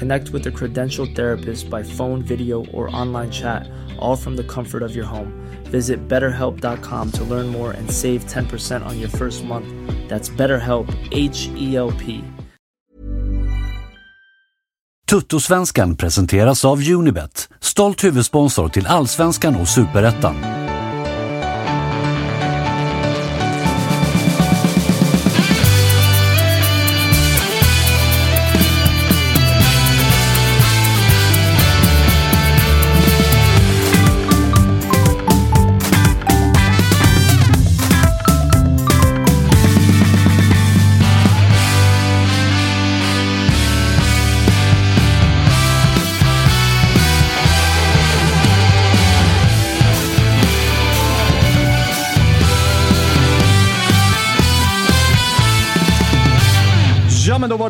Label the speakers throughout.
Speaker 1: Connect with a credentialed therapist by phone, video, or online chat, all from the comfort of your home. Visit betterhelp.com to learn more and save 10% on your first month. That's BetterHelp, H E L P.
Speaker 2: Tuttosvenskan presenteras av Unibet, stolt huvudsponsor till Allsvenskan och Superettan.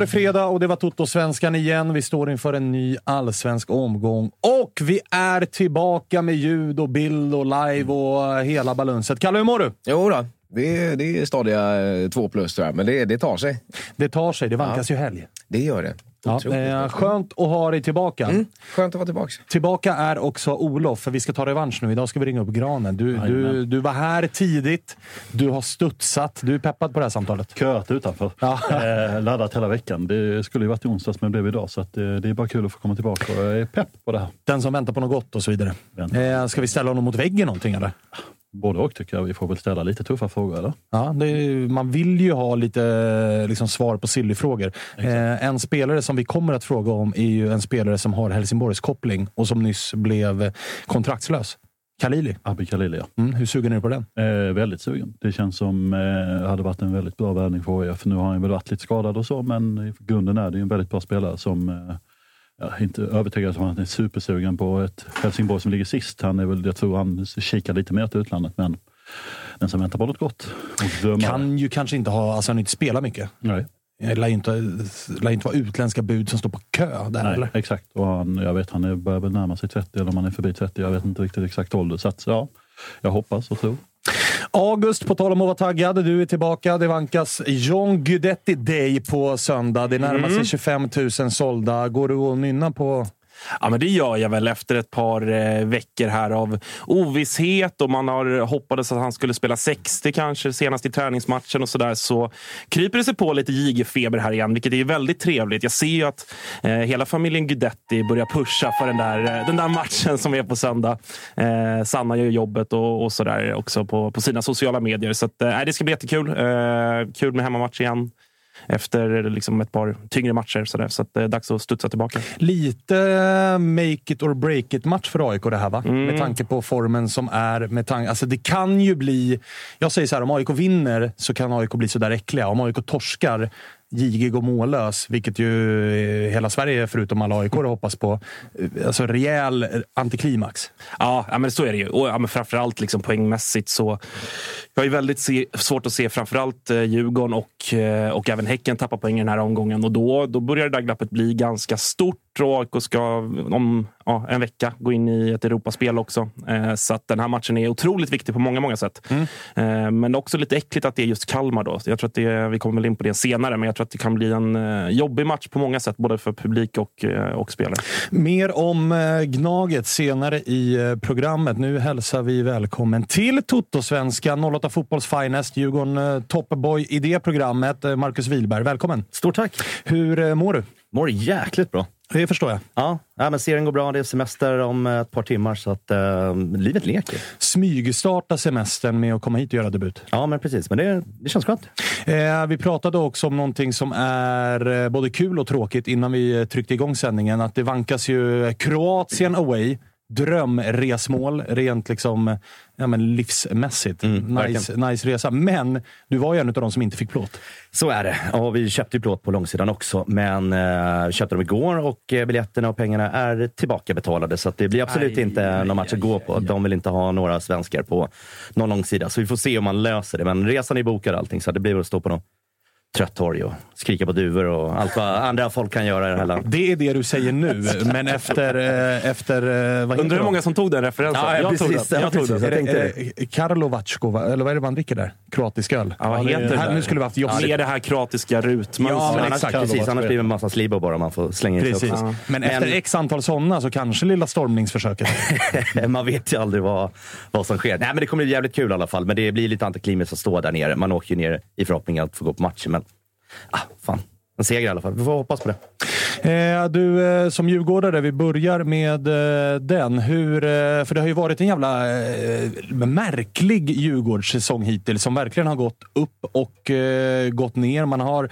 Speaker 3: Var det fredag och det var Toto-svenskan igen. Vi står inför en ny allsvensk omgång och vi är tillbaka med ljud och bild och live och hela balunset. Kalle, hur mår du?
Speaker 4: Jo då, det är, det är stadiga eh, två plus tror jag, men det, det tar sig.
Speaker 3: Det tar sig. Det vankas ju helg.
Speaker 4: Det gör det.
Speaker 3: Ja, eh, skönt att ha dig tillbaka.
Speaker 4: Mm, skönt att vara tillbaka.
Speaker 3: Tillbaka är också Olof, för vi ska ta revansch nu. Idag ska vi ringa upp granen. Du, du, du var här tidigt. Du har studsat. Du är peppad på det här samtalet.
Speaker 5: köat utanför.
Speaker 3: Ja.
Speaker 5: Eh, laddat hela veckan. Det skulle ju varit i onsdags men blev idag. Så att, eh, det är bara kul att få komma tillbaka och jag är pepp på det här.
Speaker 3: Den som väntar på något gott och så vidare. Eh, ska vi ställa honom mot väggen någonting eller?
Speaker 5: Både och tycker jag. Vi får väl ställa lite tuffa frågor eller?
Speaker 3: Ja, är, man vill ju ha lite liksom, svar på silly-frågor. Eh, en spelare som vi kommer att fråga om är ju en spelare som har Helsingborgs koppling och som nyss blev kontraktslös. Khalili.
Speaker 5: Abbe Khalili ja.
Speaker 3: Mm, hur sugen är du på den?
Speaker 5: Eh, väldigt sugen. Det känns som eh, hade varit en väldigt bra värvning för OIF. Nu har han väl varit lite skadad och så, men i grunden är det en väldigt bra spelare som eh, jag är inte övertygad om att han är supersugen på ett Helsingborg som ligger sist. Han är väl, jag tror han kikar lite mer till utlandet, men den som väntar på något gott.
Speaker 3: Kan ju kanske inte ha, alltså han inte spelat mycket.
Speaker 5: Nej,
Speaker 3: Det lär ju inte, lär inte vara utländska bud som står på kö där
Speaker 5: nej
Speaker 3: eller?
Speaker 5: exakt. Och han, jag vet han är, börjar väl närma sig 30 eller om han är förbi 30. Jag vet inte riktigt exakt ålder. Så att, ja, jag hoppas och tror.
Speaker 3: August, på tal om att vara taggad. Du är tillbaka. Det vankas John Guidetti Day på söndag. Det närmar sig 25 000 sålda. Går du att nynna på
Speaker 6: Ja, men det gör jag väl efter ett par eh, veckor här av ovisshet och man har hoppades att han skulle spela 60 kanske senast i träningsmatchen och sådär. Så kryper det sig på lite JG-feber här igen, vilket är väldigt trevligt. Jag ser ju att eh, hela familjen Guidetti börjar pusha för den där, eh, den där matchen som är på söndag. Eh, Sanna gör jobbet och, och sådär också på, på sina sociala medier. Så att, eh, det ska bli jättekul. Eh, kul med hemmamatch igen efter liksom ett par tyngre matcher. Så, där. så det är dags att studsa tillbaka.
Speaker 3: lite make it or break it match för AIK det här va? Med tanke på formen som är. Med tanke, alltså det kan ju bli... Jag säger så här, om AIK vinner så kan AIK bli sådär äckliga. Om AIK torskar, gigig och mållös, vilket ju eh, hela Sverige förutom alla AIK hoppas på. Eh, alltså rejäl eh, antiklimax.
Speaker 6: Ja, men så är det ju. Och ja, men framförallt liksom poängmässigt så... Jag har ju väldigt se, svårt att se framförallt Djurgården och, och även Häcken tappa poäng i den här omgången. Och då, då börjar det där glappet bli ganska stort bort och AIK ska om ja, en vecka gå in i ett Europaspel också. Eh, så att den här matchen är otroligt viktig på många, många sätt.
Speaker 3: Mm.
Speaker 6: Eh, men också lite äckligt att det är just Kalmar. Då. Jag tror att det, vi kommer väl in på det senare, men jag tror att det kan bli en eh, jobbig match på många sätt, både för publik och, eh, och spelare.
Speaker 3: Mer om eh, Gnaget senare i eh, programmet. Nu hälsar vi välkommen till Toto-svenskan, 08 Fotbolls Finest, Djurgården eh, Topboy i det programmet. Eh, Marcus Wihlberg, välkommen!
Speaker 7: Stort tack!
Speaker 3: Hur eh, mår du?
Speaker 7: Mår jäkligt bra.
Speaker 3: Det förstår jag.
Speaker 7: Ja, ja men serien går bra. Det är semester om ett par timmar, så att eh, livet leker.
Speaker 3: Smygstarta semestern med att komma hit och göra debut.
Speaker 7: Ja, men precis. Men det, det känns skönt.
Speaker 3: Eh, vi pratade också om någonting som är eh, både kul och tråkigt innan vi eh, tryckte igång sändningen. Att det vankas ju Kroatien away. Drömresmål, rent liksom, ja, men livsmässigt.
Speaker 7: Mm,
Speaker 3: nice, nice resa. Men du var ju en av de som inte fick plåt.
Speaker 7: Så är det. Och vi köpte ju plåt på långsidan också, men eh, köpte dem igår och eh, biljetterna och pengarna är tillbakabetalade. Så det blir absolut
Speaker 3: Aj,
Speaker 7: inte
Speaker 3: aj,
Speaker 7: någon match
Speaker 3: aj,
Speaker 7: att gå på. De vill inte ha några svenskar på någon långsida. Så vi får se om man löser det. Men resan är bokad och allting, så det blir väl att stå på någon trött torg och skrika på duvor och allt vad andra folk kan göra i det här landet.
Speaker 3: Det är det du säger nu, men efter... eh, efter eh,
Speaker 6: Undrar hur många som tog den referensen?
Speaker 7: Ja, ja,
Speaker 6: jag tog
Speaker 7: precis.
Speaker 6: den.
Speaker 7: Ja,
Speaker 6: Jag tog den.
Speaker 7: Jag tänkte
Speaker 3: det, eh, Karlovacko, va? eller vad är det man dricker där? Kroatisk öl?
Speaker 6: Ja, vad
Speaker 3: det-
Speaker 6: heter det
Speaker 3: här,
Speaker 6: där?
Speaker 3: Nu skulle vi haft
Speaker 6: Ja,
Speaker 3: Josip.
Speaker 6: det är det här kroatiska rutmönstret.
Speaker 3: Ja, men
Speaker 7: annars,
Speaker 3: exakt.
Speaker 7: precis, annars blir det en massa slibo bara man får slänga in sig också.
Speaker 3: Men efter x antal sådana så kanske lilla stormningsförsöket.
Speaker 7: Man vet ju aldrig vad, vad som sker. Nej, men det kommer bli jävligt kul i alla fall. Men det blir lite antiklimax att stå där nere. Man åker ju ner i förhoppning att få gå på matchen. Ah, fan, en seger i alla fall. Vi får hoppas på det.
Speaker 3: Eh, du, eh, som djurgårdare, vi börjar med eh, den. Hur, eh, för det har ju varit en jävla eh, märklig Djurgårdssäsong hittills som verkligen har gått upp och eh, gått ner. Man har,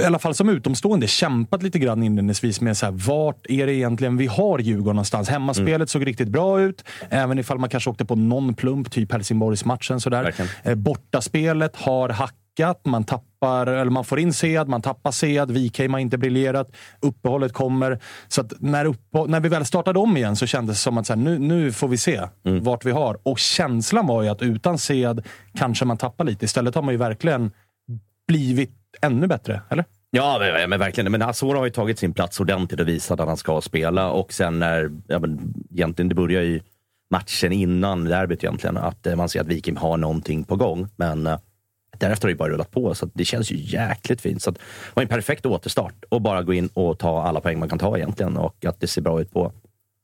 Speaker 3: i alla fall som utomstående, kämpat lite grann inledningsvis med så här, vart är det egentligen vi har Djurgården någonstans? Hemmaspelet såg riktigt bra ut, även ifall man kanske åkte på någon plump, typ Helsingborgsmatchen. Sådär.
Speaker 7: Verkligen.
Speaker 3: Eh, bortaspelet har hackat, man tappar, eller man får in Sead, man tappar Sead, Wikheim har inte briljerat, uppehållet kommer. Så när, uppehå- när vi väl startade om igen så kändes det som att så här, nu, nu får vi se vart vi har. Och känslan var ju att utan Sead kanske man tappar lite. Istället har man ju verkligen blivit ännu bättre, eller?
Speaker 7: Ja, men, men verkligen. Men Asor har ju tagit sin plats ordentligt och visat att han ska spela. Och sen när, ja, men, egentligen, det börjar ju matchen innan derbyt egentligen, att eh, man ser att Viking har någonting på gång. Men eh, därefter har det bara rullat på, så det känns ju jäkligt fint. Så att, det var en perfekt återstart och bara gå in och ta alla poäng man kan ta egentligen. Och att det ser bra ut på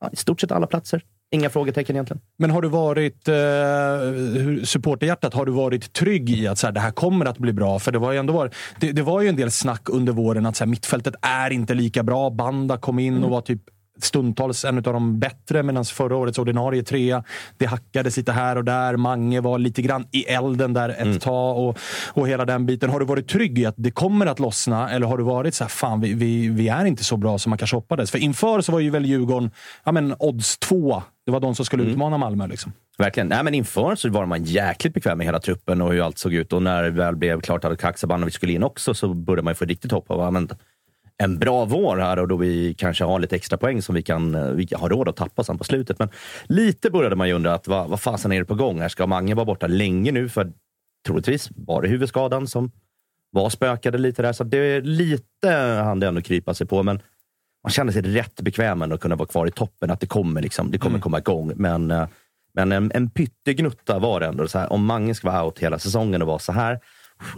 Speaker 7: ja, i stort sett alla platser. Inga frågetecken egentligen.
Speaker 3: Men har du varit, eh, supporterhjärtat, har du varit trygg i att så här, det här kommer att bli bra? För det var ju ändå var, det, det var ju en del snack under våren att så här, mittfältet är inte lika bra. Banda kom in och var typ stundtals en av de bättre, medan förra årets ordinarie trea, det hackades lite här och där. Mange var lite grann i elden där ett tag och, och hela den biten. Har du varit trygg i att det kommer att lossna eller har du varit så här, fan vi, vi, vi är inte så bra som man kanske hoppades? För inför så var ju väl Djurgården, ja men odds två. Det var de som skulle utmana Malmö liksom.
Speaker 7: Verkligen. Nej, men inför så var man jäkligt bekväm med hela truppen och hur allt såg ut. Och när det väl blev klart att Kaksabanovic skulle in också så började man ju få riktigt hopp av men, en bra vår här och då vi kanske har lite extra poäng som vi kan eh, vi har råd att tappa sen på slutet. Men lite började man ju undra att vad, vad fasen är det på gång? Här ska Mange vara borta länge nu? För troligtvis var det huvudskadan som var spökade lite där. Så det är lite han det ändå krypa sig på. Men man kände sig rätt bekväm med att kunna vara kvar i toppen. Att det kommer, liksom, det kommer komma igång. Men, eh, men en, en pyttegnutta var det ändå. Så här, om Mange ska vara out hela säsongen och vara så här,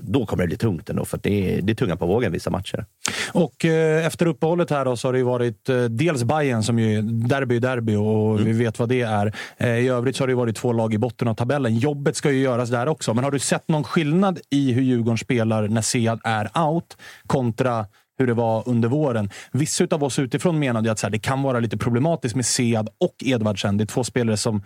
Speaker 7: då kommer det bli tungt ändå. För det är, det är tunga på vågen vissa matcher.
Speaker 3: Och eh, efter uppehållet här då, så har det ju varit eh, dels Bayern som ju derby är derby och vi vet vad det är. Eh, I övrigt så har det varit två lag i botten av tabellen. Jobbet ska ju göras där också. Men har du sett någon skillnad i hur Djurgården spelar när Sead är out kontra hur det var under våren. Vissa av oss utifrån menade att så här, det kan vara lite problematiskt med Sead och Edvardsen. Det är två spelare som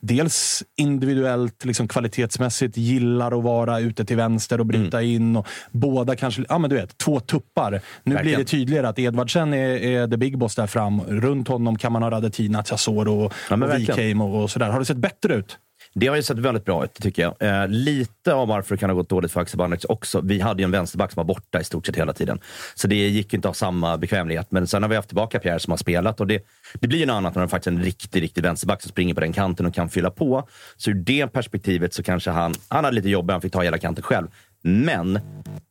Speaker 3: dels individuellt, liksom kvalitetsmässigt gillar att vara ute till vänster och bryta in. Och båda kanske, ja men du vet, två tuppar. Nu blir
Speaker 7: Verkligen.
Speaker 3: det tydligare att Edvardsen är, är the big boss där fram. Runt honom kan man ha Radetina, Asoro och,
Speaker 7: Ja,
Speaker 3: och. Wikheim och, och sådär. Har det sett bättre ut?
Speaker 7: Det har ju sett väldigt bra ut, tycker jag. Eh, lite av varför det kan ha gått dåligt för Haksabanovic också. Vi hade ju en vänsterback som var borta i stort sett hela tiden. Så det gick ju inte att ha samma bekvämlighet. Men sen har vi haft tillbaka Pierre som har spelat och det, det blir ju något annat när det faktiskt en riktig, riktig vänsterback som springer på den kanten och kan fylla på. Så ur det perspektivet så kanske han, han hade lite jobb, han fick ta hela kanten själv. Men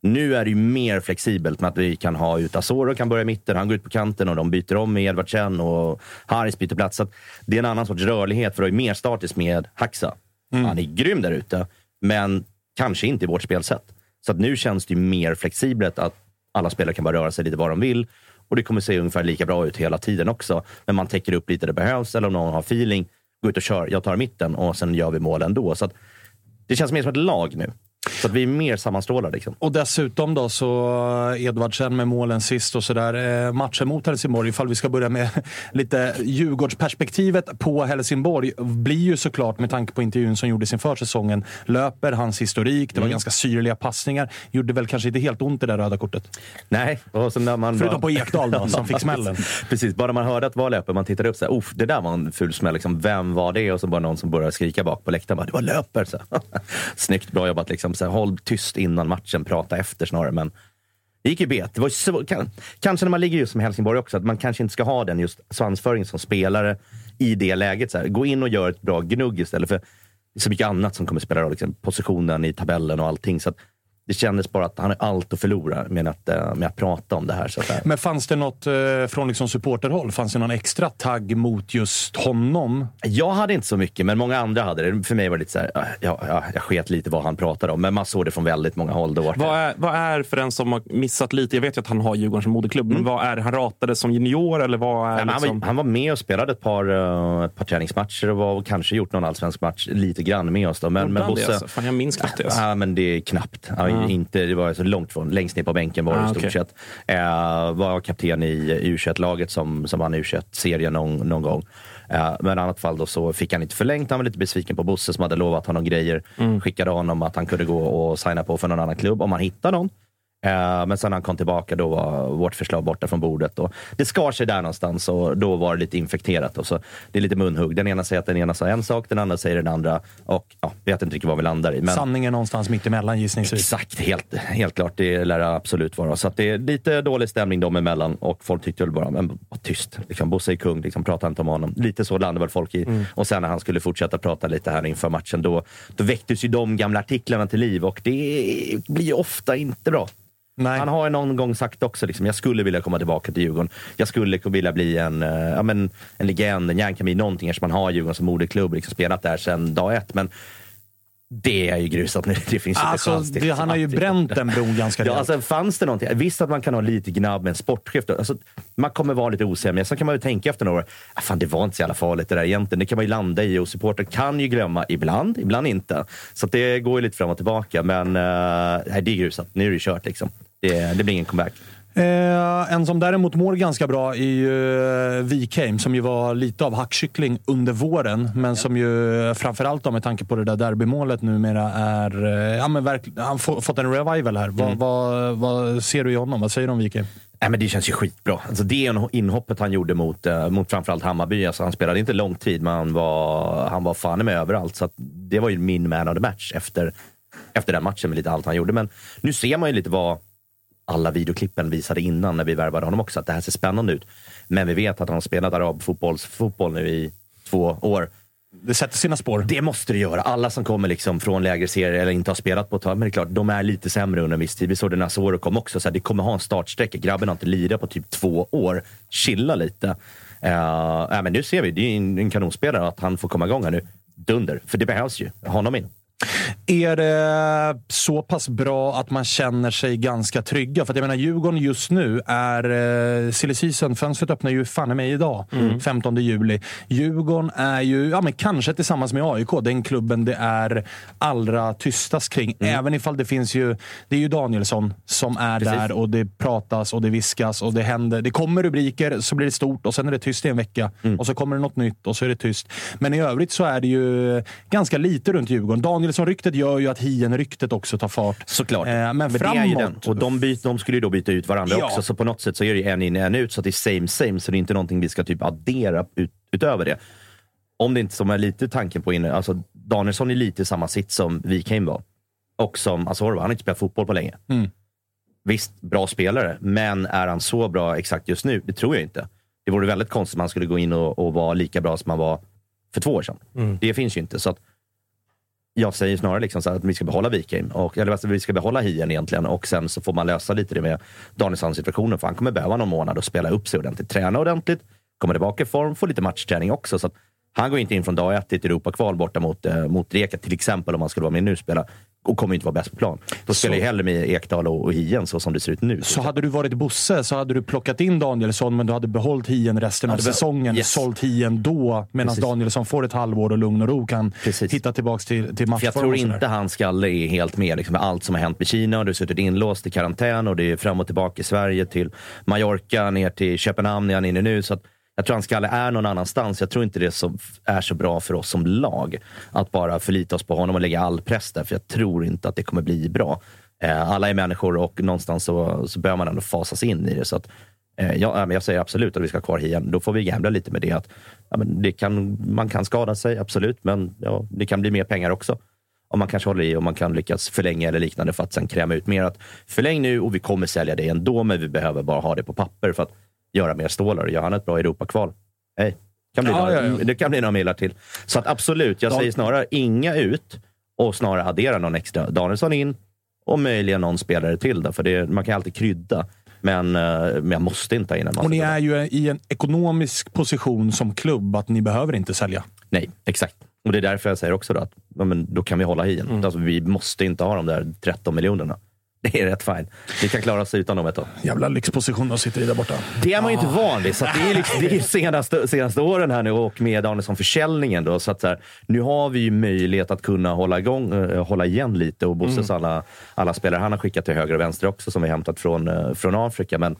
Speaker 7: nu är det ju mer flexibelt med att vi kan ha ut Asoro kan börja i mitten, han går ut på kanten och de byter om med Edvardsen och Haris byter plats. Så det är en annan sorts rörlighet för det är mer statiskt med Haxa. Han är grym där ute, men kanske inte i vårt spelsätt. Så att nu känns det ju mer flexibelt att alla spelare kan bara röra sig lite var de vill. Och det kommer se ungefär lika bra ut hela tiden också. Men man täcker upp lite det behövs, eller om någon har feeling, gå ut och kör. Jag tar mitten och sen gör vi mål ändå. Så det känns mer som ett lag nu. Så att vi är mer sammanstrålade. Liksom.
Speaker 3: Och dessutom då så Edvardsen med målen sist och sådär. Eh, matchen mot Helsingborg, ifall vi ska börja med lite Djurgårdsperspektivet på Helsingborg, blir ju såklart med tanke på intervjun som gjordes inför säsongen. Löper hans historik, det var
Speaker 7: Mm.
Speaker 3: ganska syrliga passningar. Gjorde väl kanske inte helt ont det där röda kortet.
Speaker 7: Nej. Och så när man
Speaker 3: Förutom
Speaker 7: bara-
Speaker 3: på Ekdal då, som fick smällen.
Speaker 7: Precis, bara man hörde att det var löper, man tittade upp så här, "Uff, det där var en ful smäll. Liksom, vem var det? Och så bara någon som började skrika bak på läktaren. Bara, det var löper. Så. Snyggt, bra jobbat. Liksom. Liksom så här, håll tyst innan matchen, prata efter snarare. Men det gick ju bet. Det var så, kan, kanske när man ligger just som Helsingborg också, att man kanske inte ska ha den just svansföringen som spelare i det läget. Så här. Gå in och gör ett bra gnugg istället. För det är så mycket annat som kommer spela roll. Liksom, positionen i tabellen och allting. Så att det kändes bara att han har allt att förlora med att, eh, med att prata om det här. Så att,
Speaker 3: Men fanns det något eh, från liksom supporterhåll? Fanns det någon extra tagg mot just honom?
Speaker 7: Jag hade inte så mycket, men många andra hade det. För mig var det lite så här, äh, ja, ja, jag sket lite vad han pratade om. Men man såg det från väldigt många håll. Då.
Speaker 6: Vad är, vad är, för en som har missat lite, jag vet ju att han har Djurgården som moderklubb, men vad är det? Han ratade som junior eller vad är
Speaker 7: Nej, men han,
Speaker 6: liksom...
Speaker 7: var, han var med och spelade ett par, eh, ett par träningsmatcher och var, och kanske gjort någon allsvensk match lite grann med oss. Då. Men,
Speaker 6: Gjorde
Speaker 7: men
Speaker 6: han det
Speaker 7: Bosse,
Speaker 6: alltså? Fan, jag minns knappt det. Alltså.
Speaker 7: Ja, men det är knappt. Ja,
Speaker 6: Ja.
Speaker 7: inte, det var så långt från. Längst ner på bänken var det
Speaker 6: Ah,
Speaker 7: i stort
Speaker 6: okej.
Speaker 7: sett. Eh, var kapten i U21-laget som, som vann U21-serien någon, någon gång. Eh, men i annat fall då så fick han inte förlängt. Han var lite besviken på Bosse som hade lovat honom grejer.
Speaker 6: Mm.
Speaker 7: Skickade honom att han kunde gå och signa på för någon annan klubb om han hittade någon. Eh, Men sen när han kom tillbaka då var vårt förslag borta från bordet. Och det skar sig där någonstans och då var det lite infekterat. Och så det är lite munhugg. Den ena säger att den ena sa en sak, den andra säger den andra. Och ja, vet inte riktigt vad vi landar i. Men
Speaker 3: Sanningen någonstans mitt emellan gissningsvis.
Speaker 7: Exakt, helt, helt klart. Det lär det absolut vara. Så att det är lite dålig stämning dem emellan och folk tyckte väl bara, men var tyst. Liksom, Bosse är kung, liksom, prata inte om honom. Lite så landade väl folk i.
Speaker 3: Mm.
Speaker 7: Och sen när han skulle fortsätta prata lite här inför matchen, då, då väcktes ju de gamla artiklarna till liv och det blir ofta inte bra.
Speaker 3: Nej.
Speaker 7: Han har ju någon gång sagt också, liksom, jag skulle vilja komma tillbaka till Djurgården. Jag skulle vilja bli en, eh, ja, men, en legend, en järnkamin, någonting eftersom man har Djurgården som moderklubb, liksom, spelat där sedan dag ett. Men det är ju grusat nu. Det finns inte
Speaker 3: Alltså,
Speaker 7: chans till
Speaker 3: det, han har ju bränt den bron ganska
Speaker 7: Ja, alltså, fanns det någonting? Visst att man kan ha lite gnabb med en sportchef. då. Alltså, man kommer vara lite osämja. Sen kan man ju tänka efter några år, ah, fan det var inte så jävla farligt det där egentligen. Det kan man ju landa i och supporter kan ju glömma ibland, ibland inte. Så det går ju lite fram och tillbaka. Men uh, nej, det är grusat. Nu är det kört liksom. Det, det blir ingen comeback.
Speaker 3: Eh, en som däremot mår ganska bra är ju eh, Wikheim, som ju var lite av hackkyckling under våren. Men som ju framförallt då, med tanke på det där derbymålet numera är... Eh, ja, men verk, han har få- fått en revival här. Vad, vad, vad ser du i honom? Vad säger du om Wikheim?
Speaker 7: Nej, men det känns ju skitbra. Alltså det inhoppet han gjorde mot, eh, mot framförallt Hammarby. Alltså han spelade inte lång tid, men han var, han var fan med överallt. Så det var ju min man of the match efter, efter den matchen med lite allt han gjorde. Men nu ser man ju lite vad alla videoklippen visade innan när vi värvade honom också, att det här ser spännande ut. Men vi vet att han har spelat arabfotboll nu i två år.
Speaker 3: Det sätter sina spår.
Speaker 7: Det måste det göra. Alla som kommer liksom från lägre serier eller inte har spelat på ett tag, men det är klart, de är lite sämre under en viss tid. Vi såg det när Soro kom också. Så här, det kommer ha en startsträcka. Grabben har inte lirat på typ två år. Chilla lite. Uh, ja, men nu ser vi, det är en, en kanonspelare att han får komma igång här nu. Dunder, för det behövs ju. Honom in.
Speaker 3: Är det så pass bra att man känner sig ganska trygga? För jag menar, Djurgården just nu är... Eh, silly season, fönstret öppnar ju fan i mig idag, 15 juli. Djurgården är ju, ja men kanske tillsammans med AIK, den klubben det är allra tystast kring. Även ifall det finns ju... Det är ju Danielsson som är
Speaker 7: Precis.
Speaker 3: där och det pratas och det viskas och det händer. Det kommer rubriker, så blir det stort och sen är det tyst i en vecka. Och så kommer det något nytt och så är det tyst. Men i övrigt så är det ju ganska lite runt Djurgården. Danielsson-ryktet gör ju att Hien-ryktet också tar fart.
Speaker 7: Såklart.
Speaker 3: Eh, men,
Speaker 7: Men det är
Speaker 3: framåt...
Speaker 7: ju den. Och de, byt, de skulle ju då byta ut varandra
Speaker 3: Ja.
Speaker 7: också, så på något sätt så är det ju en in, en ut, så att det är same same, så det är inte någonting vi ska typ addera ut, utöver det. Om det inte som är lite tanken på inne, alltså Danielsson är lite i samma sitt som Wikheim var. Och som Azorba, han har inte spelat fotboll på länge.
Speaker 3: Mm.
Speaker 7: Visst, bra spelare, men är han så bra exakt just nu? Det tror jag inte. Det vore väldigt konstigt om han skulle gå in och, och vara lika bra som han var för två år sedan. Det finns ju inte. Så att jag säger snarare liksom så här att vi ska behålla Viking, och, eller alltså, vi ska behålla Hien egentligen och sen så får man lösa lite det med Danielssons situationen för han kommer behöva någon månad och spela upp sig ordentligt, träna ordentligt, komma tillbaka i form, få lite matchträning också. Så att han går inte in från dag ett i ett Europakval borta mot, eh, mot Rijeka, till exempel om han skulle vara med nu och spela och kommer inte vara bäst på plan. Då spelar jag hellre med Ekdal och, och Hien så som det ser ut nu.
Speaker 3: Så hade du varit Bosse så hade du plockat in Danielsson, men du hade behållit Hien resten av
Speaker 7: Hade be-
Speaker 3: säsongen.
Speaker 7: Yes.
Speaker 3: Sålt Hien då, medan
Speaker 7: Precis.
Speaker 3: Danielsson får ett halvår och lugn och ro kan
Speaker 7: Precis.
Speaker 3: hitta tillbaka till, till matchform.
Speaker 7: jag tror inte hans skalle är helt med liksom, med allt som har hänt med Kina. Och du har suttit inlåst i karantän och det är fram och tillbaka i Sverige till Mallorca, ner till Köpenhamn är han inne nu. Så att jag tror hans skalle är någon annanstans. Jag tror inte det som är så bra för oss som lag. Att bara förlita oss på honom och lägga all press där. För jag tror inte att det kommer bli bra. Eh, alla är människor och någonstans så, så bör man ändå fasas in i det. Så att, eh, jag säger absolut att vi ska ha kvar Hien. Då får vi gambla lite med det. Att, ja, men det kan, man kan skada sig, absolut. Men ja, det kan bli mer pengar också om man kanske håller i och man kan lyckas förlänga eller liknande för att sen kräma ut mer. Att förläng nu och vi kommer sälja det ändå, men vi behöver bara ha det på papper för att göra mer stålar. Gör han ett bra Europakval, hej, kan bli
Speaker 3: Ja,
Speaker 7: några,
Speaker 3: ja, ja.
Speaker 7: det kan bli några millar till. Så att absolut, jag
Speaker 3: Dan-
Speaker 7: säger snarare inga ut och snarare addera någon extra. Danielsson in och möjligen någon spelare till. Då, för det, man kan alltid krydda, men, eh, men jag måste inte ha in en massa.
Speaker 3: Och ni är ju i en ekonomisk position som klubb att ni behöver inte sälja.
Speaker 7: Nej, exakt. Och det är därför jag säger också då att men då kan vi hålla hien.
Speaker 3: Mm.
Speaker 7: Alltså, vi måste inte ha de där 13 miljonerna. Det är rätt fint. Vi kan klara oss utan dem ett tag.
Speaker 3: Jävla lyxposition de sitter i där borta.
Speaker 7: Det är man ju inte van vid. Så det är, liksom, det är senaste, senaste åren här nu och med Danielsson-försäljningen. Då, så att så här, nu har vi ju möjlighet att kunna hålla, igång, eh, hålla igen lite och Bosses alla, alla spelare han har skickat till höger och vänster också som vi hämtat från, eh, från Afrika. Men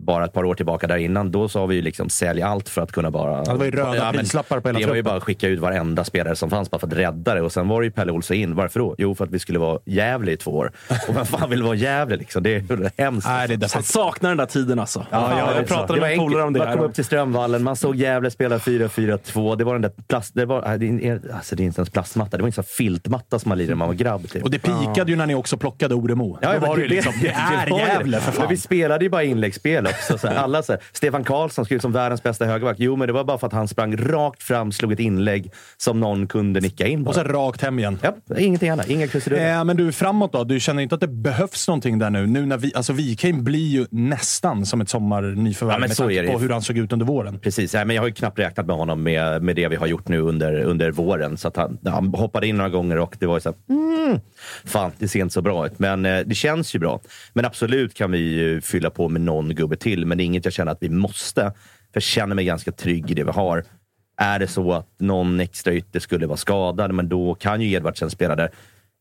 Speaker 7: bara ett par år tillbaka där innan, då sa vi ju liksom sälj allt för att kunna bara...
Speaker 3: det var ju röda
Speaker 7: men
Speaker 3: prislappar på hela
Speaker 7: Det var ju bara att skicka ut varenda spelare som fanns bara för att rädda det. Och sen var det ju Pelle Olsson in. Varför då? Jo, för att vi skulle vara Gävle i två år. Och vem fan vill vara Gävle liksom? Det är ju hemskt.
Speaker 3: Nej, det är
Speaker 6: Jag
Speaker 3: definitivt.
Speaker 6: saknar den där tiden alltså.
Speaker 7: Ja, ja,
Speaker 6: jag pratade med en polare om det
Speaker 7: Man kom upp till Strömvallen, man såg Gävle spela 4-4-2. Det var den där plast... Det, var, det, alltså, det är inte ens plastmatta, det var en sån här filtmatta som man lirade när man var grabb. Typ.
Speaker 3: Och det pikade ju när ni också plockade Oremo.
Speaker 7: Ja,
Speaker 3: Då
Speaker 7: men
Speaker 3: var det, ju liksom, det är Gävle för
Speaker 7: Men
Speaker 3: fan.
Speaker 7: vi spelade ju bara inläggsspel också. Så här, alla så här, Stefan Karlsson ut som världens bästa högerback. Jo, men det var bara för att han sprang rakt fram, slog ett inlägg som någon kunde nicka in.
Speaker 3: Och
Speaker 7: Bara.
Speaker 3: sen rakt hem igen.
Speaker 7: Ja, ingenting annat. Inga krusiduller.
Speaker 3: Eh, men du, framåt då? Du känner inte att det behövs någonting där nu? Nu när vi, alltså Wikheim blir ju nästan som ett sommarnyförvärv
Speaker 7: Ja,
Speaker 3: med tanke på hur han såg ut under våren.
Speaker 7: Precis, Nej, men jag har ju knappt räknat med honom med, med det vi har gjort nu under, under våren. Så han, han hoppade in några gånger och det var ju så här, mm, fan, det ser inte så bra ut. Men eh, det känns ju bra. Men absolut kan vi ju fylla på med någon gubbe till, men det är inget jag känner att vi måste. För jag känner mig ganska trygg i det vi har. Är det så att någon extra ytter skulle vara skadad, men då kan ju Edvardsen spela där.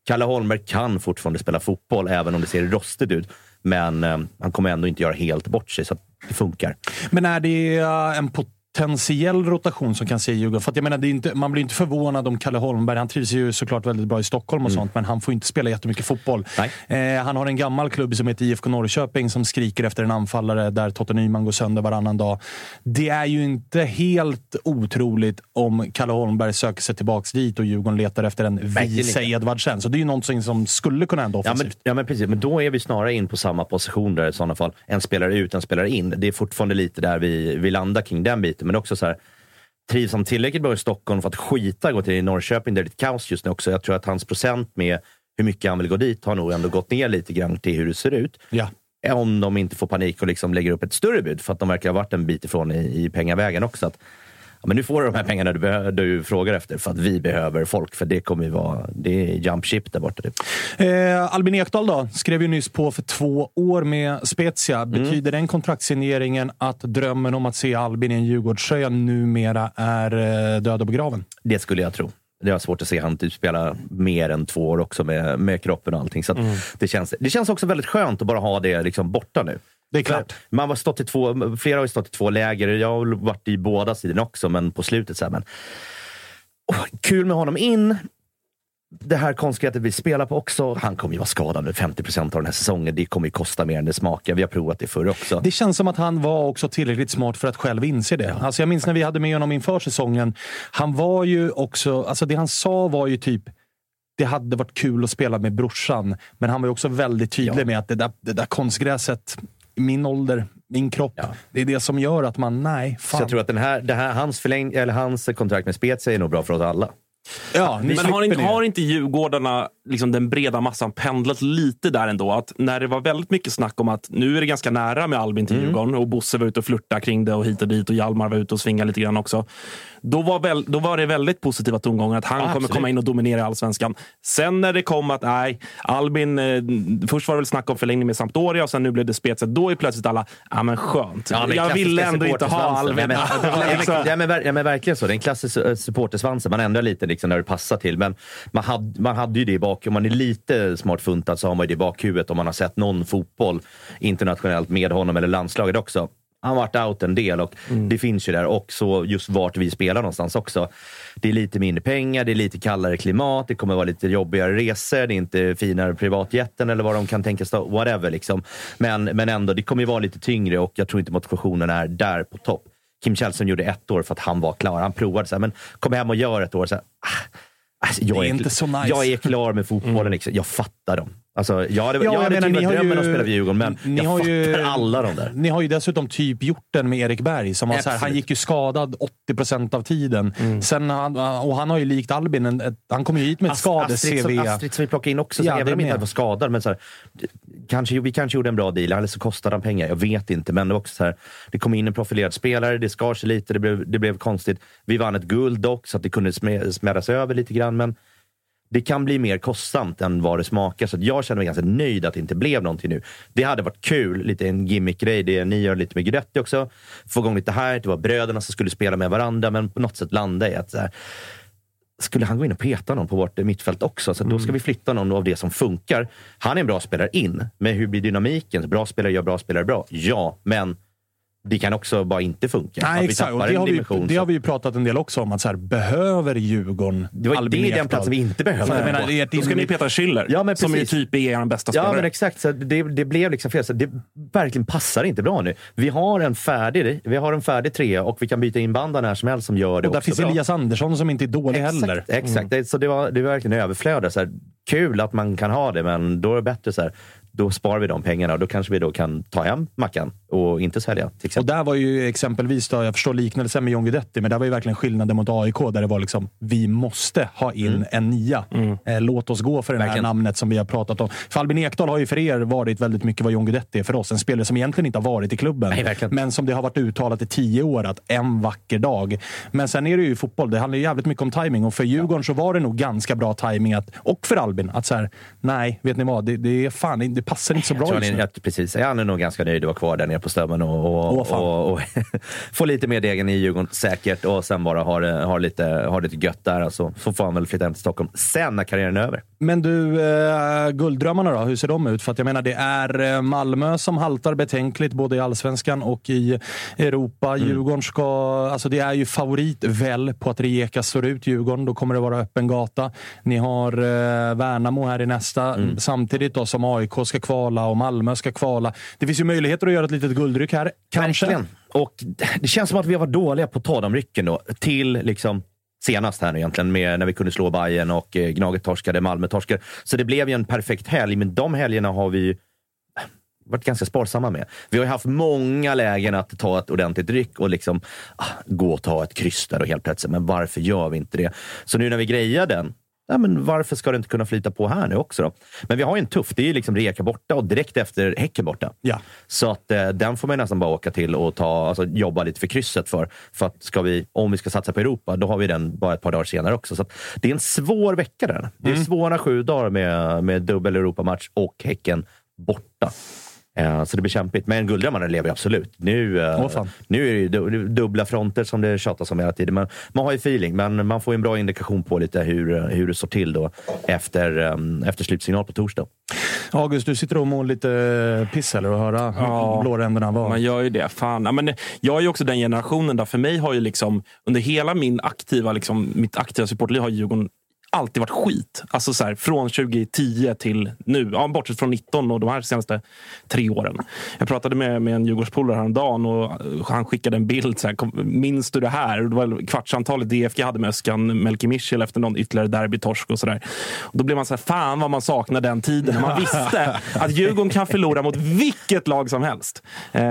Speaker 7: Kalle Holmberg kan fortfarande spela fotboll, även om det ser rostigt ut. Men eh, han kommer ändå inte göra helt bort sig, så att det funkar.
Speaker 3: Men är det eh, en pot potentiell rotation som kan se Djurgården? För att jag menar, det är inte, man blir inte förvånad om Kalle Holmberg, han trivs ju såklart väldigt bra i Stockholm och sånt, men han får inte spela jättemycket fotboll. Eh, han har en gammal klubb som heter IFK Norrköping som skriker efter en anfallare där Totte Nyman går sönder varannan dag. Det är ju inte helt otroligt om Kalle Holmberg söker sig tillbaka dit och Djurgården letar efter en vice. Edvardsen. Så det är ju någonting som skulle kunna hända
Speaker 7: Ja
Speaker 3: offensivt.
Speaker 7: men, ja men precis, men då är vi snarare in på samma position där i sådana fall. En spelare ut, en spelare in. Det är fortfarande lite där vi, vi landar kring den biten. Men också så här, trivs han tillräckligt bra i Stockholm för att skita gå till Norrköping där det är ett kaos just nu också. Jag tror att hans procent med hur mycket han vill gå dit har nog ändå gått ner lite grann till hur det ser ut.
Speaker 3: Ja.
Speaker 7: Om de inte får panik och liksom lägger upp ett större bud, för att de verkar ha varit en bit ifrån i, i pengavägen också. Att, ja, men nu får du de här pengarna du, du frågar efter, för att vi behöver folk. För det kommer ju vara det är jump ship där borta. Typ.
Speaker 3: Eh, Albin Ekdal då, skrev ju nyss på för två år med Spezia.
Speaker 7: Mm.
Speaker 3: Betyder den kontraktssigneringen att drömmen om att se Albin i en Djurgårdströja numera är eh, död och begraven?
Speaker 7: Det skulle jag tro. Det har svårt att se han typ spela mer än två år också med, med kroppen och allting. Så
Speaker 3: Mm.
Speaker 7: det, känns, det känns också väldigt skönt att bara ha det liksom borta nu.
Speaker 3: Det är klart.
Speaker 7: Man har stått i två, flera har ju stått i två läger. Jag har varit i båda sidorna också, men på slutet så här, men, Åh, Kul med honom in. Det här konstgreppet vi spelar på också. Han kommer ju vara skadad nu 50 procent av den här säsongen. Det kommer ju kosta mer än det smakar. Vi har provat det förr också.
Speaker 3: Det känns som att han var också tillräckligt smart för att själv inse det. Alltså jag minns när vi hade med honom inför säsongen. Han var ju också... Alltså det han sa var ju typ det hade varit kul att spela med brorsan, men han var ju också väldigt tydlig med att det där, det där konstgräset, min ålder, min kropp, det är det som gör att man, nej,
Speaker 7: Så
Speaker 3: fan.
Speaker 7: jag tror att den här, det här, hans, förläng, eller hans kontrakt med Spezia är nog bra för oss alla.
Speaker 3: Ja,
Speaker 6: Men har, inte, har inte Djurgårdarna, liksom den breda massan, pendlat lite där ändå? Att när det var väldigt mycket snack om att nu är det ganska nära med Albin till Djurgården och Bosse var ute och flörtade kring det och hit och dit och Hjalmar var ute och svingade lite grann också. Då var, väl, då var det väldigt positiva tongångar att han kommer
Speaker 7: absolut.
Speaker 6: komma in och dominera allsvenskan. Sen när det kom att nej, Albin, eh, först var det väl snack om förlängning med Sampdoria och sen nu blev det spetset. Då är plötsligt alla, ja men skönt.
Speaker 7: Ja,
Speaker 6: jag ville ändå inte ha. Albin.
Speaker 7: Ja, men,
Speaker 6: var
Speaker 7: ja, men, ja, verkligen så. Det är en klassisk eh, supportersvansen. Man ändrar lite liksom när det passar till. Men man hade, man hade ju det i bak... Om man är lite smart funtad så har man ju det i bakhuvudet om man har sett någon fotboll internationellt med honom eller landslaget också. Han varit out en del och det finns ju där. Och så just vart vi spelar någonstans också. Det är lite mindre pengar, det är lite kallare klimat, det kommer vara lite jobbigare resor, det är inte finare privatjätten eller vad de kan tänka sig. Whatever liksom. Men, men ändå, det kommer ju vara lite tyngre och jag tror inte motivationen är där på topp. Kim Källström gjorde ett år för att han var klar. Han provade så här, men kom hem och gör ett år. Så här, ah, alltså, jag
Speaker 3: är
Speaker 7: är
Speaker 3: inte så nice.
Speaker 7: Jag är klar med fotbollen. Liksom. Jag fattar dem. Alltså, jag hade,
Speaker 3: Ja,
Speaker 7: jag hade
Speaker 3: menar, ni har
Speaker 7: drömmen
Speaker 3: ju-
Speaker 7: att spela för Djurgården, men
Speaker 3: ni
Speaker 7: jag
Speaker 3: har
Speaker 7: fattar
Speaker 3: ju-
Speaker 7: alla de där.
Speaker 3: Ni har ju dessutom typ gjort den med Erik Berg. Som var så här, han gick ju skadad 80 procent av tiden. Sen han, och han har ju likt Albin, en, han kom ju hit med ett skade-CV.
Speaker 7: Astrid som vi plockade in också, så
Speaker 3: Ja,
Speaker 7: även om inte var skadad. Men så här, kanske, vi kanske gjorde en bra deal, eller så kostade han pengar. Jag vet inte. Men det, var också så här, det kom in en profilerad spelare, det skar sig lite, det blev, det blev konstigt. Vi vann ett guld dock, så att det kunde smä- smäras över lite grann. Men det kan bli mer kostsamt än vad det smakar. Så jag känner mig ganska nöjd att det inte blev någonting nu. Det hade varit kul, lite en gimmick-grej. Det ni gör lite med Guidetti också. Få igång lite här. Det var bröderna som skulle spela med varandra, men på något sätt landa i att här, skulle han gå in och peta någon på vårt mittfält också? Så då ska vi flytta någon av det som funkar. Han är en bra spelare in, men hur blir dynamiken? Bra spelare gör bra spelare bra. Ja, men det kan också bara inte funka.
Speaker 3: Nej,
Speaker 7: Att vi
Speaker 3: exakt. Det,
Speaker 7: en
Speaker 3: har vi,
Speaker 7: dimension.
Speaker 3: det
Speaker 7: så-
Speaker 3: har vi ju pratat en del också om. Att så här, behöver Djurgården
Speaker 7: Det var- det är den platsen vi inte behöver.
Speaker 3: Jag menar, ert
Speaker 6: Då ska ni peta Schüller,
Speaker 7: Ja, men
Speaker 6: som ju typ är er bästa
Speaker 7: Ja,
Speaker 6: spelare.
Speaker 7: men exakt. Så det, det blev liksom fel. Så det verkligen passar inte bra nu. Vi har en färdig, vi har en färdig trea och vi kan byta in banden när som helst som gör det
Speaker 3: Och där
Speaker 7: också
Speaker 3: finns
Speaker 7: bra.
Speaker 3: Elias Andersson som inte är dålig
Speaker 7: Exakt,
Speaker 3: heller. Mm.
Speaker 7: exakt. Det- Så det var, det var verkligen överflöd. Så här, kul att man kan ha det, men då är det bättre så här. Då sparar vi de pengarna och då kanske vi då kan ta hem Mackan och inte sälja. Till
Speaker 3: Och där var ju exempelvis, då, jag förstår liknelsen med John Guidetti, men där var ju verkligen skillnaden mot AIK där det var liksom, vi måste ha in en nia. Eh, låt oss gå för det här namnet som vi har pratat om. För Albin Ekdal har ju för er varit väldigt mycket vad John Guidetti är för oss. En spelare som egentligen inte har varit i klubben,
Speaker 7: Nej,
Speaker 3: men som det har varit uttalat i tio år att en vacker dag. Men sen är det ju fotboll. Det handlar ju jävligt mycket om timing och för Djurgården så var det nog ganska bra timing att, och för Albin att så här, nej, vet ni vad? Det, det, är fan, det passar inte så
Speaker 7: Jag
Speaker 3: bra
Speaker 7: tror
Speaker 3: just nu.
Speaker 7: att precis, han är nog ganska nöjd att vara kvar där nere på Stömmen och, och,
Speaker 3: fan.
Speaker 7: och, och få lite mer degen i Djurgården säkert och sen bara ha det, ha lite, ha det lite gött där. Alltså, så får han väl flytta hem till Stockholm sen när karriären är över.
Speaker 3: Men du, eh, gulddrömmarna då? Hur ser de ut? För att jag menar, det är eh, Malmö som haltar betänkligt både i allsvenskan och i Europa.
Speaker 7: Mm.
Speaker 3: Djurgården ska... Alltså det är ju favorit väl på att Rijeka slår ut Djurgården. Då kommer det vara öppen gata. Ni har eh, Värnamo här i nästa.
Speaker 7: Mm.
Speaker 3: Samtidigt då som AIK ska kvala och Malmö ska kvala. Det finns ju möjligheter att göra ett litet guldryck här. Kanske.
Speaker 7: Verkligen. Och det känns som att vi har varit dåliga på att ta de rycken då. Till liksom senast här egentligen, med, när vi kunde slå Bayern och eh, Gnaget torskade, Malmö torskade. Så det blev ju en perfekt helg, men de helgerna har vi eh, varit ganska sparsamma med. Vi har ju haft många lägen att ta ett ordentligt ryck och liksom ah, gå och ta ett kryss där och helt plötsligt, men varför gör vi inte det? Så nu när vi grejar den, ja, men varför ska det inte kunna flyta på här nu också då? Men vi har ju en tuff, det är ju liksom Rijeka borta och direkt efter Häcken borta.
Speaker 3: Ja.
Speaker 7: Så att eh, den får man nästan bara åka till och ta, alltså, jobba lite för krysset för. För att ska vi, om vi ska satsa på Europa, då har vi den bara ett par dagar senare också. Så att det är en svår vecka där. Det är svåra sju dagar med, med dubbel Europamatch och Häcken borta. Eh, Så det blir kämpigt. Men gulddrömmarna lever absolut. Nu, eh,
Speaker 3: fan.
Speaker 7: nu är det ju du- dubbla fronter som det tjatas om hela tiden. Man, man har ju feeling, men man får ju en bra indikation på lite hur, hur det står till då efter, eh, efter slutsignal på torsdag.
Speaker 3: August, du sitter och mår lite piss eller? Och höra
Speaker 6: Ja.
Speaker 3: blåränderna var.
Speaker 6: Man gör ju det. Fan. Ja, men jag är ju också den generationen där för mig har ju liksom under hela min aktiva, liksom, mitt aktiva supportliv har Djurgården alltid varit skit. Alltså så här, från 2010 till nu. Ja, bortsett från 19 och de här senaste tre åren. Jag pratade med, med en Djurgårdspolare häromdagen och eh, han skickade en bild. Så här, minns du det här? Det var kvartsamtalet DFG hade med Öskan Melke Michel efter någon ytterligare derbytorsk och sådär. Då blev man så här, fan vad man saknar den tiden. när Man visste att Djurgården kan förlora mot vilket lag som helst. Eh,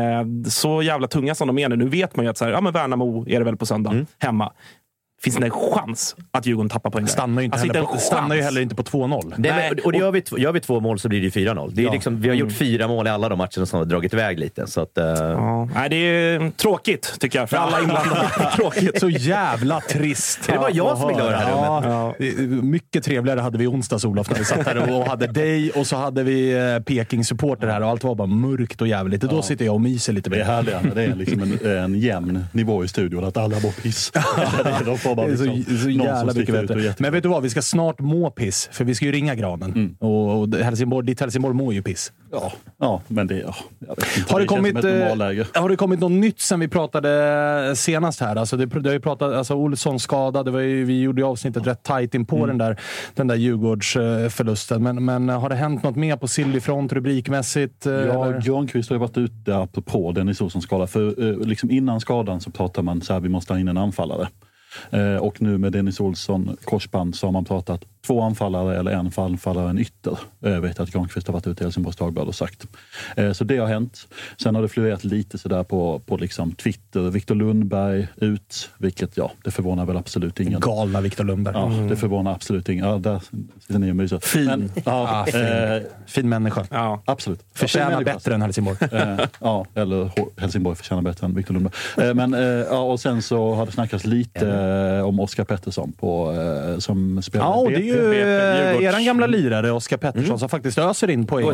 Speaker 6: så jävla tunga som de är nu. Nu vet man ju att så här, ja, men Värnamo är det väl på söndag, hemma. Finns det en chans att Djurgården tappar poäng.
Speaker 3: Stannar ju, inte
Speaker 6: Alltså,
Speaker 3: heller
Speaker 6: inte
Speaker 3: på,
Speaker 6: en
Speaker 3: stannar ju heller inte på 2-0.
Speaker 7: Nej, och det gör, vi, två- gör vi två mål så blir det ju 4-0. Det är
Speaker 3: Ja.
Speaker 7: liksom, vi har gjort fyra mål i alla de matcherna som har dragit iväg lite. Så att, eh,
Speaker 6: Ja. Nej, det är tråkigt, tycker jag, för alla inblandade. tråkigt.
Speaker 3: Så jävla trist.
Speaker 7: Är det bara jag som glad i det här
Speaker 3: höra. Ja. Mycket trevligare hade vi i onsdags, Olof, när vi satt här och hade dig och så hade vi eh, Peking-supporter här och allt var bara mörkt och jävligt. Då sitter jag och myser lite
Speaker 5: Det är när det är liksom en, en jämn nivå i studion, att alla mår piss. Får bara
Speaker 3: Det så,
Speaker 5: liksom
Speaker 3: så
Speaker 5: som
Speaker 3: jävla mycket bättre. Men vet du vad? Vi ska snart må piss, för vi ska ju ringa granen. Och, och Helsingborg, ditt Helsingborg mår ju piss.
Speaker 5: Ja, ja, men det... Ja, inte.
Speaker 3: Har det,
Speaker 5: känns
Speaker 3: kommit, eh, har det kommit något nytt sen vi pratade senast här? Alltså det, det har ju pratat, alltså Olsson skadad, det var ju, vi gjorde ju avsnittet rätt tajt in på
Speaker 5: Mm.
Speaker 3: den där, den där Djurgårdsförlusten. Men, men har det hänt något mer på Sillyfront rubrikmässigt? eh,
Speaker 5: Ja,
Speaker 3: eller?
Speaker 5: Granqvist har ju varit ute apropå Dennis Olssons skada. För eh, liksom innan skadan så pratade man så här, vi måste ha in en anfallare. Eh, och nu med Dennis Olsson korsband så har man pratat två anfallare eller en anfallare, en ytter. Eh, Jag vet att Granqvist har varit ute i Helsingborgs Dagblad och sagt. Eh, Så det har hänt. Sen har det florerat lite sådär på, på liksom Twitter. Viktor Lundberg ut, vilket ja, det förvånar väl absolut ingen.
Speaker 3: Galna Viktor Lundberg.
Speaker 5: Ja, det förvånar absolut ingen. Ja, där sitter ni och myser.
Speaker 3: Fin.
Speaker 5: Men, ja,
Speaker 3: Ah, fin.
Speaker 5: eh,
Speaker 3: Fin människa.
Speaker 6: Ja.
Speaker 5: absolut.
Speaker 3: Förtjänar
Speaker 5: Ja,
Speaker 3: bättre än Helsingborg.
Speaker 5: Eh, ja, eller Helsingborg förtjänar bättre än Victor Lundberg. Eh, men, ja, och sen så har det snackats lite om Oskar Pettersson på, som spelar
Speaker 3: Ja, ju eh, eran gamla lirare Oskar Pettersson som faktiskt öser in poäng.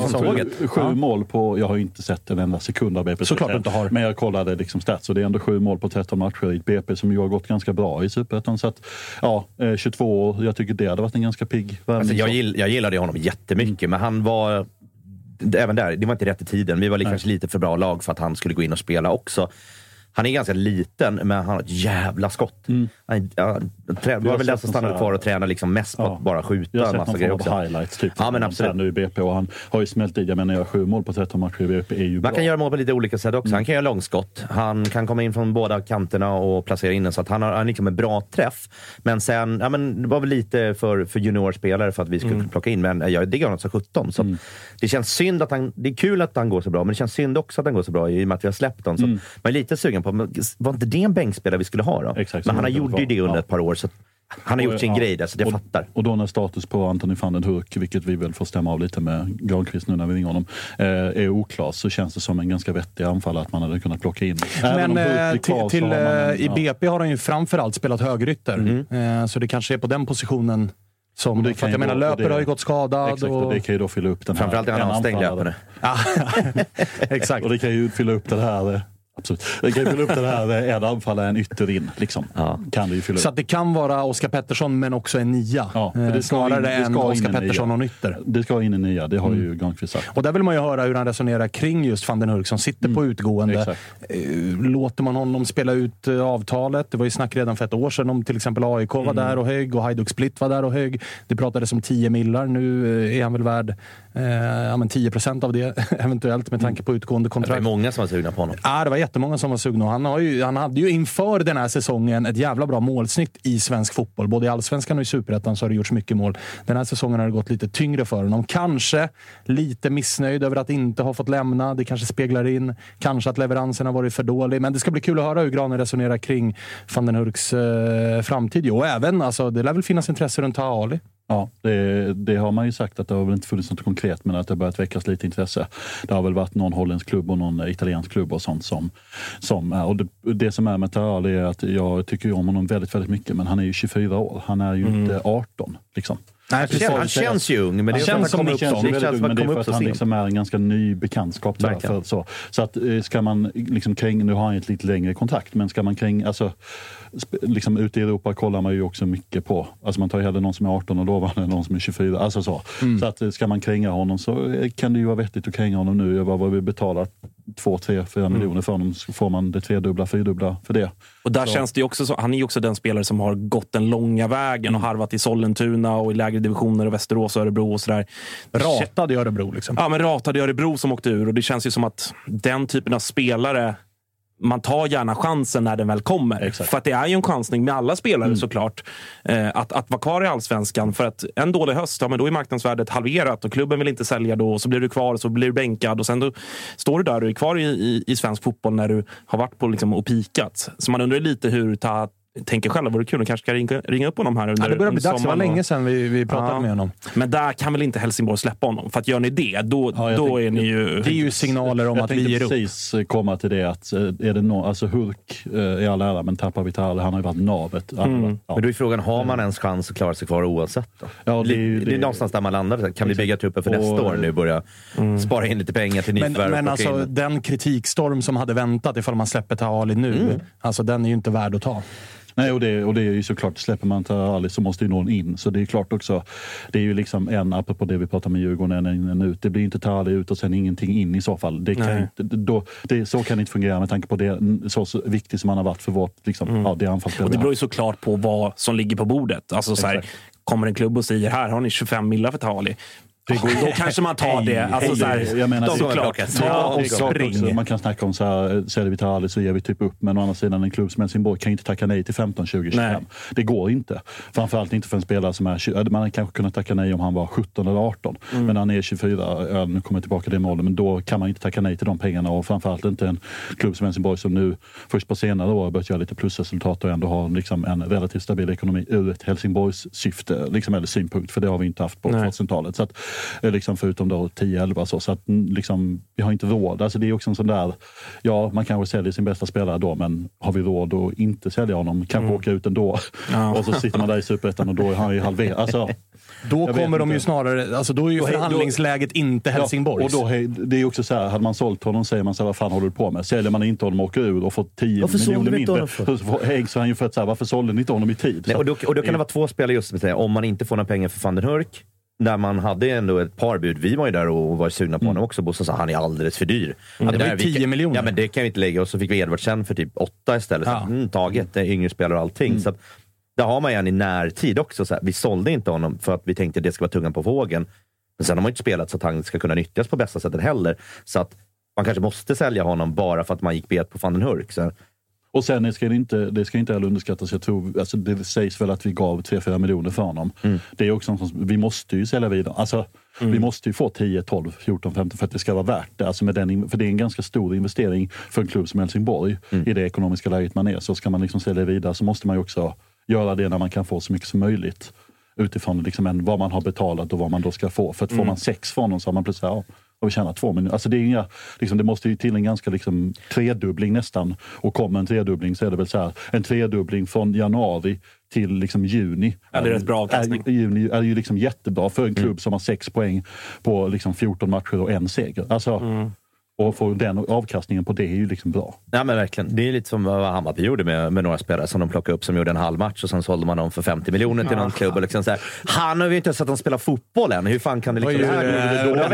Speaker 5: Sju, sju
Speaker 3: Ja.
Speaker 5: mål på, jag har inte sett en enda sekund av BP.
Speaker 3: Såklart du inte har.
Speaker 5: Men jag kollade liksom stats och det är ändå sju mål på 13 matcher i ett BP som ju har gått ganska bra i Superettan. Så att, ja, eh, 22 år, jag tycker det hade varit en ganska pigg värvning.
Speaker 7: Alltså, jag, gill, jag gillade honom jättemycket, men han var... Även där, det var inte rätt i tiden. Vi var li- kanske lite för bra lag för att han skulle gå in och spela också. Han är ganska liten, men han har ett jävla skott. Han, ja, trä, det var väl den som stannade kvar och tränade liksom mest på
Speaker 5: Ja.
Speaker 7: att bara skjuta
Speaker 5: Jag har
Speaker 7: en
Speaker 5: sett
Speaker 7: massa
Speaker 5: någon form av highlights typ,
Speaker 7: Ja, men absolut.
Speaker 5: nu i BP och han har ju smält i. Jag menar, göra sju mål på 13 matcher i BP är ju bra.
Speaker 7: Man kan göra mål på lite olika sätt också. Han kan göra långskott. Han kan komma in från båda kanterna och placera in den. Så att han har, han liksom en bra träff. Men sen, ja, men det var väl lite för, för juniorspelare för att vi skulle plocka in. Men jag diggar honom som 17. Så att Det känns synd att han... Det är kul att han går så bra, men det känns synd också att han går så bra i och med att vi har släppt honom. Så man är lite sugen på, men var inte det en bänkspelare vi skulle ha då?
Speaker 5: Exakt,
Speaker 7: men han
Speaker 5: var.
Speaker 7: ju det under
Speaker 5: Ja.
Speaker 7: ett par år. Så att han har gjort sin
Speaker 5: Ja.
Speaker 7: grej där, så jag
Speaker 5: och,
Speaker 7: fattar.
Speaker 5: Och då när status på Anthony van den Hurk, vilket vi väl får stämma av lite med Granqvist nu när vi ringer honom, eh, är oklar så känns det som en ganska vettig anfallare att man hade kunnat plocka in. Även
Speaker 3: Men
Speaker 5: Hurk
Speaker 3: eh, till,
Speaker 5: så
Speaker 3: till,
Speaker 5: man en-
Speaker 3: eh, i
Speaker 5: ja.
Speaker 3: BP har han ju framförallt spelat högerytter.
Speaker 7: Mhm.
Speaker 3: Eh, Så det kanske är på den positionen som...
Speaker 5: Och det
Speaker 3: För att jag menar, Löper
Speaker 5: det-
Speaker 3: har ju gått skadad.
Speaker 5: Exakt,
Speaker 3: och...
Speaker 5: och det kan ju då fylla upp den här.
Speaker 7: Framförallt är han
Speaker 5: en
Speaker 7: avstängd löpare.
Speaker 3: Exakt.
Speaker 5: Och det kan ju fylla upp det här. Eh, Absolut. Det fylla upp det här eh, en anfallare, en ytter in. Liksom.
Speaker 7: Ja.
Speaker 5: Kan det ju fylla
Speaker 3: Så det kan vara Oskar Pettersson, men också en nia.
Speaker 5: Ja, för
Speaker 3: Eh,
Speaker 5: det ska
Speaker 3: Snarare
Speaker 5: in- det
Speaker 3: än Oskar. Pettersson och en ytter.
Speaker 5: Det ska in en nia, det har ju Granqvist sagt.
Speaker 3: Och där vill man ju höra hur han resonerar kring just van den Hurk som sitter på utgående.
Speaker 5: Exakt.
Speaker 3: Eh, Låter man honom spela ut eh, avtalet? Det var ju snack redan för ett år sedan om till exempel AIK var där och hög och Hajduk Split var där och hög. Det pratades om 10 millar. Nu eh, är han väl värd eh, ja, men 10 procent av det eventuellt med tanke på utgående
Speaker 7: Det var
Speaker 3: kontrakt.
Speaker 7: många som var sugna på honom.
Speaker 3: Ja, det var jättemånga som var sugna. Och Han, har ju, han hade ju inför den här säsongen ett jävla bra målsnitt i svensk fotboll. Både i allsvenskan och i superettan så har det gjorts mycket mål. Den här säsongen har det gått lite tyngre för honom. Kanske lite missnöjd över att inte ha fått lämna. Det kanske speglar in. Kanske att leveransen har varit för dålig. Men det ska bli kul att höra hur Granen resonerar kring van den Hurks eh, framtid. Och även, alltså, det lär väl finnas intresse runt Taha Ali.
Speaker 5: Ja, det, det har man ju sagt att det har väl inte funnits något konkret men att det har börjat väckas lite intresse. Det har väl varit någon holländsk klubb och någon italiensk klubb och sånt som, som är. Och det, det som är med Tarali är att jag tycker om honom väldigt, väldigt mycket men han är ju 24 år. Han är ju inte 18 liksom.
Speaker 3: Nej,
Speaker 7: Han, känns, han känns ju ung, men det
Speaker 3: Han känns som
Speaker 7: upp
Speaker 3: känns
Speaker 7: det
Speaker 5: väldigt
Speaker 7: känns
Speaker 5: ung, men det är för
Speaker 7: upp
Speaker 5: att han liksom är en ganska ny bekantskap. Där, för, så så att, eh, ska man liksom kring, nu har han ett lite längre kontrakt, men ska man kring, alltså, liksom ute i Europa kollar man ju också mycket på, alltså man tar hellre någon som är 18 och lovande än någon som är 24. Alltså så. så att eh, ska man kränga honom så eh, kan det ju vara vettigt att kränga honom nu. Vad vi betalar 2, 3, 4 miljoner för honom så får man det tredubbla, fyrdubbla för det.
Speaker 6: Och där känns det också så, han är ju också den spelare som har gått den långa vägen och harvat i Sollentuna och i lägre divisioner och Västerås och Örebro och sådär.
Speaker 3: Ratad i Örebro liksom.
Speaker 6: Ja, men ratade i Örebro som åkte ur och det känns ju som att den typen av spelare man tar gärna chansen när den väl kommer.
Speaker 5: Exakt.
Speaker 6: För att det är ju en chansning med alla spelare såklart. Eh, att, att vara kvar i allsvenskan. För att en dålig höst, ja, men då är marknadsvärdet halverat och klubben vill inte sälja då. Så blir du kvar så blir du bänkad och sen då står du där och är kvar i, i, i svensk fotboll när du har varit på liksom, och pikat. Så man undrar lite hur ta, tänker själv, det vore kul. De kanske ska ringa, ringa upp honom här under
Speaker 3: Ja, det börjar bli dags. Det var länge sedan vi, vi pratade
Speaker 6: Ja.
Speaker 3: med honom.
Speaker 6: Men där kan väl inte Helsingborg släppa honom? För att gör ni det, då,
Speaker 5: Ja, jag
Speaker 6: då
Speaker 5: tänkte-
Speaker 6: är ni ju...
Speaker 3: Det är ju signaler om
Speaker 5: jag
Speaker 3: att vi
Speaker 5: tänkte
Speaker 3: ger upp.
Speaker 5: precis komma till det att eh, är det no, alltså Hurk eh, är all ära, men tappar vi Tarle, han har ju varit navet.
Speaker 6: Mm.
Speaker 5: varit- ja.
Speaker 7: Men då är frågan, har man ens chans att klara sig kvar oavsett? Då?
Speaker 5: Ja, det är ju-
Speaker 7: det, är
Speaker 5: det-
Speaker 7: någonstans där man landar. Kan vi bygga truppen för
Speaker 5: Och-
Speaker 7: nästa år nu? Börja spara in lite pengar till
Speaker 3: Men,
Speaker 7: nyförvärv?
Speaker 3: men
Speaker 7: plocka
Speaker 3: alltså,
Speaker 7: in-
Speaker 3: den kritikstorm som hade väntat ifall man släpper Tahali nu,
Speaker 7: Mm.
Speaker 3: alltså den är ju inte värd att ta.
Speaker 5: Nej, och det, och det är ju såklart, släpper man Tarali så måste ju någon in. Så det är klart också, det är ju liksom en, apropå det vi pratar med Djurgården, en en ut. Det blir inte Tarali ut och sen ingenting in i så fall. Det kan inte, då, det, så kan det inte fungera med tanke på det, så, så viktigt som han har varit för vårt, liksom, ja, det anfallsspel
Speaker 6: Och det beror ju såklart på vad som ligger på bordet. Alltså, så här, kommer en klubb och säger här har ni 25 millar för Tali. Det går, då kanske man tar det. Alltså,
Speaker 5: Hej,
Speaker 6: så här,
Speaker 5: jag menar,
Speaker 7: de plocka.
Speaker 6: Ta
Speaker 5: Ja,
Speaker 6: och
Speaker 5: klart
Speaker 6: spring.
Speaker 5: Man kan snacka om så här, säljer vi Tarali så ger vi typ upp. Men å andra sidan en klubb som Helsingborg kan inte tacka nej till 15, 20, 25.
Speaker 6: Nej.
Speaker 5: Det går inte. Framförallt inte för en spelare som är 20. Man hade kanske kunnat tacka nej om han var 17 eller 18.
Speaker 6: Mm.
Speaker 5: Men när han är 24, ja, nu kommer jag tillbaka till det målet, men då kan man inte tacka nej till de pengarna. Och framförallt inte en klubb som Helsingborg som nu först på senare år har börjat göra lite plusresultat och ändå har liksom en relativt stabil ekonomi ur ett Helsingborgs syfte, liksom, eller synpunkt. För det har vi inte haft på
Speaker 6: Nej.
Speaker 5: 2000-talet. Eh, liksom, förutom då 10-11 så. så att, mm, liksom, vi har inte råd. Alltså, det är också en sån där, ja man kanske säljer sin bästa spelare då, men har vi råd att inte sälja honom? Kanske åka ut ändå. och så sitter man där i superettan och då är han ju halverad. Alltså,
Speaker 3: Då kommer de ju snarare, alltså då är ju
Speaker 5: Då- då-
Speaker 3: förhandlingsläget inte Helsingborgs.
Speaker 5: Ja, och då, det är också så här, hade man sålt honom säger man så här, vad fan håller du på med? Säljer man inte honom och åker ur och får 10
Speaker 7: Varför
Speaker 5: miljoner mindre. Så så han ju för att så här, varför sålde ni inte honom i tid?
Speaker 7: Nej, och, då, och då kan det vara två spelare just som säger, om man inte får några pengar för van den Hurk, där man hade ändå ett par bud. Vi var ju där och var sugna på honom också. Bosse sa han är alldeles för dyr.
Speaker 3: Ja, det var ju
Speaker 7: där vi
Speaker 3: 10
Speaker 7: kan-
Speaker 3: miljoner.
Speaker 7: Ja, men det kan vi inte lägga. Och så fick vi Edvardsen för typ åtta istället.
Speaker 3: Ja.
Speaker 7: Så, mm, taget, det är yngre spelare och allting. Så att, där har man ju en i närtid också. Så här, vi sålde inte honom för att vi tänkte att det ska vara tungan på vågen. Men sen har man ju inte spelat så att han ska kunna nyttjas på bästa sättet heller. Så att man kanske måste sälja honom bara för att man gick bet på van den Hurk. Så,
Speaker 5: Och sen ska det inte, det ska inte heller underskattas. Jag tror, alltså det sägs väl att vi gav 3-4 miljoner för honom. Det är också sån, vi måste ju sälja vidare. Alltså, Vi måste ju få 10, 12, 14, 15 för att det ska vara värt det. Alltså med den, för det är en ganska stor investering för en klubb som Helsingborg. I det ekonomiska läget man är. Så ska man liksom sälja vidare så måste man ju också göra det när man kan få så mycket som möjligt. Utifrån liksom en, vad man har betalat och vad man då ska få. För att får man sex från honom så har man plötsligt, ja, och tjänar två miljoner. Alltså det, är inga, liksom, det måste ju till en ganska liksom, tredubbling nästan. Och kommer en tredubbling så är det väl så här, en tredubbling från januari till liksom juni.
Speaker 6: Ja, det är rätt bra avkastning.
Speaker 5: Är, juni är ju liksom jättebra för en klubb som har sex poäng på liksom 14 matcher och en seger. Alltså, Och få den avkastningen på det är ju liksom bra.
Speaker 7: Ja men verkligen. Det är lite som vad Hammarby gjorde med, med några spelare som de plockade upp som gjorde en halv match och sen sålde man dem för 50 miljoner till någon klubb. Och liksom så här, han har ju inte sett att de spelar fotboll än. Hur fan kan det liksom...
Speaker 3: Oj,
Speaker 7: det här,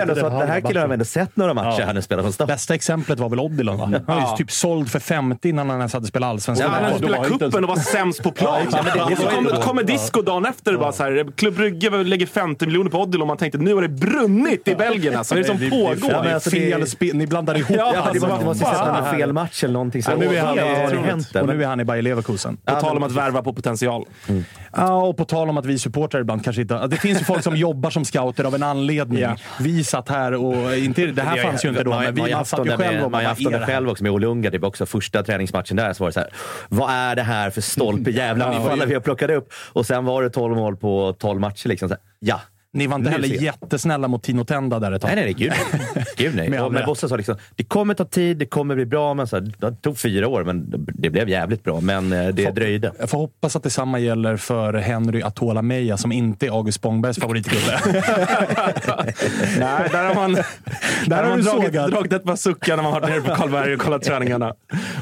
Speaker 7: ändå
Speaker 3: det
Speaker 7: så att det här killen har ändå sett några matcher här nu spelar från start.
Speaker 3: Bästa exemplet var väl Odilon va? Han var ju typ såld för 50 innan han ens hade spelat allsvenskan.
Speaker 6: Ja, han
Speaker 5: inte ens-
Speaker 6: cupen och var sämst på plan.
Speaker 7: Ja, det- det
Speaker 6: så kommer, kommer disco dagen efter. Bara så här, Klubb Brygge lägger 50 miljoner på Odilon och man tänkte nu har det brunnit i Belgien. Alltså. Vad är det som
Speaker 7: Det- det-
Speaker 6: pågår?
Speaker 7: Ja, det-
Speaker 3: Fel spel, blandar ihop.
Speaker 6: Ja,
Speaker 7: Ja, det
Speaker 6: alltså,
Speaker 7: var, det måste sätta någon fel match eller någonting. Så
Speaker 3: Och nu är han,
Speaker 7: har hänt där?
Speaker 3: och nu är han i Bayer Leverkusen.
Speaker 6: På tal om att värva på potential.
Speaker 3: Ja, och på tal om att vi supportrar ibland kanske inte... Det finns ju folk som jobbar som scouter av en anledning.
Speaker 6: Ja.
Speaker 3: Vi satt här och... Inte, det här fanns ju inte då, men vi satt ju själv och
Speaker 7: Man har
Speaker 3: bara,
Speaker 7: haft
Speaker 3: vad
Speaker 7: dem
Speaker 3: är
Speaker 7: där
Speaker 3: det här?
Speaker 7: själv också med Olle Ungar. Typ också första träningsmatchen där så var det så här. Vad är det här för stolpe jävla anfallare vi har plockat upp? Och sen var det 12 mål på 12 matcher. Liksom. Så här, ja.
Speaker 3: Ni var inte heller
Speaker 7: jag.
Speaker 3: jättesnälla mot Tino Tenda där ett tag.
Speaker 7: Nej, nej. Gud. Gud, nej. Men
Speaker 3: rätt.
Speaker 7: Bosse sa liksom, det kommer ta tid, det kommer bli bra. Men så här, det tog fyra år, men det blev jävligt bra. Men eh, det dröjde.
Speaker 3: Jag får hoppas att detsamma gäller för Henry Atola Meja som inte är August Spångbergs favoritkille.
Speaker 6: Nej, där har man, där har
Speaker 3: har
Speaker 6: man dragit, dragit ett par suckar när man har varit nere på Karlberg och kollat träningarna.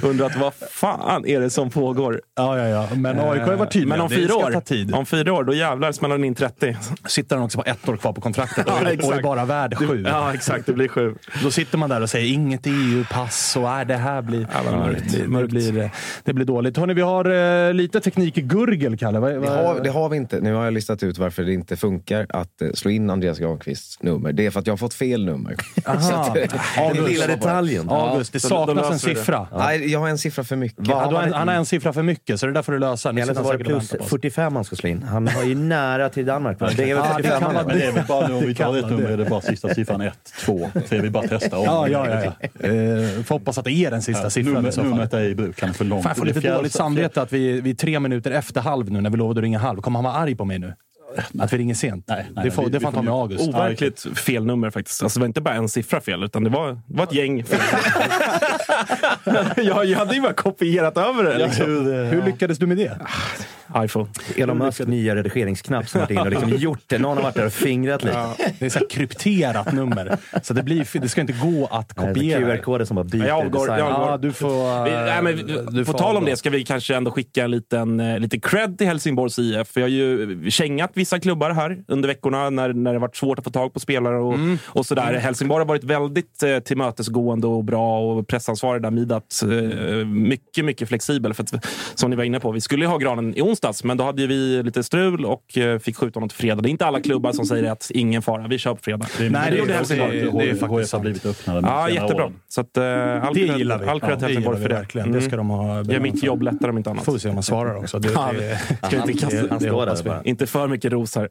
Speaker 6: Undrat vad fan är det som pågår?
Speaker 3: ja, ja, ja. Men AIK har varit tydliga.
Speaker 6: Men om fyra, år, om fyra år, då jävlar smäller den in 30.
Speaker 3: sitter han också på ett år kvar på kontraktet
Speaker 6: Ja,
Speaker 3: och, och är bara värd sju.
Speaker 6: Ja, exakt. Det blir sju.
Speaker 3: Då sitter man där och säger inget EU-pass och är det här blir,
Speaker 6: Ja, mörkt.
Speaker 3: det, det, blir, eh, det blir dåligt. Hörrni, vi har eh, lite teknik i gurgel, Kalle. Vad,
Speaker 4: Det
Speaker 3: vad,
Speaker 4: har, det har vi inte. Nu har jag listat ut varför det inte funkar att eh, slå in Andreas Granqvists nummer. Det är för att jag har fått fel nummer. Så att, eh,
Speaker 7: Den lilla detaljen.
Speaker 3: August, det saknas en
Speaker 6: det.
Speaker 3: siffra.
Speaker 4: Nej, jag har en siffra för mycket.
Speaker 3: Ja, har en, han har en siffra för mycket, så det där får du lösa. Nu
Speaker 7: Eller så
Speaker 3: han
Speaker 7: var det
Speaker 3: och
Speaker 7: plus
Speaker 3: väntar på oss.
Speaker 7: 45 han ska slå in. Han var ju nära till Danmark. va? Det är väl
Speaker 3: Ja, det
Speaker 7: 45
Speaker 3: kan
Speaker 5: Men det är väl bara nu om vi tar ett nummer är det bara sista siffran 1, 2, 3. Vi bara testar om.
Speaker 3: Ja, ja, ja. ja. Eh, får hoppas att det är den sista
Speaker 5: Ja,
Speaker 3: siffran i så
Speaker 5: nummer,
Speaker 3: fall.
Speaker 5: numret är i bruk. Är för långt.
Speaker 3: Fan, jag får
Speaker 5: Det
Speaker 3: lite
Speaker 5: fjärde-
Speaker 3: dåligt samvete att vi, vi är tre minuter efter halv nu när vi lovade att ringa halv. Kommer han vara arg på mig nu? Att vi ringer sent?
Speaker 5: Nej, nej,
Speaker 3: det får,
Speaker 5: vi-
Speaker 3: det får han ta med August.
Speaker 6: Overkligt fel nummer faktiskt. Alltså, det var inte bara en siffra fel, utan det var, det var ett gäng fel. jag, jag hade ju bara kopierat över det. Liksom.
Speaker 3: Hur lyckades du med det?
Speaker 6: iPhone.
Speaker 7: Elon Musk nya redigeringsknapp som varit inne och liksom gjort det. Någon har varit där och fingrat lite.
Speaker 3: Det är så här krypterat nummer. Så det, blir, det ska inte gå att kopiera. det.
Speaker 7: QR-koder som bara byter
Speaker 6: Jag avgår-
Speaker 7: design.
Speaker 6: jag avgår.
Speaker 3: Ja, du får...
Speaker 6: Vi, nej, men,
Speaker 3: du
Speaker 6: på
Speaker 3: får
Speaker 6: tal om det ska vi kanske ändå skicka en liten eh, lite cred till Helsingborgs IF. Vi har ju kängat vissa klubbar här under veckorna när, när det varit svårt att få tag på spelare och,
Speaker 3: Mm.
Speaker 6: och sådär. Helsingborg har varit väldigt eh, tillmötesgående och bra och pressansvarig där, Midat, eh, mycket, mycket flexibel. För att, som ni var inne på, vi skulle ju ha granen i onsdags, men då hade vi lite strul och eh, fick skjuta honom till fredag. Det är inte alla klubbar som säger att ingen fara, vi kör på fredag.
Speaker 3: Nej,
Speaker 6: det
Speaker 3: det,
Speaker 6: gjorde
Speaker 3: är,
Speaker 6: Helsingborg.
Speaker 3: det, det är faktiskt
Speaker 5: HF har blivit öppnare
Speaker 6: Ja, jättebra. Så att, eh, all
Speaker 3: Det gillar vi.
Speaker 6: All cred
Speaker 3: Ja, det
Speaker 6: Helsingborg
Speaker 3: gillar
Speaker 6: för
Speaker 3: vi
Speaker 6: det.
Speaker 3: verkligen. Det ska de ha
Speaker 6: Gör mitt jobb lättare om inte annat.
Speaker 3: Får vi se om han svarar också. Det,
Speaker 6: Ja,
Speaker 3: det,
Speaker 6: ska inte kasta-
Speaker 3: det,
Speaker 7: han
Speaker 3: det
Speaker 7: står där bara.
Speaker 6: Inte för mycket ros här.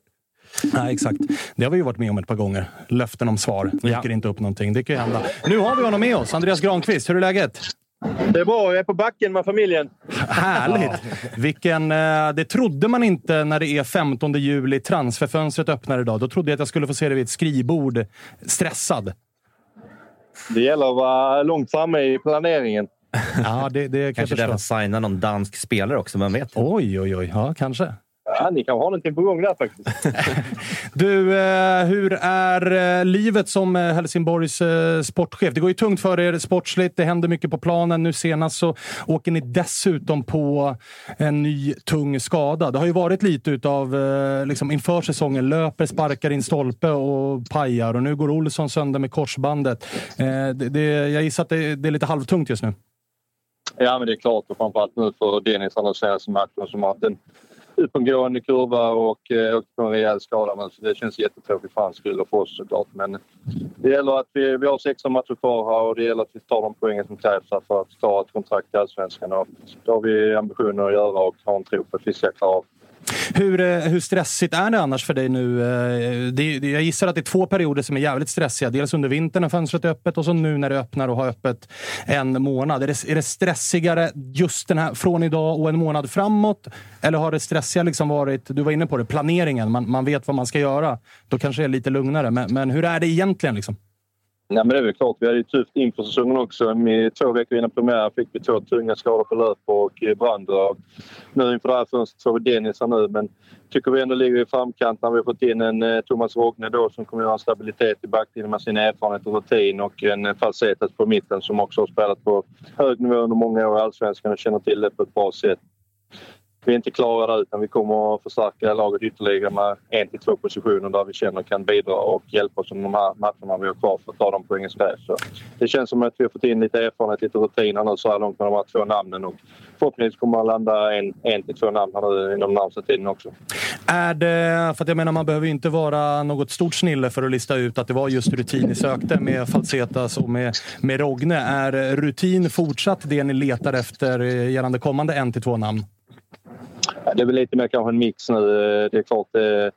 Speaker 3: Nej, exakt. Det har vi ju varit med om ett par gånger. Löften om svar.
Speaker 6: Ja.
Speaker 3: Dyker inte upp någonting. Det kan ju hända. Nu har vi honom med oss. Andreas Granqvist, hur är läget?
Speaker 8: Det är bra, jag är på backen med familjen.
Speaker 3: Härligt! Vilken, eh, det trodde man inte när det är 15 juli. Transferfönstret öppnar idag. Då trodde jag att jag skulle få se dig vid ett skrivbord stressad.
Speaker 8: Det gäller att vara långt framme i planeringen.
Speaker 3: Ja, det, det kan
Speaker 7: Kanske därför han signar någon dansk spelare också, vem vet?
Speaker 3: Oj, oj, oj. Ja, kanske.
Speaker 8: Ja, ni kan ha någonting på gång där faktiskt.
Speaker 3: Du, eh, hur är eh, livet som eh, Helsingborgs sportchef? Det går ju tungt för er sportsligt. Det händer mycket på planen. Nu senast så åker ni dessutom på en ny tung skada. Det har ju varit lite utav liksom inför säsongen. Löper, sparkar in stolpe och pajar. Och nu går Olsson sönder med korsbandet. Det, det, jag gissar att det, det är lite halvtungt just nu.
Speaker 8: Ja, men det är klart. Och framförallt nu för Dennis den senaste matchen som har haft en uppåtgående kurva och eh, åkte på en rejäl skada. Men så det känns jättetråkigt för hans skull och för oss såklart. Men det gäller att vi, vi har 16 matcher kvar här och det gäller att vi tar de poängen som krävs för att klara ett kontrakt i Allsvenskan. Och det har vi ambitioner att göra och har en tro på att vi ska klara av.
Speaker 3: Hur, eh, hur stressigt är det annars för dig nu? Eh, det, det, jag gissar att det är två perioder som är jävligt stressiga. Dels under vintern när fönstret är öppet och så nu när det öppnar och har öppet en månad. Är det, är det stressigare just den här, från idag och en månad framåt? Eller har det stressiga liksom varit, du var inne på det, planeringen. Man, man vet vad man ska göra. Då kanske det är lite lugnare. Men, men hur är det egentligen? Liksom?
Speaker 8: Nej, men det är väl klart. Vi hade ju tufft inför säsongen också. Med två veckor innan premiären fick vi två tunga skador på löp och eh, branddrag. Nu inför det här fönstret får vi Dennis här nu, men tycker vi ändå ligger i framkant när vi har fått in en eh, Thomas Rogne då som kommer att ha en stabilitet i backlinjen med sin erfarenhet och rutin och en eh, Falsetas på mitten som också har spelat på hög nivå under många år i Allsvenskan och känner till det på ett bra sätt. Vi är inte klara där utan vi kommer att förstärka laget ytterligare med en till två positioner där vi känner kan bidra och hjälpa oss under de här matcherna vi har kvar för att ta de poängen som krävs. Det känns som att vi har fått in lite erfarenhet, lite rutin här nu så här långt med de här två namnen och förhoppningsvis kommer man landa en, en till två namn här nu inom den närmsta tiden också.
Speaker 3: Är det, för att jag menar, man behöver ju inte vara något stort snille för att lista ut att det var just rutin ni sökte med Falsetas och med, med Rogne. Är rutin fortsatt det ni letar efter gällande kommande en till två namn?
Speaker 8: Det är väl lite mer kanske en mix nu. Eh, det är klart, eh,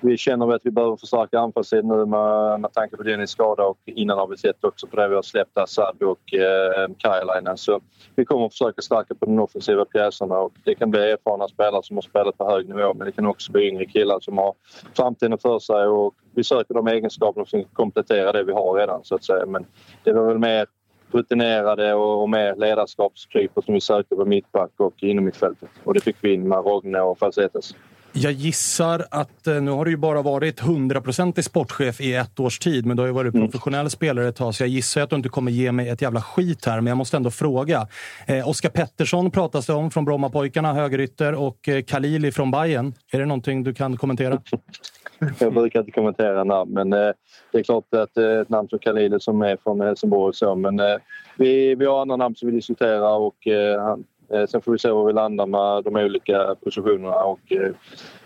Speaker 8: vi känner att vi behöver förstärka anfallssidan nu med, med tanke på Dennis skada och innan har vi sett också på det vi har släppt Assad och eh, Kajalainen. Så vi kommer att försöka stärka på de offensiva pjäserna och det kan bli erfarna spelare som har spelat på hög nivå men det kan också bli yngre killar som har framtiden för sig och vi söker de egenskaperna som kompletterar det vi har redan så att säga. Men det var väl mer rutinerade och, och mer ledarskapstyper som vi söker på mittback och inom mittfältet. Och det fick vi in med Rogne och Falsetes.
Speaker 3: Jag gissar att eh, nu har du ju bara varit 100% sportchef i ett års tid, men du har ju varit professionell spelare ett tag, så jag gissar att du inte kommer ge mig ett jävla skit här, men jag måste ändå fråga. Eh, Oskar Pettersson pratas det om från Brommapojkarna, högerytter, och eh, Khalili från Bayern. Är det någonting du kan kommentera?
Speaker 8: Jag brukar inte kommentera namn men eh, det är klart att eh, ett namn som Khalil som är från Helsingborg så men eh, vi, vi har andra namn som vi diskuterar och eh, han, sen får vi se var vi landar med de olika positionerna och eh,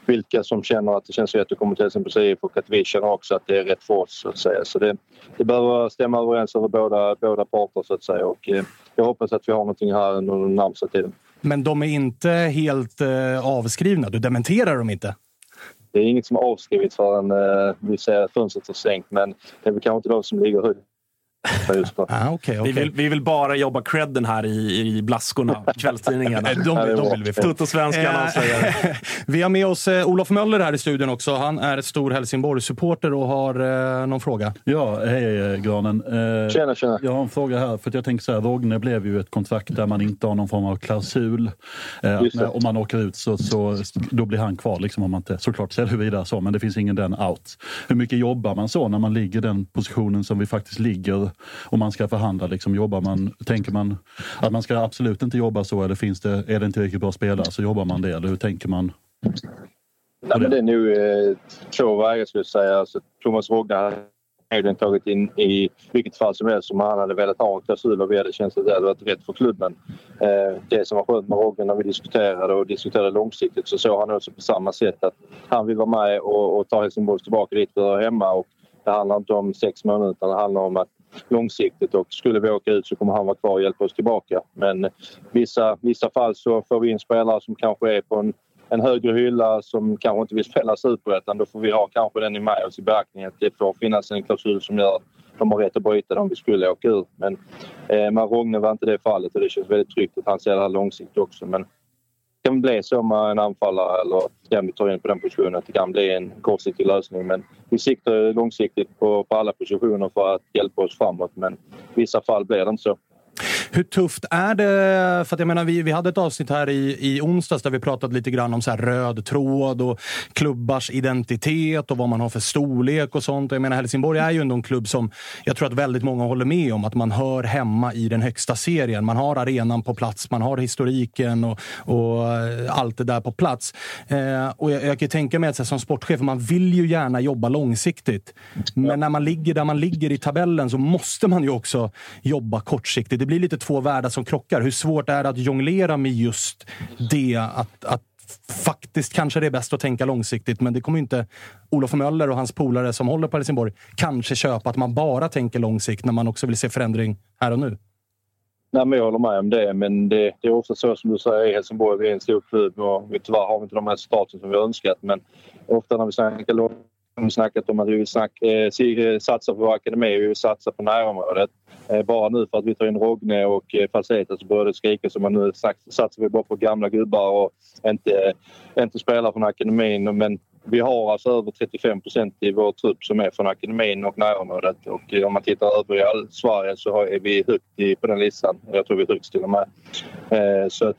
Speaker 8: vilka som känner att det känns rätt att komma till exempel IF och att vi känner också att det är rätt för oss så att säga. Så det, det behöver stämma överens över båda, båda parter så att säga och eh, jag hoppas att vi har någonting här under den närmsta tiden.
Speaker 3: Men de är inte helt eh, avskrivna. Du dementerar dem inte?
Speaker 8: det är inget som är avskrivet förrän eh, vi ser fönstret är stängt. Men det är väl kanske inte de som ligger nu.
Speaker 3: Ah, okay, okay.
Speaker 6: Vi, vill, vi vill bara jobba credden här i, i blaskorna, kvällstidningarna.
Speaker 3: de, de vill vi få.
Speaker 6: Toto-svenskan
Speaker 3: Eh,
Speaker 6: avslöjar.
Speaker 3: Vi har med oss eh, Olof Möller här i studion också. Han är stor Helsingborg-supporter och har eh, någon fråga.
Speaker 5: Ja, hej eh, Granen. Eh,
Speaker 8: Tjena, tjena.
Speaker 5: Jag har en fråga här. För att jag tänker så här, Rogne blev ju ett kontrakt där man inte har någon form av klausul. Eh, när, om man åker ut så, så då blir han kvar, liksom, om man inte såklart säljer vidare så. Men det finns ingen den out. Hur mycket jobbar man så när man ligger i den positionen som vi faktiskt ligger? Om man ska förhandla, liksom, jobbar man, tänker man att man ska absolut inte jobba så? Eller finns det, är det inte riktigt bra spelare så jobbar man det? Eller hur tänker man?
Speaker 8: Nej, men det är nog eh, två vägar skulle jag säga. Alltså, Thomas Rogna hade den tagit in i vilket fall som helst om han hade velat ha en klausul och vi hade känt att det hade varit rätt för klubben. Eh, det som var skönt med Rogne när vi diskuterade och diskuterade långsiktigt så såg han också på samma sätt att han vill vara med och, och ta Helsingborg tillbaka dit vi hör hemma. Och det handlar inte om sex månader utan det handlar om att långsiktigt och skulle vi åka ut så kommer han vara kvar och hjälpa oss tillbaka. Men vissa, vissa fall så får vi in spelare som kanske är på en en högre hylla som kanske inte vill spela superettan, då får vi ha kanske den i med oss i beaktning att det får finnas en klausul som gör att de har rätt att bryta det om vi skulle åka ur. Men eh, med Rogne var inte det fallet och det känns väldigt tryggt att han ser det här långsiktigt också. Men kan bli så med en anfallare eller den vi tar in på den positionen att det kan bli en kortsiktig lösning. Men vi siktar långsiktigt på, på alla positioner för att hjälpa oss framåt. Men i vissa fall blir det inte så.
Speaker 3: Hur tufft är det? För jag menar, vi, vi hade ett avsnitt här i, i onsdags där vi pratade lite grann om så här röd tråd och klubbars identitet och vad man har för storlek och sånt. Jag menar, Helsingborg är ju ändå en klubb som jag tror att väldigt många håller med om att man hör hemma i den högsta serien. Man har arenan på plats, man har historiken och, och eh, allt det där på plats. Eh, och jag, jag kan tänka mig att här, som sportchef, man vill ju gärna jobba långsiktigt. Men när man ligger där man ligger i tabellen så måste man ju också jobba kortsiktigt. Det blir lite två världar som krockar. Hur svårt är det att jonglera med just det? Att, att faktiskt kanske det är bäst att tänka långsiktigt, men det kommer inte Olof Möller och hans polare som håller på Helsingborg kanske köpa att man bara tänker långsikt när man också vill se förändring här och nu.
Speaker 8: Nej, men jag håller med om det, men det, det är ofta så som du säger i Helsingborg. Vi är en stor klubb och vi, tyvärr har vi inte de resultaten som vi önskat. Men ofta när vi snackar långsiktigt har vi snackat om att vi vill snack, eh, eh satsa på vår akademi, vi vill satsa på närområdet. Eh, bara nu för att vi tar in Rogne och eh, så börjar det skrika som att nu satsar vi bara på gamla gubbar och inte, inte spelar från akademin. Men vi har alltså över 35 procent i vår trupp som är från akademin och närområdet. Och eh, om man tittar över i all Sverige så är vi högt i, på den listan. Jag tror vi är högst till och med. Eh, så att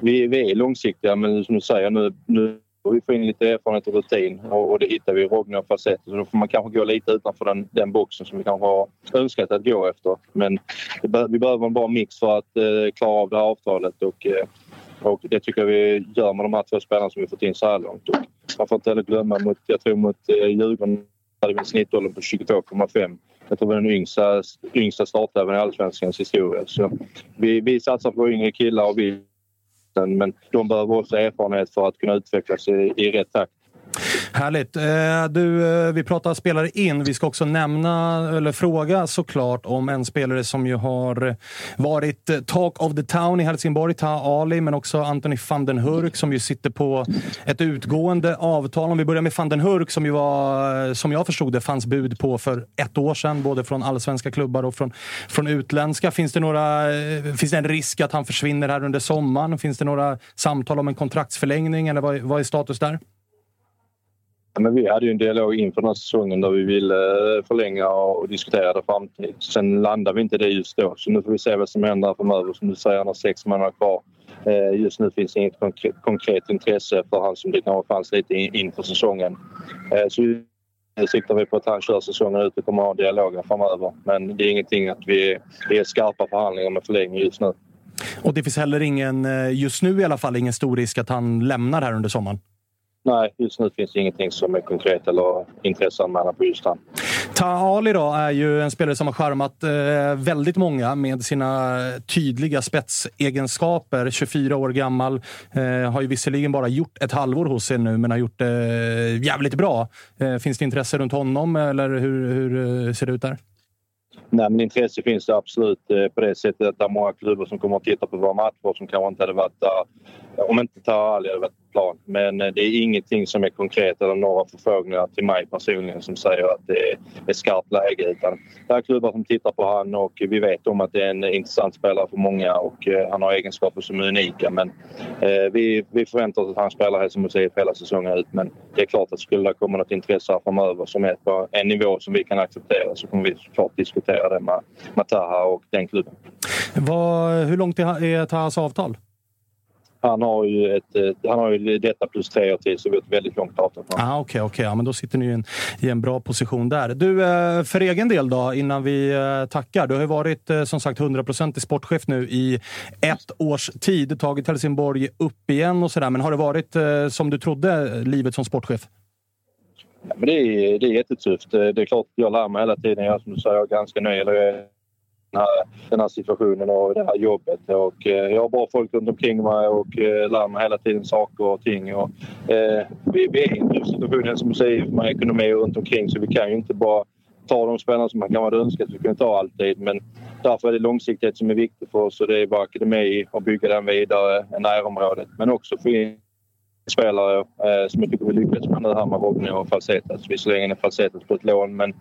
Speaker 8: vi, vi är långsiktiga men som du säger nu, nu och vi får in lite erfarenhet och rutin och, och det hittar vi i Rogne och Falsett. Så då får man kanske gå lite utanför den, den boxen som vi kanske har önskat att gå efter. Men det be, vi behöver en bra mix för att eh, klara av det här avtalet och, eh, och det tycker jag vi gör med de här två spelarna som vi fått in så här långt. Och man får inte heller glömma mot, jag tror mot eh, Djurgården hade vi en snittålder på 22,5. Jag tror det var den yngsta, yngsta startelvan i Allsvenskans historia. Så vi, vi satsar på yngre killar och vi men de behöver också erfarenhet för att kunna utvecklas i, i rätt takt.
Speaker 3: Härligt. Eh, du, eh, vi pratar spelare in. Vi ska också nämna, eller fråga såklart, om en spelare som ju har varit eh, talk of the town i Helsingborg, Taha Ali, men också Anthony van den Hurk som ju sitter på ett utgående avtal. Om vi börjar med van den Hurk som ju var, som jag förstod det, fanns bud på för ett år sedan, både från allsvenska klubbar och från, från utländska. Finns det, några, finns det en risk att han försvinner här under sommaren? Finns det några samtal om en kontraktsförlängning, eller vad, vad är status där?
Speaker 8: Men vi hade ju en dialog inför den här säsongen där vi ville eh, förlänga och diskutera det framtid. Sen landade vi inte i det just då, så nu får vi se vad som händer framöver. Som du säger, han har sex månader kvar. Eh, just nu finns inget konkret, konkret intresse för han som det kanske fanns lite inför säsongen. Eh, så nu siktar vi på att han kör säsongen ut och kommer att ha dialogen framöver. Men det är ingenting att vi vi är skarpa förhandlingar med förlängning just nu.
Speaker 3: Och det finns heller ingen, just nu i alla fall, ingen stor risk att han lämnar här under sommaren.
Speaker 8: Nej, just nu finns det ingenting som är konkret eller intresseanmälan på just han.
Speaker 3: Taha Ali då är ju en spelare som har charmat eh, väldigt många med sina tydliga spetsegenskaper. 24 år gammal. Eh, har ju visserligen bara gjort ett halvår hos er nu, men har gjort det eh, jävligt bra. Eh, finns det intresse runt honom eller hur, hur ser det ut där?
Speaker 8: Nej, men intresse finns det absolut på det sättet att det är många klubbar som kommer att titta på våra matcher som kanske inte hade varit där om inte Taha Ali hade varit plan. Men eh, det är ingenting som är konkret eller några förfrågningar till mig personligen som säger att det är skarpt läge. Utan det är klubbar som tittar på han och vi vet om att det är en intressant spelare för många och eh, han har egenskaper som är unika. Men eh, vi, vi förväntar oss att han spelar Helsingborgs IF hela säsongen ut. Men det är klart att skulle det komma något intresse här framöver som är på en nivå som vi kan acceptera så kommer vi såklart diskutera det med, med Taha och den klubben.
Speaker 3: Vad, hur långt är Tahas avtal?
Speaker 8: Han har ju, ett, ett, han har ju detta plus tre år till så vi har ett väldigt långt avtal.
Speaker 3: Ah, Okej, okay, okay, ja, men då sitter ni i en, i en bra position där. Du, eh, för egen del då, innan vi eh, tackar. Du har ju varit eh, som sagt 100% i sportchef nu i ett års tid. Tagit Helsingborg upp igen och sådär. Men har det varit som du trodde, livet som sportchef?
Speaker 8: Ja, men det, är, det är jättetufft. Det är klart jag lär mig hela tiden. Jag, som du säger, jag är ganska. Eller den här, den här situationen och det här jobbet. Och, eh, jag har bra folk runt omkring mig och eh, lär mig hela tiden saker och ting. Och, eh, vi, vi är i en tuff situation som säger med ekonomi runt omkring så vi kan ju inte bara ta de spelarna som man kan vara önskat. Vi kunde ta alltid. Men därför är det långsiktighet som är viktigt för oss och det är bara akademi och bygga den vidare, i närområdet. Men också få in spelare eh, som jag tycker vi lyckats med nu här med Rogne och Falsetas. Visserligen är Falsetas på ett lån men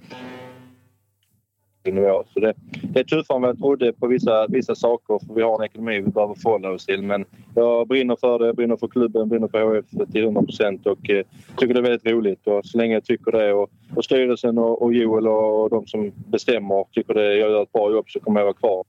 Speaker 8: nivå. Så det, det är tuffare än vad jag trodde på vissa, vissa saker för vi har en ekonomi vi behöver förhålla oss till. Men jag brinner för det, jag brinner för klubben, brinner för HF till 100 procent och eh, tycker det är väldigt roligt. Och så länge jag tycker det och, och styrelsen och, och Joel och, och de som bestämmer tycker det, jag gör ett bra jobb så kommer jag vara kvar.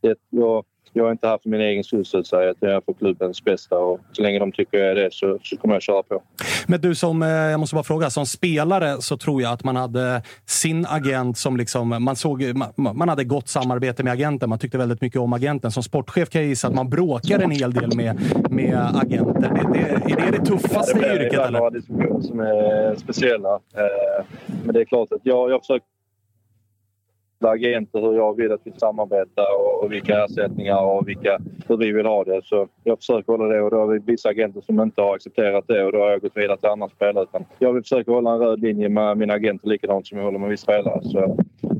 Speaker 8: Det, jag, jag är inte här för min egen skull så att säga. Jag är för klubbens bästa och så länge de tycker jag är det så, så kommer jag köra på.
Speaker 3: Men du som, eh, jag måste bara fråga, som spelare så tror jag att man hade sin agent som liksom, man såg, man hade gott samarbete med agenten. Man tyckte väldigt mycket om agenten. Som sportchef kan jag gissa att man bråkar en hel del med, med agenter. Det, det, är det det tuffaste ja, det yrket? Det är
Speaker 8: några diskussioner som är speciella. Eh, men det är klart att jag, jag försöker agenter hur jag vill att vi samarbetar och, och vilka ersättningar och vilka, hur vi vill ha det. Så jag försöker hålla det och då har vi vissa agenter som inte har accepterat det och då har jag gått vidare till andra spelare. Utan jag vill försöka hålla en röd linje med mina agenter likadant som jag håller med vissa spelare. Så,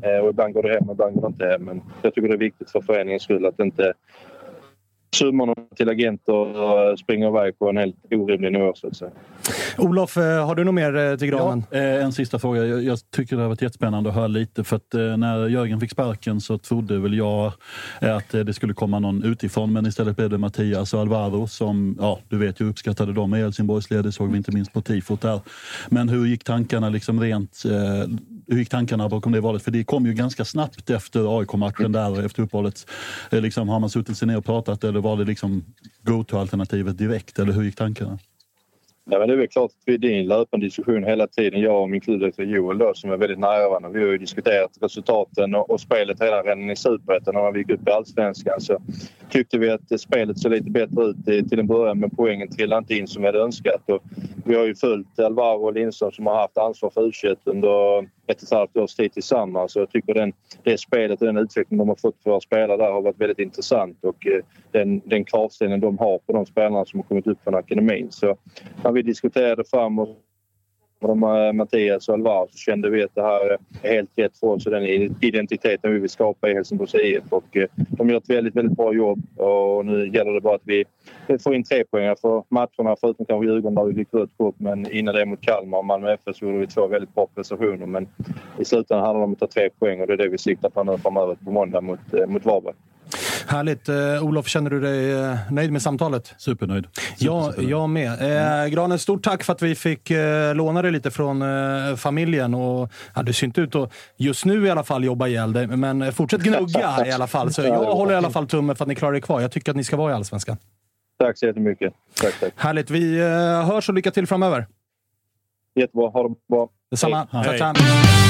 Speaker 8: eh, och ibland går det hem och ibland går det inte hem. Men jag tycker det är viktigt för föreningens skull att inte summorna till agenter springer iväg på en helt orimlig nivå så att säga.
Speaker 3: Olof, eh, har du något mer eh, till granen?
Speaker 5: Ja, eh, en sista fråga. Jag, jag, tycker det har varit jättespännande att höra lite. För att när Jörgen fick sparken så trodde väl jag att det skulle komma någon utifrån. Men istället blev det Mattias och Alvaro som, ja, du vet, jag uppskattade dem i Helsingborgs led. Det såg vi inte minst på tifot där. Men hur gick tankarna liksom rent hur gick tankarna bakom det valet? För det kom ju ganska snabbt efter AIK-matchen där, efter uppehållet. Liksom, har man suttit sig ner och pratat eller var det liksom go-to-alternativet direkt? Eller hur gick tankarna?
Speaker 8: Ja, men det är väl klart att det är en löpande diskussion hela tiden. Jag och min klubbdirektör Joel då, som är väldigt nära varandra. Vi har ju diskuterat resultaten och, och spelet hela redan i Superettan och när vi gick upp i Allsvenskan så tyckte vi att spelet såg lite bättre ut i, till en början men poängen trillade inte in som vi hade önskat. Och vi har ju följt Alvaro och Lindström som har haft ansvar för u under ett och ett halvt års tid tillsammans. Och jag tycker den, det spelet och den utveckling de har fått för våra spelare där har varit väldigt intressant och eh, den, den kravställning de har på de spelarna som har kommit upp från akademin. Så när vi diskuterade framåt och eh, Mattias och Alvar så kände vi att det här är helt rätt för oss och den identiteten vi vill skapa i Helsingborgs IF. Och eh, de gör ett väldigt, väldigt bra jobb och nu gäller det bara att vi får in tre poäng för matcherna förutom kanske Djurgården där vi fick rött kort men innan det mot Kalmar och Malmö FF så gjorde vi två väldigt bra prestationer men i slutändan handlar det om att ta tre poäng och det är det vi siktar på nu framöver på måndag mot, eh, mot Varberg.
Speaker 3: Härligt. Uh, Olof, känner du dig uh, nöjd med samtalet?
Speaker 5: Supernöjd.
Speaker 3: Ja, jag med. Uh, Granen, stort tack för att vi fick uh, låna dig lite från familjen. Och, ja, du ser inte ut att, just nu i alla fall, jobba ihjäl dig, men fortsätt gnugga i alla fall. Så jag håller i alla fall tummen för att ni klarar er kvar. Jag tycker att ni ska vara i Allsvenskan.
Speaker 8: Tack så jättemycket. Tack, tack.
Speaker 3: Härligt. Vi hörs och lycka till framöver.
Speaker 8: Jättebra. Ha det bra.
Speaker 3: Detsamma. Hej. Tack, tack.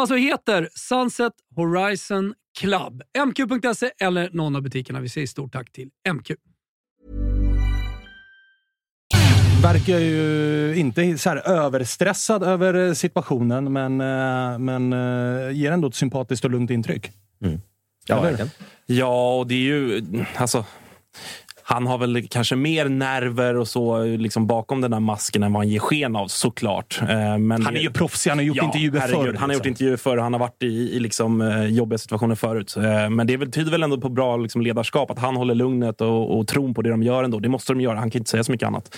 Speaker 9: alltså heter Sunset Horizon Club. MQ.se eller någon av butikerna. Vi säger stort tack till MQ.
Speaker 3: Verkar ju inte så här överstressad över situationen, men, eh, men eh, ger ändå ett sympatiskt och lugnt intryck.
Speaker 7: Ja,
Speaker 3: Eller?
Speaker 7: verkligen.
Speaker 6: Ja, och det är ju... Alltså, han har väl kanske mer nerver och så liksom bakom den där masken än vad han ger sken av, såklart. Eh, Men
Speaker 3: Han är ju proffsig, han har gjort
Speaker 6: Ja,
Speaker 3: intervjuer
Speaker 6: herregud.
Speaker 3: förr.
Speaker 6: Han har gjort
Speaker 3: liksom.
Speaker 6: intervjuer förr, han har varit i, i liksom, eh, jobbiga situationer förut. Eh, Men det tyder väl ändå på bra liksom, ledarskap, att han håller lugnet och, och tron på det de gör ändå. Det måste de göra, han kan inte säga så mycket annat.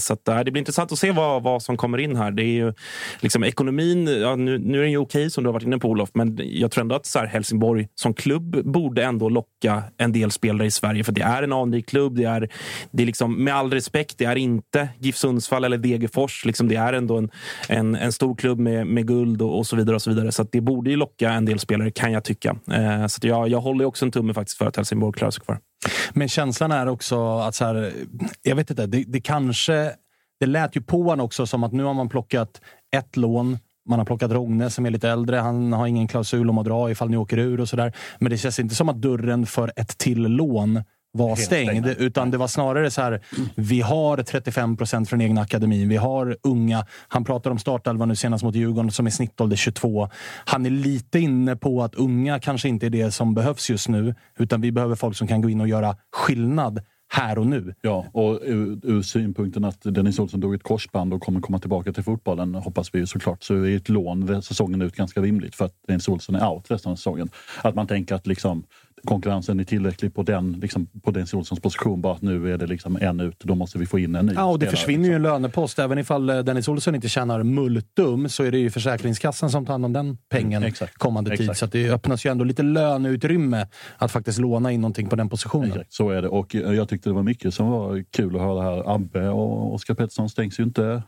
Speaker 6: Så att, det blir intressant att se vad, vad som kommer in här. Det är ju, liksom, ekonomin, ja, nu, nu är den ju okej som du har varit inne på Olof, men jag tror ändå att så här, Helsingborg som klubb borde ändå locka en del spelare i Sverige. För det är en anrik klubb, det är, det är liksom, med all respekt, det är inte GIF Sundsvall eller Degerfors. Liksom, det är ändå en, en, en stor klubb med, med guld och, och så vidare. och så vidare. Så att det borde ju locka en del spelare, kan jag tycka. Eh, så att jag, jag håller också en tumme faktiskt för att Helsingborg klarar sig kvar.
Speaker 3: Men känslan är också att så här, jag vet inte, det, det kanske... Det lät ju på honom också som att nu har man plockat ett lån. Man har plockat Rogne som är lite äldre. Han har ingen klausul om att dra ifall ni åker ur och sådär. Men det känns inte som att dörren för ett till lån var stängd. Utan det var snarare så här, vi har 35 procent från egna akademin. Vi har unga. Han pratar om startelvan nu senast mot Djurgården som är snittålder 22. Han är lite inne på att unga kanske inte är det som behövs just nu. Utan vi behöver folk som kan gå in och göra skillnad här och nu.
Speaker 5: Ja, och ur, ur synpunkten att Dennis Olsson drog ett korsband och kommer komma tillbaka till fotbollen hoppas vi ju såklart. Så är ett lån säsongen ut ganska rimligt för att Dennis Olsson är out resten av säsongen. Att man tänker att liksom, konkurrensen är tillräcklig på den, liksom, på Dennis Olssons position. Bara att nu är det liksom en ut, då måste vi få in en ny
Speaker 3: Ja, och det
Speaker 5: spelare,
Speaker 3: försvinner ju en lönepost. Även ifall eh, Dennis Olsson inte tjänar multum så är det ju Försäkringskassan som tar hand om den pengen
Speaker 5: Mm, exakt.
Speaker 3: kommande tid.
Speaker 5: Exakt.
Speaker 3: Så att det öppnas ju ändå lite löneutrymme att faktiskt låna in någonting på den positionen.
Speaker 5: Exakt, så är det. Och eh, jag tyckte det var mycket som var kul att höra här. Abbe och Oskar Pettersson stängs ju inte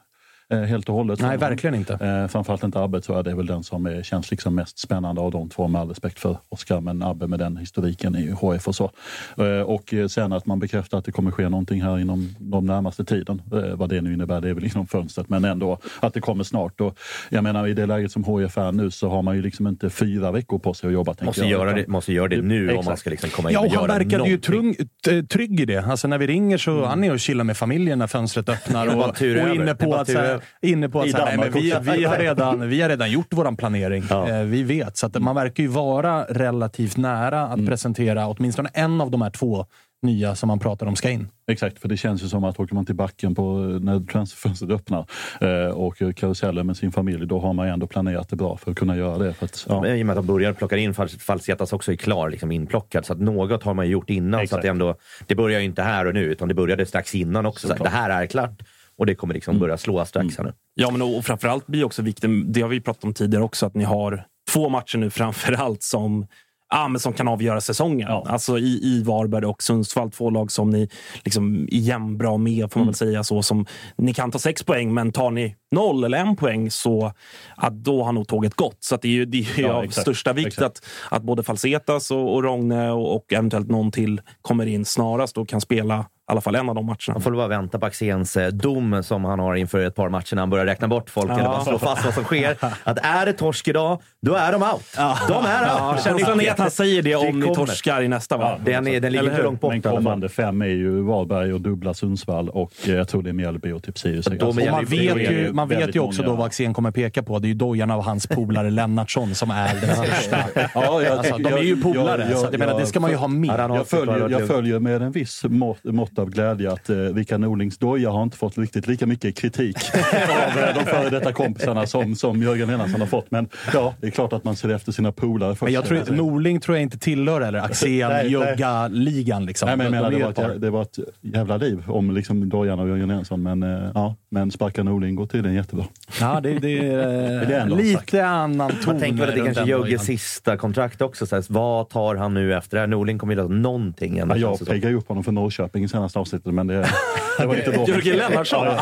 Speaker 5: helt och hållet.
Speaker 3: Nej, verkligen inte.
Speaker 5: Eh, framförallt inte Abbe tror jag. Det är väl den som är, känns liksom mest spännande av de två med all respekt för Oskar. Men Abbe med den historiken i HF och så. Eh, och eh, sen att man bekräftar att det kommer ske någonting här inom de närmaste tiden. Eh, vad det nu innebär, det är väl inom fönstret. Men ändå att det kommer snart. Och jag menar i det läget som HF är nu så har man ju liksom inte fyra veckor på sig att jobba.
Speaker 7: Måste
Speaker 5: jag,
Speaker 7: göra det, måste göra det nu om man
Speaker 5: Exakt.
Speaker 7: ska liksom komma in
Speaker 3: Ja,
Speaker 7: och
Speaker 3: och han
Speaker 7: göra
Speaker 3: verkade ju
Speaker 7: någonting.
Speaker 3: trung, t- trygg i det. Alltså när vi ringer så han är och chillar med familjen när fönstret öppnar. Och, och
Speaker 7: över.
Speaker 3: inne på att, så inne på att så här, nej, men vi, vi, har redan, vi har redan gjort våran planering.
Speaker 7: Ja.
Speaker 3: Eh, vi vet. Så att man verkar ju vara relativt nära att presentera åtminstone en av de här två nya som man pratar om ska in.
Speaker 5: Exakt, för det känns ju som att åker man till backen på, när transferfönstret öppnar eh, och karusellen med sin familj, då har man ju ändå planerat det bra för att kunna göra det. För att, ja.
Speaker 7: Men I och med att de börjar plocka in, Fal- Falsetas också är klar, liksom inplockad. Så att något har man ju gjort innan. Så
Speaker 5: Exakt.
Speaker 7: att det, ändå, det börjar ju inte här och nu, utan det började strax innan också. Så det här är klart. Och det kommer liksom börja slå strax här nu.
Speaker 6: Ja, men och framförallt blir också vikten, det har vi pratat om tidigare också, att ni har två matcher nu framförallt som Ja, men som kan avgöra säsongen.
Speaker 5: Ja.
Speaker 6: Alltså i, i Varberg och Sundsvall, två lag som ni liksom är jämnbra med, får man väl säga. så som Ni kan ta sex poäng, men tar ni noll eller en poäng så ja, då har nog tåget gått. Så att det är ju, det är
Speaker 5: Ja,
Speaker 6: av
Speaker 5: exakt.
Speaker 6: största vikt
Speaker 5: Exakt.
Speaker 6: att, att både Falsetas och, och Rogne och, och eventuellt någon till kommer in snarast och kan spela i alla fall en av de matcherna.
Speaker 7: Man får bara vänta på Axéns eh, dom som han har inför ett par matcher när han börjar räkna bort folk eller bara slå fast vad som sker. Att är det torsk idag, då är de out. De är
Speaker 6: Ja,
Speaker 7: out.
Speaker 6: känslan är att han säger det om ni torskar i nästa. Va?
Speaker 7: Den, är, den ligger inte långt bort.
Speaker 5: Men Kalamander 5 är ju Varberg och dubbla Sundsvall och eh, jag tror det är Mjällby och typ Sirius. Alltså,
Speaker 3: man vet ju, man vet ju också
Speaker 5: många-
Speaker 3: då vad Axén kommer peka på. Det är ju dojan av hans polare Lennartsson som är den största.
Speaker 5: Ja, jag,
Speaker 3: Alltså, de är ju polare, så att jag menar, det ska man ju ha med.
Speaker 7: Ja,
Speaker 5: Jag följer, jag följer med en viss mått, av glädje att eh, Rickard Norlings doja har inte fått riktigt lika mycket kritik av eh, de före detta kompisarna som, som Jörgen Lennartsson har fått. Men ja, det är klart att man ser efter sina polare först.
Speaker 3: Men jag tror, Norling tror jag inte tillhör eller Axén,
Speaker 5: Nej, nej.
Speaker 3: Jugga-ligan. Liksom.
Speaker 5: Nej, men jag menar,
Speaker 3: är
Speaker 5: det, var
Speaker 3: ett
Speaker 5: det var ett jävla liv om liksom Dojan och Jörgen Lennartsson. Men, eh, ja, men sparka Norling går tydligen jättebra.
Speaker 3: Ja, det, det
Speaker 5: Det är
Speaker 3: lite annan ton.
Speaker 7: Man tänker väl att det kanske är sista kontrakt också. Så här, vad tar han nu efter det här? Norling kommer ju ha någonting.
Speaker 5: Ja, jag peggade ju upp honom för Norrköping i senaste avsnittet, men det, det var inte bra.
Speaker 6: Jörgen Lennartsson?
Speaker 5: Ja,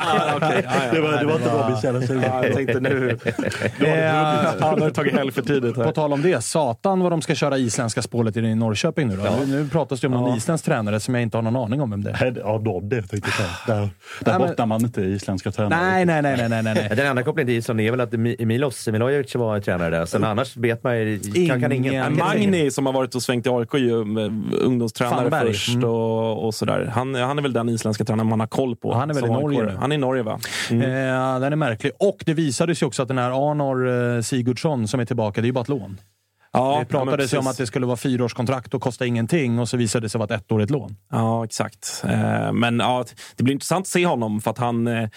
Speaker 6: Ah, okej. Ja, ja.
Speaker 5: Det var, det var inte
Speaker 3: var-
Speaker 5: Bichelle
Speaker 6: Ja, jag tänkte nu...
Speaker 3: Eh,
Speaker 6: Ja, nu har du tagit helg för tidigt.
Speaker 3: På
Speaker 6: Här.
Speaker 3: tal om det, satan vad de ska köra isländska spåret i Norrköping nu då. Nu, nu pratas det om någon
Speaker 5: Ja.
Speaker 3: isländsk tränare som jag inte har någon aning om vem det är.
Speaker 5: Nej, Ja, de, det tänkte jag säga. Där, där
Speaker 3: Nej, men-
Speaker 5: bottnar man inte i isländska tränare.
Speaker 3: Nej, nej, nej, nej, nej, nej. nej.
Speaker 7: Den enda kopplingen till Island är väl att Mi- Milos Milojevic var tränare där. Sen annars vet man ju... Kan, kan ingen,
Speaker 3: Ingen-
Speaker 6: Magni som har varit och svängt i AIK, ju, med ungdomstränare först
Speaker 3: Mm.
Speaker 6: och, och sådär. Han, han är väl den isländska tränaren man har koll på.
Speaker 3: Han är väl i Norge nu?
Speaker 6: Han är i Norge va? Mm.
Speaker 3: Eh, den är märklig. Och det visade sig också att den här Arnor eh, Sigurdsson som är tillbaka, det är ju bara ett lån.
Speaker 6: Ja,
Speaker 3: det pratades
Speaker 6: ja,
Speaker 3: om att det skulle vara fyraårskontrakt och kosta ingenting och så visade det sig vara ett ettårigt lån.
Speaker 6: Ja, exakt. Eh, Men ja, det blir intressant att se honom för att han eh,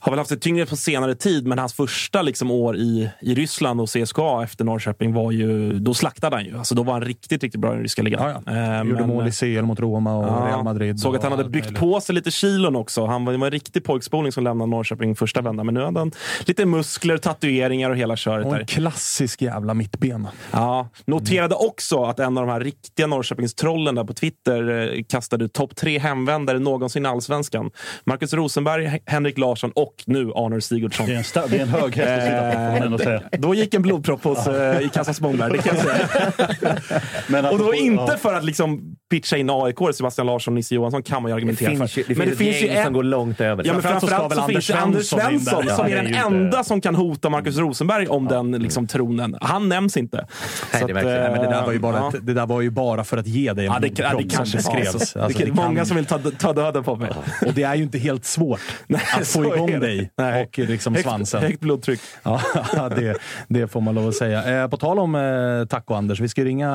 Speaker 6: har väl haft det tyngre på senare tid, men hans första liksom, år i, i Ryssland och CSKA efter Norrköping var ju, då slaktade han ju. Alltså, då var han riktigt, riktigt bra i den ryska ligan.
Speaker 3: Ja, ja.
Speaker 6: Eh,
Speaker 3: Gjorde
Speaker 6: men-
Speaker 3: mål i CL mot Roma och
Speaker 6: Ja,
Speaker 3: Real Madrid.
Speaker 6: Såg att han hade byggt
Speaker 3: möjligt.
Speaker 6: på sig lite kilon också. Han var, det var en riktig pojkspoling som lämnade Norrköping första vändan. Men nu hade han lite muskler, tatueringar och hela köret
Speaker 3: Och
Speaker 6: där.
Speaker 3: en klassisk jävla mittbena.
Speaker 6: Ja, noterade också att en av de här riktiga Norrköpingstrollen där på Twitter eh, kastade topp tre hemvändare någonsin i Allsvenskan. Marcus Rosenberg, Henrik Larsson och nu Arnor Sigurdsson.
Speaker 5: Det är en, sta- det är en hög häst att sitta på, får man ändå säga.
Speaker 6: Då gick en blodpropp hos, eh, i Kassas Mångberg, det kan jag säga.
Speaker 5: Men
Speaker 6: Och då
Speaker 5: apropå-
Speaker 6: inte
Speaker 5: ja.
Speaker 6: för att liksom pitcha in AIK, Sebastian Larsson och Nisse Johansson kan man ju
Speaker 7: Det
Speaker 6: argumentera
Speaker 7: finns
Speaker 6: för.
Speaker 7: ju, det
Speaker 6: Men
Speaker 7: finns ett gäng som går långt över.
Speaker 6: Ja, men
Speaker 3: Framförallt så
Speaker 6: så finns det Anders
Speaker 3: Svensson
Speaker 6: som är
Speaker 3: det är
Speaker 6: den
Speaker 3: ju
Speaker 6: enda som kan hota Marcus Rosenberg om den liksom, tronen. Han nämns inte.
Speaker 7: Nej, det
Speaker 6: eh,
Speaker 3: Men det där, var ju bara
Speaker 6: ja.
Speaker 3: ett, det där var ju bara för att ge dig en
Speaker 6: Ja, det, ja, det kanske
Speaker 3: som
Speaker 6: var
Speaker 3: beskrevs.
Speaker 6: så.
Speaker 3: Alltså,
Speaker 6: det
Speaker 3: det
Speaker 6: är många
Speaker 3: kan-
Speaker 6: som vill ta, ta döden på mig.
Speaker 3: Och det är ju inte helt svårt att få
Speaker 6: är
Speaker 3: igång
Speaker 6: det.
Speaker 3: dig
Speaker 6: Nej.
Speaker 3: och liksom
Speaker 6: Högt-
Speaker 3: svansen.
Speaker 6: Högt blodtryck.
Speaker 3: Ja, det, det får man lov att säga. Eh, på tal om eh, Taco Anders, vi ska ringa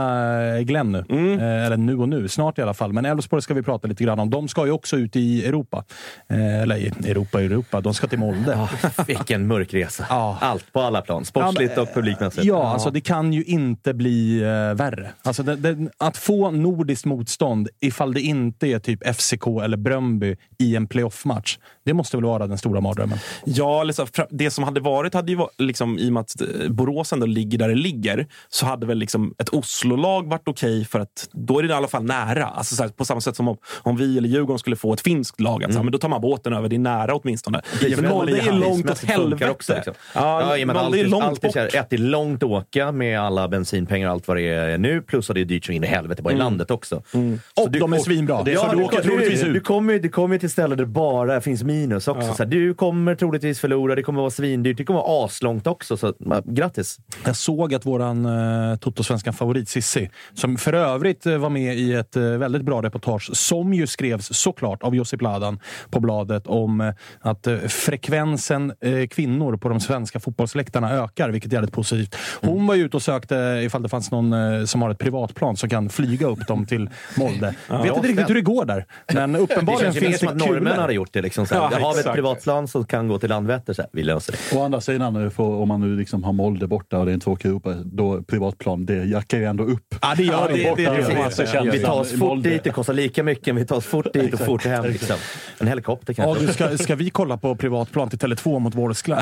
Speaker 3: eh, Glenn nu.
Speaker 6: Mm.
Speaker 3: Eh, eller nu och nu, snart i alla fall. Men Elfsborg ska vi prata lite grann om. De ska ju också ut i Europa. Eh, eller i Europa, Europa. De ska till Molde.
Speaker 7: Vilken mörk resa.
Speaker 3: Ja.
Speaker 7: Allt på alla plan. Sportsligt och publikmässigt.
Speaker 3: Ja, alltså det kan ju inte bli eh, värre. Alltså det, det, att få nordiskt motstånd ifall det inte är typ FCK eller Bröndby i en playoff-match. Det måste väl vara den stora mardrömmen.
Speaker 6: Ja, fra- det som hade varit, hade ju varit, liksom, i och med att eh, Borås ändå ligger där det ligger, så hade väl liksom ett Oslo-lag varit okej för att då är det i alla fall nära. Alltså, så här, på samma sätt som om, om vi eller Djurgården skulle få ett finskt lag. Alltså, men då tar man båten över, det är nära åtminstone. Men Molde är långt åt helvete.
Speaker 7: Också, liksom.
Speaker 6: Ja,
Speaker 7: ja, att
Speaker 6: Molde är långt bort.
Speaker 7: ett, det är långt att åka med alla bensinpengar och allt vad det är nu. Plus att det är dyrt så in i helvete bara i landet också. Så
Speaker 3: Mm. Och
Speaker 7: du-
Speaker 3: de är svinbra.
Speaker 7: Ja,
Speaker 3: så du åker
Speaker 7: kommer, kommer till ställen där det bara finns minus också. Så här, du kommer troligtvis förlora, det kommer vara svindyrt, det kommer vara aslångt också. Så ja, grattis!
Speaker 3: Jag såg att våran uh, Toto-svenskan favorit Sissi, som för övrigt eh, var med i ett eh, väldigt bra reportage, som ju skrevs såklart av Josip Ladan på bladet om eh, att eh, frekvensen eh, kvinnor på de svenska fotbollsläktarna ökar, vilket är jävligt positivt. Hon var ju ute och sökte ifall det fanns någon eh, som har ett privatplan som kan flyga upp dem till Molde. Vet inte riktigt hur det går där, men
Speaker 7: Det
Speaker 3: uppenbarligen
Speaker 7: känns ju mer
Speaker 3: finns
Speaker 7: som
Speaker 3: det
Speaker 7: att norrmän
Speaker 3: kulor.
Speaker 7: hade gjort det. Liksom, så.
Speaker 6: Ja,
Speaker 7: har vi ett privatplan som kan gå till Landvetter. Så här. Vi löser det.
Speaker 5: Å andra sidan, nu får, om man nu liksom har Molde borta och det är en tråkig Europa, då privatplan, det jackar ju ändå upp.
Speaker 3: Ja, det gör det.
Speaker 7: Vi tar oss fort
Speaker 5: Molde.
Speaker 7: dit, det kostar lika mycket. Vi tar oss fort dit och fort hem. Liksom. En helikopter
Speaker 3: Ja,
Speaker 7: kanske.
Speaker 3: du, ska, ska vi kolla på privatplan till Tele2 mot Vårskla?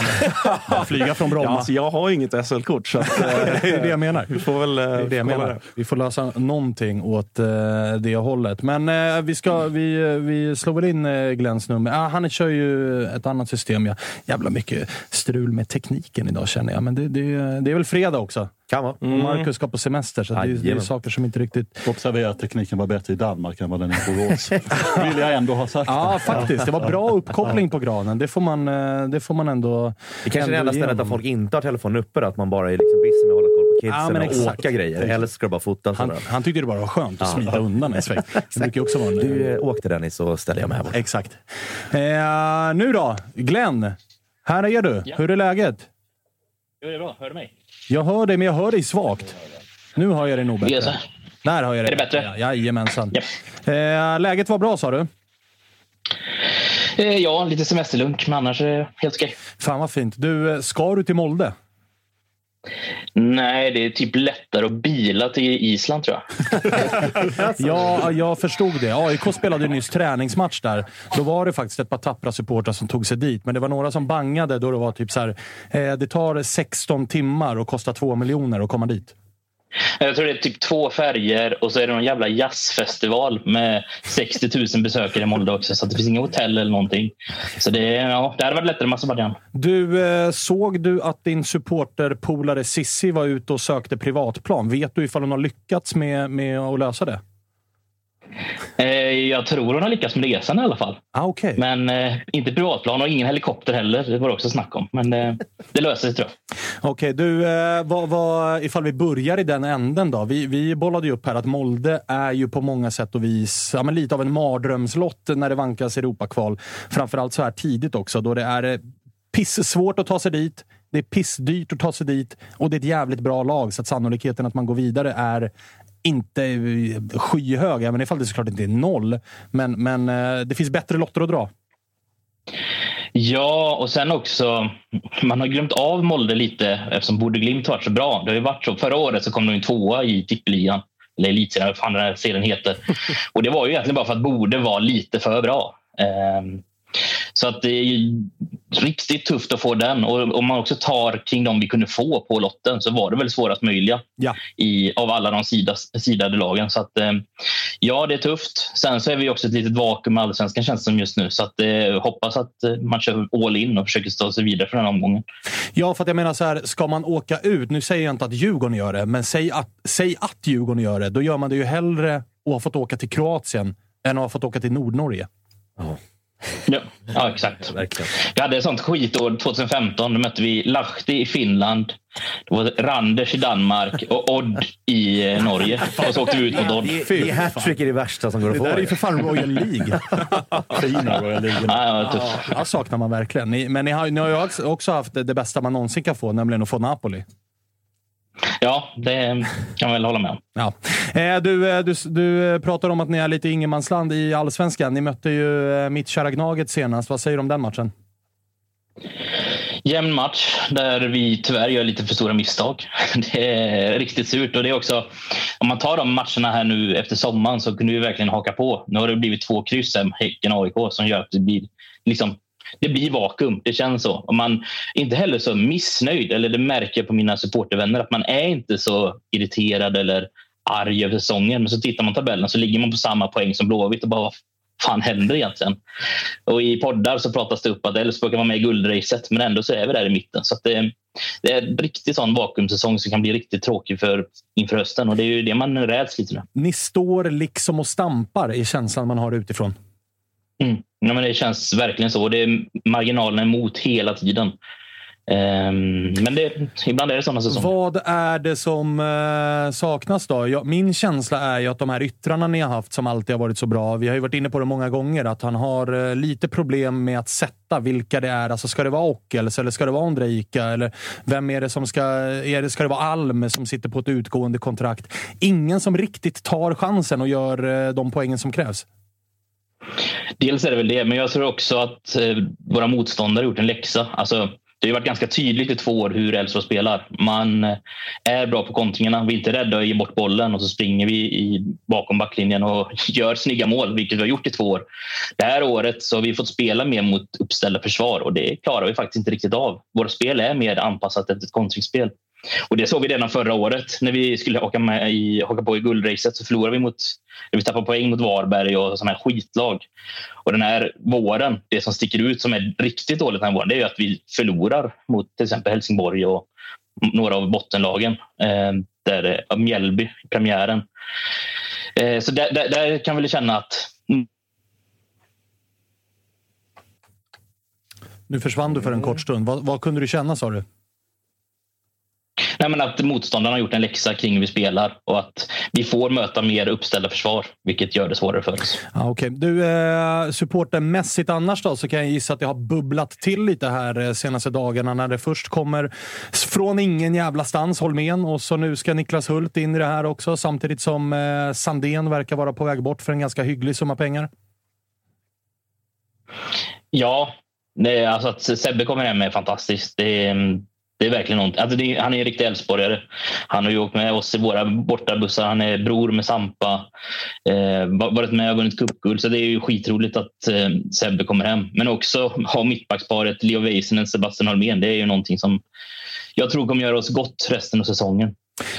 Speaker 3: Flyga från Bromma?
Speaker 6: Ja, alltså, jag har inget SL-kort, så att,
Speaker 3: det är det jag menar.
Speaker 6: vi får väl eh,
Speaker 3: Det är det jag menar. Vi får lösa någonting åt eh, det hållet. Men eh, vi, ska, vi, vi slår väl in Glenns nummer. Ah, han kör ju ett annat system. Ja. Jävla mycket strul med tekniken idag känner jag. Men det, det, det är väl fredag också.
Speaker 7: Kan vara.
Speaker 3: Och Marcus ska på semester, så det, det är saker som inte riktigt...
Speaker 5: Observera att tekniken var bättre i Danmark än vad den är i Borås. vill jag ändå ha sagt.
Speaker 3: Ja, faktiskt. Det var bra uppkoppling på granen. Det får man, eh, det får man ändå
Speaker 7: Det kanske är det enda stället där folk inte har telefonen uppe. Att man bara är liksom busy med att hålla koll på kidsen
Speaker 3: Ja, men
Speaker 7: och åka grejer. Eller ska du bara fota.
Speaker 3: Han, han tyckte det bara var skönt att smita undan en sväng. Det brukar också vara en,
Speaker 7: Du, eh, åk till Dennis så ställer jag mig här borta.
Speaker 3: Exakt. Eh, nu då, Glenn. Här är du. Hur är läget?
Speaker 10: Jo, det är bra. Hör du mig?
Speaker 3: Jag hör dig, men jag hör dig svagt. Nu hör jag dig nog bättre.
Speaker 10: Yes.
Speaker 3: Där har jag
Speaker 10: Är det bättre?
Speaker 3: Ja, jajamensan. Eh, läget var bra sa du?
Speaker 10: Eh, ja, lite semesterlunk, men annars är det helt okej.
Speaker 3: Fan vad fint. Du, eh, ska du till Molde?
Speaker 10: Nej, det är typ lättare att bila till Island tror jag.
Speaker 3: Ja, jag förstod det. AIK spelade ju nyss träningsmatch där. Då var det faktiskt ett par tappra supportrar som tog sig dit. Men det var några som bangade då det var typ så här. Eh, det tar 16 timmar och kostar 2 miljoner att komma dit.
Speaker 10: Jag tror det är typ två färger och så är det någon jävla jazzfestival med 60 000 besökare i Molde också. Så det finns inga hotell eller någonting. Så det, ja, det hade varit lättare med Azerbajdzjan.
Speaker 3: Du, eh, såg du att din supporterpolare Sissi var ute och sökte privatplan? Vet du ifall hon har lyckats med, med att lösa det?
Speaker 10: Eh, jag tror hon har lyckats med resan i alla fall.
Speaker 3: Ah, okay.
Speaker 10: Men eh, inte privatplan och ingen helikopter heller. Det var det också snack om. Men eh, det löser sig tror jag.
Speaker 3: Okej, du, eh, vad, vad, ifall vi börjar i den änden då. Vi, vi bollade ju upp här att Molde är ju på många sätt och vis ja, lite av en mardrömslott när det vankas Europakval. Framförallt så här tidigt också, då det är eh, pissvårt att ta sig dit. Det är pissdyrt att ta sig dit och det är ett jävligt bra lag, så att sannolikheten att man går vidare är inte skyhög, även ifall det såklart inte är noll. Men, men eh, det finns bättre lotter att dra.
Speaker 10: Ja, och sen också, man har glömt av Molde lite eftersom Borde Glimt varit så bra. Det har ju varit så. Förra året så kom de in tvåa i tippeligan, eller elitserien, vad fan den här serien heter. Och det var ju egentligen bara för att Borde var lite för bra. Ehm, så att det är ju riktigt tufft att få den. Och om man också tar kring de vi kunde få på lotten så var det väl svårast möjliga
Speaker 3: ja.
Speaker 10: i, av alla de sidade lagen. Så att, eh, ja, det är tufft. Sen så är vi också ett litet vakuum med allsvenskan känns som just nu. Så att, eh, hoppas att eh, man kör all in och försöker ta sig vidare från den här omgången.
Speaker 3: Ja, för att jag menar så här, ska man åka ut, nu säger jag inte att Djurgården gör det, men säg att, säg att Djurgården gör det, då gör man det ju hellre att ha fått åka till Kroatien än att ha fått åka till Nordnorge.
Speaker 10: Ja. Ja, ja exakt. Vi hade ett sånt skitår 2015. Då mötte vi Lahti i Finland, det var Randers i Danmark och Odd i eh, Norge. Och så åkte vi ut mot Odd.
Speaker 7: Det är hattrick är det värsta som går att få.
Speaker 3: Det där är ju för fan Royal League.
Speaker 7: Fina Royal League.
Speaker 10: Ja, ja.
Speaker 3: Ja, saknar man verkligen. Men ni har, ni har ju också haft det, det bästa man någonsin kan få, nämligen att få Napoli.
Speaker 10: Ja, det kan man väl hålla med om.
Speaker 3: Ja. Eh, du, eh, du, du pratar om att ni är lite ingenmansland i allsvenskan. Ni mötte ju eh, mitt kära Gnaget senast. Vad säger du om den matchen?
Speaker 10: Jämn match där vi tyvärr gör lite för stora misstag. Det är riktigt surt. Och det är också, om man tar de matcherna här nu efter sommaren så kunde vi verkligen haka på. Nu har det blivit två kryss, Häcken-AIK, som gör att det blir liksom det blir vakuum. Det känns så. Och man är inte heller så missnöjd. Eller det märker jag på mina supportervänner att man är inte så irriterad eller arg över säsongen. Men så tittar man tabellen så ligger man på samma poäng som Blåvitt och bara vad fan händer egentligen? Och i poddar så pratas det upp att Elfsborg kan vara med i guldracet men ändå så är vi där i mitten. Så det, det, är en riktig sån vakuumsäsong som kan bli riktigt tråkig för, inför hösten och det är ju det man räds lite nu.
Speaker 3: Ni står liksom och stampar i känslan man har utifrån.
Speaker 10: Mm. Ja, men det känns verkligen så. Det är marginalerna emot hela tiden. Ehm, men det, ibland är det sådana säsonger.
Speaker 3: Vad är det som eh, saknas då? Jag, min känsla är ju att de här yttrarna ni har haft som alltid har varit så bra. Vi har ju varit inne på det många gånger, att han har eh, lite problem med att sätta vilka det är. Alltså, ska det vara Ockels eller ska det vara Ondrejka? Eller vem är det som ska... Eh, är det, ska det vara Alm som sitter på ett utgående kontrakt? Ingen som riktigt tar chansen och gör de poängen som krävs.
Speaker 10: Dels är det väl det, men jag tror också att eh, våra motståndare gjort en läxa. Alltså, det har varit ganska tydligt i två år hur Elfsborg spelar. Man eh, är bra på kontringarna. Vi är inte rädda att ge bort bollen och så springer vi i, bakom backlinjen och gör snygga mål, vilket vi har gjort i två år. Det här året så har vi fått spela mer mot uppställda försvar och det klarar vi faktiskt inte riktigt av. Vårt spel är mer anpassat efter ett kontringsspel. Och det såg vi redan förra året när vi skulle haka, med i, haka på i guldracet. Så förlorade vi mot, vi tappade poäng mot Varberg och sådana här skitlag. Och den här våren, det som sticker ut som är riktigt dåligt den här våren, det är att vi förlorar mot till exempel Helsingborg och några av bottenlagen. Eh, där eh, Mjällby, premiären. Eh, så där, där, där, kan vi känna att
Speaker 3: Nu försvann du för en kort stund. Vad, vad kunde du känna sa du?
Speaker 10: Nej, men att motståndarna har gjort en läxa kring hur vi spelar och att vi får möta mer uppställda försvar, vilket gör det svårare för oss.
Speaker 3: Ja, okay. Du, eh, supportermässigt annars då, så kan jag gissa att det har bubblat till lite här eh, senaste dagarna när det först kommer från ingen jävla stans, Holmén, och så nu ska Niklas Hult in i det här också, samtidigt som eh, Sandén verkar vara på väg bort för en ganska hygglig summa pengar.
Speaker 10: Ja, det, alltså att Sebbe kommer hem är fantastiskt. Det, mm, det är verkligen något. Alltså det, han är en riktig Elfsborgare. Han har ju åkt med oss i våra bortabussar. Han är bror med Sampa. Eh, varit med och vunnit cupguld. Så det är ju skitroligt att eh, Sebbe kommer hem. Men också ha mittbacksparet Leo Väisänen och Sebastian Holmén. Det är ju någonting som jag tror kommer göra oss gott resten av säsongen.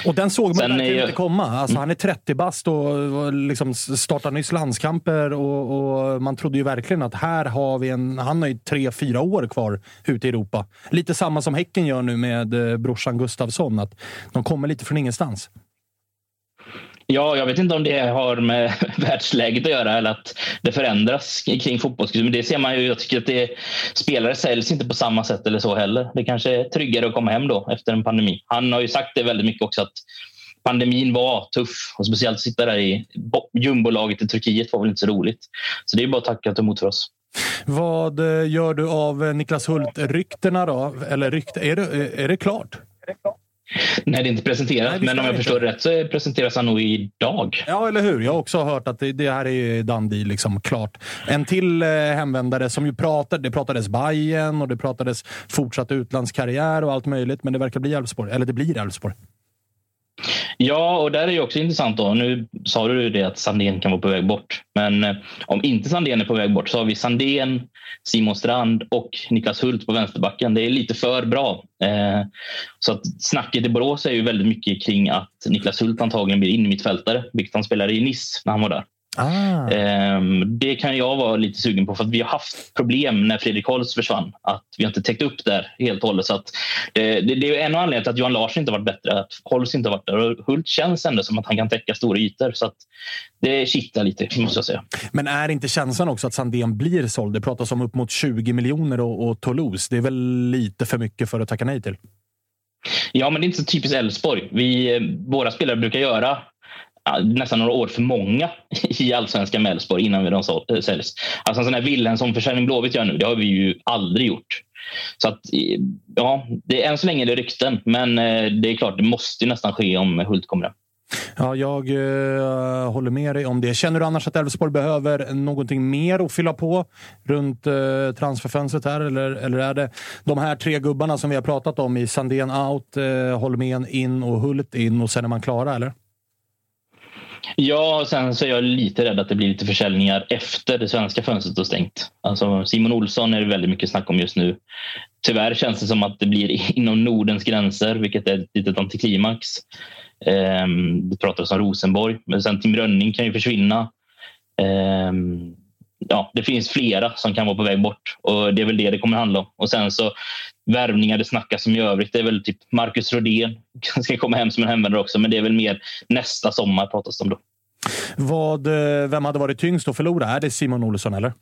Speaker 3: Och den såg man Sen verkligen inte komma. Alltså, Han är 30 bast och liksom startar nyss landskamper och, och, man trodde ju verkligen att här har vi en... Han har ju tre, fyra år kvar ute i Europa. Lite samma som Häcken gör nu med eh, brorsan Gustavsson. Att de kommer lite från ingenstans.
Speaker 10: Ja, jag vet inte om det har med världsläget att göra eller att det förändras kring fotbollskultur. Men det ser man ju. Jag tycker att det, spelare säljs inte på samma sätt eller så heller. Det kanske är tryggare att komma hem då efter en pandemi. Han har ju sagt det väldigt mycket också att pandemin var tuff och speciellt att sitta där i jumbolaget i Turkiet var väl inte så roligt. Så det är bara att tacka och ta emot för oss.
Speaker 3: Vad eh, gör du av eh, Niklas Hult-ryktena då? Eller rykt, är det, är det klart? Är det klart?
Speaker 10: Nej, det är inte presenterat. Nej, men om jag förstår det rätt så presenteras han nog idag.
Speaker 3: Ja, eller hur? Jag har också hört att det, det här är Dundee, liksom klart. En till eh, hemvändare som ju pratar, det pratades Bayern och det pratades fortsatt utlandskarriär och allt möjligt. Men det verkar bli Elfsborg. Eller det blir Elfsborg.
Speaker 10: Ja, och där är det också intressant. Då. Nu sa du det att Sandén kan vara på väg bort. Men eh, om inte Sandén är på väg bort så har vi Sandén, Simon Strand och Niklas Hult på vänsterbacken. Det är lite för bra. Eh, så att snacket i Borås är ju väldigt mycket kring att Niklas Hult antagligen blir innermittfältare, vilket han spelade i Nice när han var där. Ah. Ehm, det kan jag vara lite sugen på för att vi har haft problem när Fredrik Holst försvann. Att vi har inte täckt upp där helt och hållet. Så det, det, är en anledning till att Johan Larsson inte varit bättre. Att Holst inte varit där. Och Hult känns ändå som att han kan täcka stora ytor. Så det kittlar lite måste jag säga.
Speaker 3: Men är inte känslan också att Sandén blir såld? Det pratas om upp mot 20 miljoner och, och Toulouse. Det är väl lite för mycket för att tacka nej till?
Speaker 10: Ja, men det är inte så typiskt Elfsborg. Vi, våra spelare brukar göra nästan några år för många i allsvenskan med Elfsborg innan de eh, säljs. Alltså en sån här Wilhelmsson-försäljning Blåvitt gör nu, det har vi ju aldrig gjort. Så att, eh, ja, det, än så länge är det rykten, men eh, det är klart, det måste nästan ske om Hult kommer hem.
Speaker 3: Ja, jag uh, håller med dig om det. Känner du annars att Elfsborg behöver någonting mer att fylla på runt uh, transferfönstret här? Eller, eller är det de här tre gubbarna som vi har pratat om i Sandén out, uh, Holmén in och Hult in och sen är man klara, eller?
Speaker 10: Ja, sen så är jag lite rädd att det blir lite försäljningar efter det svenska fönstret har stängt. Alltså Simon Olsson är det väldigt mycket snack om just nu. Tyvärr känns det som att det blir inom Nordens gränser, vilket är ett litet antiklimax. Um, det pratades om Rosenborg, men sen Tim Rönning kan ju försvinna. Um, ja, det finns flera som kan vara på väg bort och det är väl det det kommer handla om. Och sen så värvningar det snackas om i övrigt. Det är väl typ Marcus Rodén ska komma hem som en hemvändare också, men det är väl mer nästa sommar pratas det om då.
Speaker 3: Vad, eh, vem hade varit tyngst att förlora? Är det Simon Olsson eller?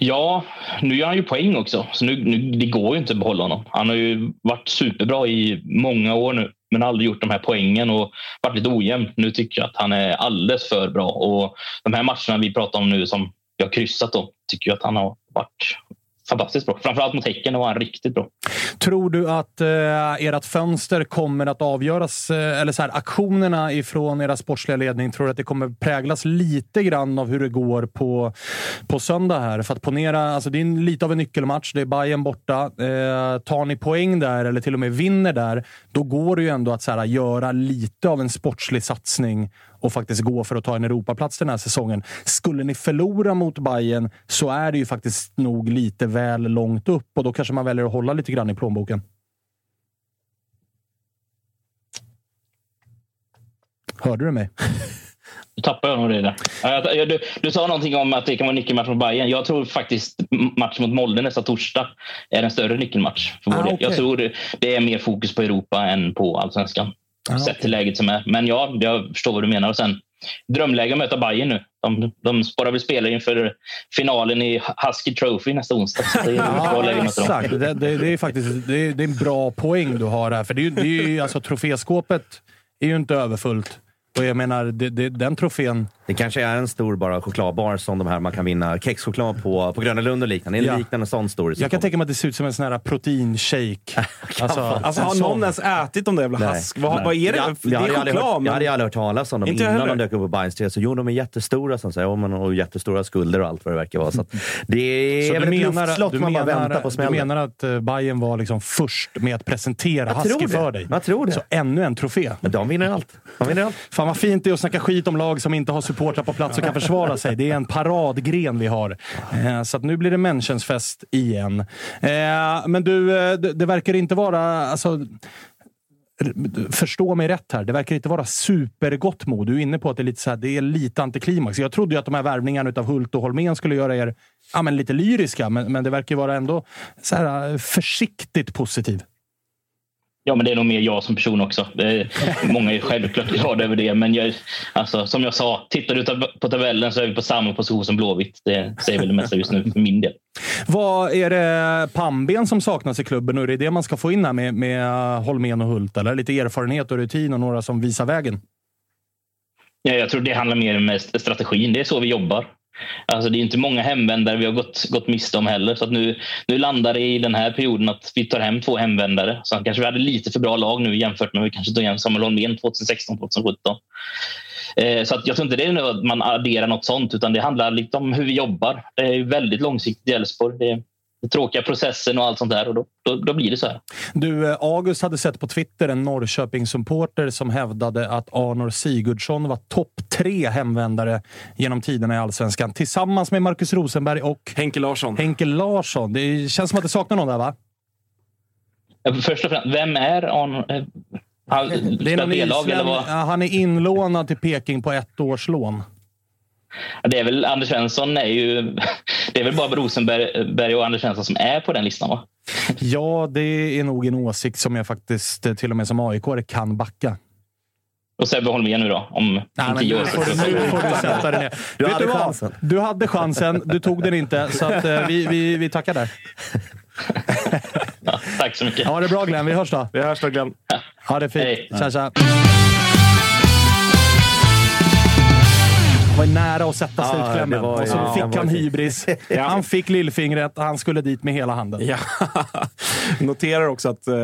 Speaker 10: Ja, nu gör han ju poäng också, så nu, nu, det går ju inte att behålla honom. Han har ju varit superbra i många år nu, men aldrig gjort de här poängen och varit lite ojämn. Nu tycker jag att han är alldeles för bra och de här matcherna vi pratar om nu som jag kryssat då, tycker jag att han har varit fantastiskt bra. Framförallt mot Häcken var han riktigt bra.
Speaker 3: Tror du att eh, ert fönster kommer att avgöras, eh, eller så här, aktionerna ifrån era sportsliga ledning, tror du att det kommer präglas lite grann av hur det går på, på söndag här? För att ponera, alltså det är lite av en nyckelmatch. Det är Bayern borta. Eh, tar ni poäng där, eller till och med vinner där, då går det ju ändå att så här, göra lite av en sportslig satsning och faktiskt gå för att ta en Europaplats den här säsongen. Skulle ni förlora mot Bayern så är det ju faktiskt nog lite väl långt upp och då kanske man väljer att hålla lite grann i plånboken. Hörde du mig?
Speaker 10: Nu tappade jag nog det där. Du, du, sa någonting om att det kan vara nyckelmatch mot Bayern. Jag tror faktiskt match mot Molde nästa torsdag är en större nyckelmatch. För ah, okay. Jag tror det är mer fokus på Europa än på allsvenskan. Ah, sett till läget som är. Men ja, jag förstår vad du menar. Och sen drömläge att möta Bayern nu. De, de spårar väl spelare inför finalen i Husky Trophy nästa onsdag. Det är
Speaker 3: Ja, exakt. Det, det, det är faktiskt det är, det är en bra poäng du har här. För det är, det är ju, alltså, troféskåpet är ju inte överfullt. Och jag menar, den trofén...
Speaker 7: Det kanske är en stor bara chokladbar som de här man kan vinna kexchoklad på, på Gröna Lund och liknande. En
Speaker 3: Ja.
Speaker 7: liknande sån story. som
Speaker 3: Jag kan
Speaker 7: kommer.
Speaker 3: tänka mig att det ser ut som en sån här proteinshake. Alltså,
Speaker 6: Alltså har någon ens ätit de där jävla hask? Vad, vad är det?
Speaker 7: Jag,
Speaker 6: det
Speaker 7: jag,
Speaker 6: är
Speaker 7: aldrig hört,
Speaker 6: choklad,
Speaker 7: jag
Speaker 6: men...
Speaker 7: hade aldrig hört talas om dem
Speaker 6: Inte
Speaker 7: innan de dök upp på Bajens Så jo, de är jättestora, som säger, ja, men, och jättestora skulder och allt vad det verkar vara. Så att det är
Speaker 3: Så
Speaker 7: väl
Speaker 3: du
Speaker 7: ett luftslott
Speaker 3: du,
Speaker 7: man bara
Speaker 3: menar,
Speaker 7: väntar på
Speaker 3: du
Speaker 7: smällen.
Speaker 3: menar att uh, Bayern var liksom först med att presentera
Speaker 7: Jag
Speaker 3: Husky för dig?
Speaker 7: Jag tror det.
Speaker 3: Så ännu en trofé.
Speaker 7: Men de vinner allt. De vinner allt.
Speaker 3: Fan vad fint det är att snacka skit om lag som inte har supportrar på plats och kan försvara sig. Det är en paradgren vi har. Eh, så att nu blir det Menschensfest igen. Eh, men du, eh, det, verkar inte vara... Alltså, förstå mig rätt här. Det verkar inte vara supergott mod. Du är inne på att det är lite, så här, det är lite antiklimax. Jag trodde ju att de här värvningarna av Hult och Holmén skulle göra er ja, men lite lyriska, men, men det verkar vara ändå så här, försiktigt positiv.
Speaker 10: Ja, men det är nog mer jag som person också. Är, många är självklart glada över det. Men jag, alltså, som jag sa, tittar du på tabellen så är vi på samma position som Blåvitt. Det säger väl det mesta just nu för min del.
Speaker 3: Vad Är det pannben som saknas i klubben och är det det man ska få in här med, med Holmén och Hult? Eller lite erfarenhet och rutin och några som visar vägen?
Speaker 10: Ja, jag tror det handlar mer om strategin. Det är så vi jobbar. Alltså, det är inte många hemvändare vi har gått, gått miste om heller. Så att nu, nu landar det i den här perioden att vi tar hem två hemvändare. Så kanske vi hade lite för bra lag nu jämfört med vi kanske tog hem Samuel Holmén 2016-2017. Eh, Så att jag tror inte det är nu att man adderar något sånt, utan det handlar lite om hur vi jobbar. Det är ju väldigt långsiktigt i Elfsborg. Tråkiga processen och allt sånt där och då, då, då blir det så här.
Speaker 3: Du, eh, August hade sett på Twitter en Norrköpingssupporter som hävdade att Arnor Sigurdsson var topp tre hemvändare genom tiderna i Allsvenskan. Tillsammans med Marcus Rosenberg och
Speaker 6: Henke Larsson.
Speaker 3: Henke Larsson. Det känns som att det saknar någon där, va?
Speaker 10: Eh, Först och främst, vem är Arn? eh, Han
Speaker 3: Det är någon ja, han är inlånad till Peking på ett års lån.
Speaker 10: Det är väl Anders Svensson är ju... Det är väl bara Rosenberg Berg och Anders Svensson som är på den listan va?
Speaker 3: Ja, det är nog en åsikt som jag faktiskt eh, till och med som aik kan backa.
Speaker 10: Och Sebbe Holmén nu då? Om,
Speaker 3: Nej,
Speaker 10: om
Speaker 3: men
Speaker 10: tio år.
Speaker 3: får, du, nu får du sätta dig ner.
Speaker 7: Du
Speaker 3: Vet
Speaker 7: hade
Speaker 3: vad?
Speaker 7: chansen.
Speaker 3: Du hade chansen, du tog den inte. Så att, eh, vi, vi, vi tackar där.
Speaker 10: Ja, tack så mycket.
Speaker 3: Ha det bra Glenn, vi hörs då.
Speaker 6: Vi hörs då Glenn.
Speaker 3: Ha det fint.
Speaker 10: Hej.
Speaker 3: Tja, tja. Var nära att sätta
Speaker 7: Ja,
Speaker 3: slutklämmen.
Speaker 7: det ju-
Speaker 3: och så
Speaker 7: ja,
Speaker 3: fick
Speaker 7: det
Speaker 3: han hybris. Han fick lillfingret han skulle dit med hela handen.
Speaker 6: Ja. Noterar också att eh,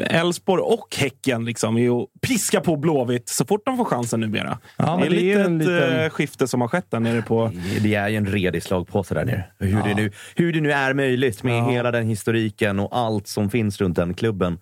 Speaker 6: eh, Elfsborg och Häcken liksom är ju att piska på Blåvitt så fort de får chansen numera.
Speaker 3: Ja,
Speaker 6: det är
Speaker 3: det är
Speaker 6: ett
Speaker 3: liten-
Speaker 6: eh, skifte som har skett där nere på...
Speaker 7: Det är ju en redig slagpåse där nere. Hur, det nu, hur det nu är möjligt med hela den historiken och allt som finns runt den klubben.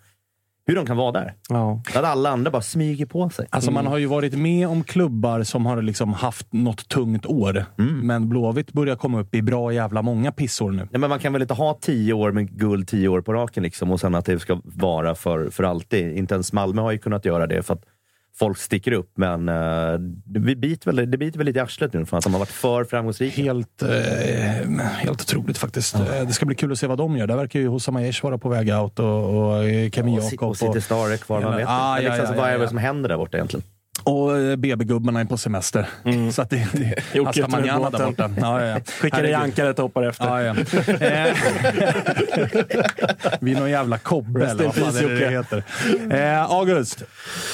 Speaker 7: Hur de kan vara där.
Speaker 6: Ja.
Speaker 7: Att alla andra bara smyger på sig.
Speaker 3: Alltså man har ju varit med om klubbar som har liksom haft något tungt år. Men Blåvitt börjar komma upp i bra jävla många pissor nu.
Speaker 7: Ja, men man kan väl inte ha tio år med guld tio år på raken liksom, och sen att det ska vara för, för alltid. Inte ens Malmö har ju kunnat göra det för att folk sticker upp, men uh, det, biter väl, det biter väl lite i arslet nu för att de har varit för framgångsrika.
Speaker 3: Helt, eh, helt otroligt faktiskt. Eh, Det ska bli kul att se vad de gör. Där verkar ju Hossam Aiesh vara på väg out och, och eh, Kemi
Speaker 7: Och, si-
Speaker 3: Jakob.
Speaker 7: och City Star är kvar, man vet
Speaker 3: Ah, ja,
Speaker 7: liksom,
Speaker 3: ja,
Speaker 7: vad
Speaker 3: ja,
Speaker 7: är det
Speaker 3: ja.
Speaker 7: som händer där borta egentligen?
Speaker 3: Och eh, BB-gubbarna är på semester. Så att det, det
Speaker 6: Jocke
Speaker 3: manana där borta. Ja, ja, ja.
Speaker 6: Skickar i ankaret och hoppar efter.
Speaker 3: Ja, ja. Eh, Vi är någon jävla kobbe, eller vad fan det det heter. Eh, August,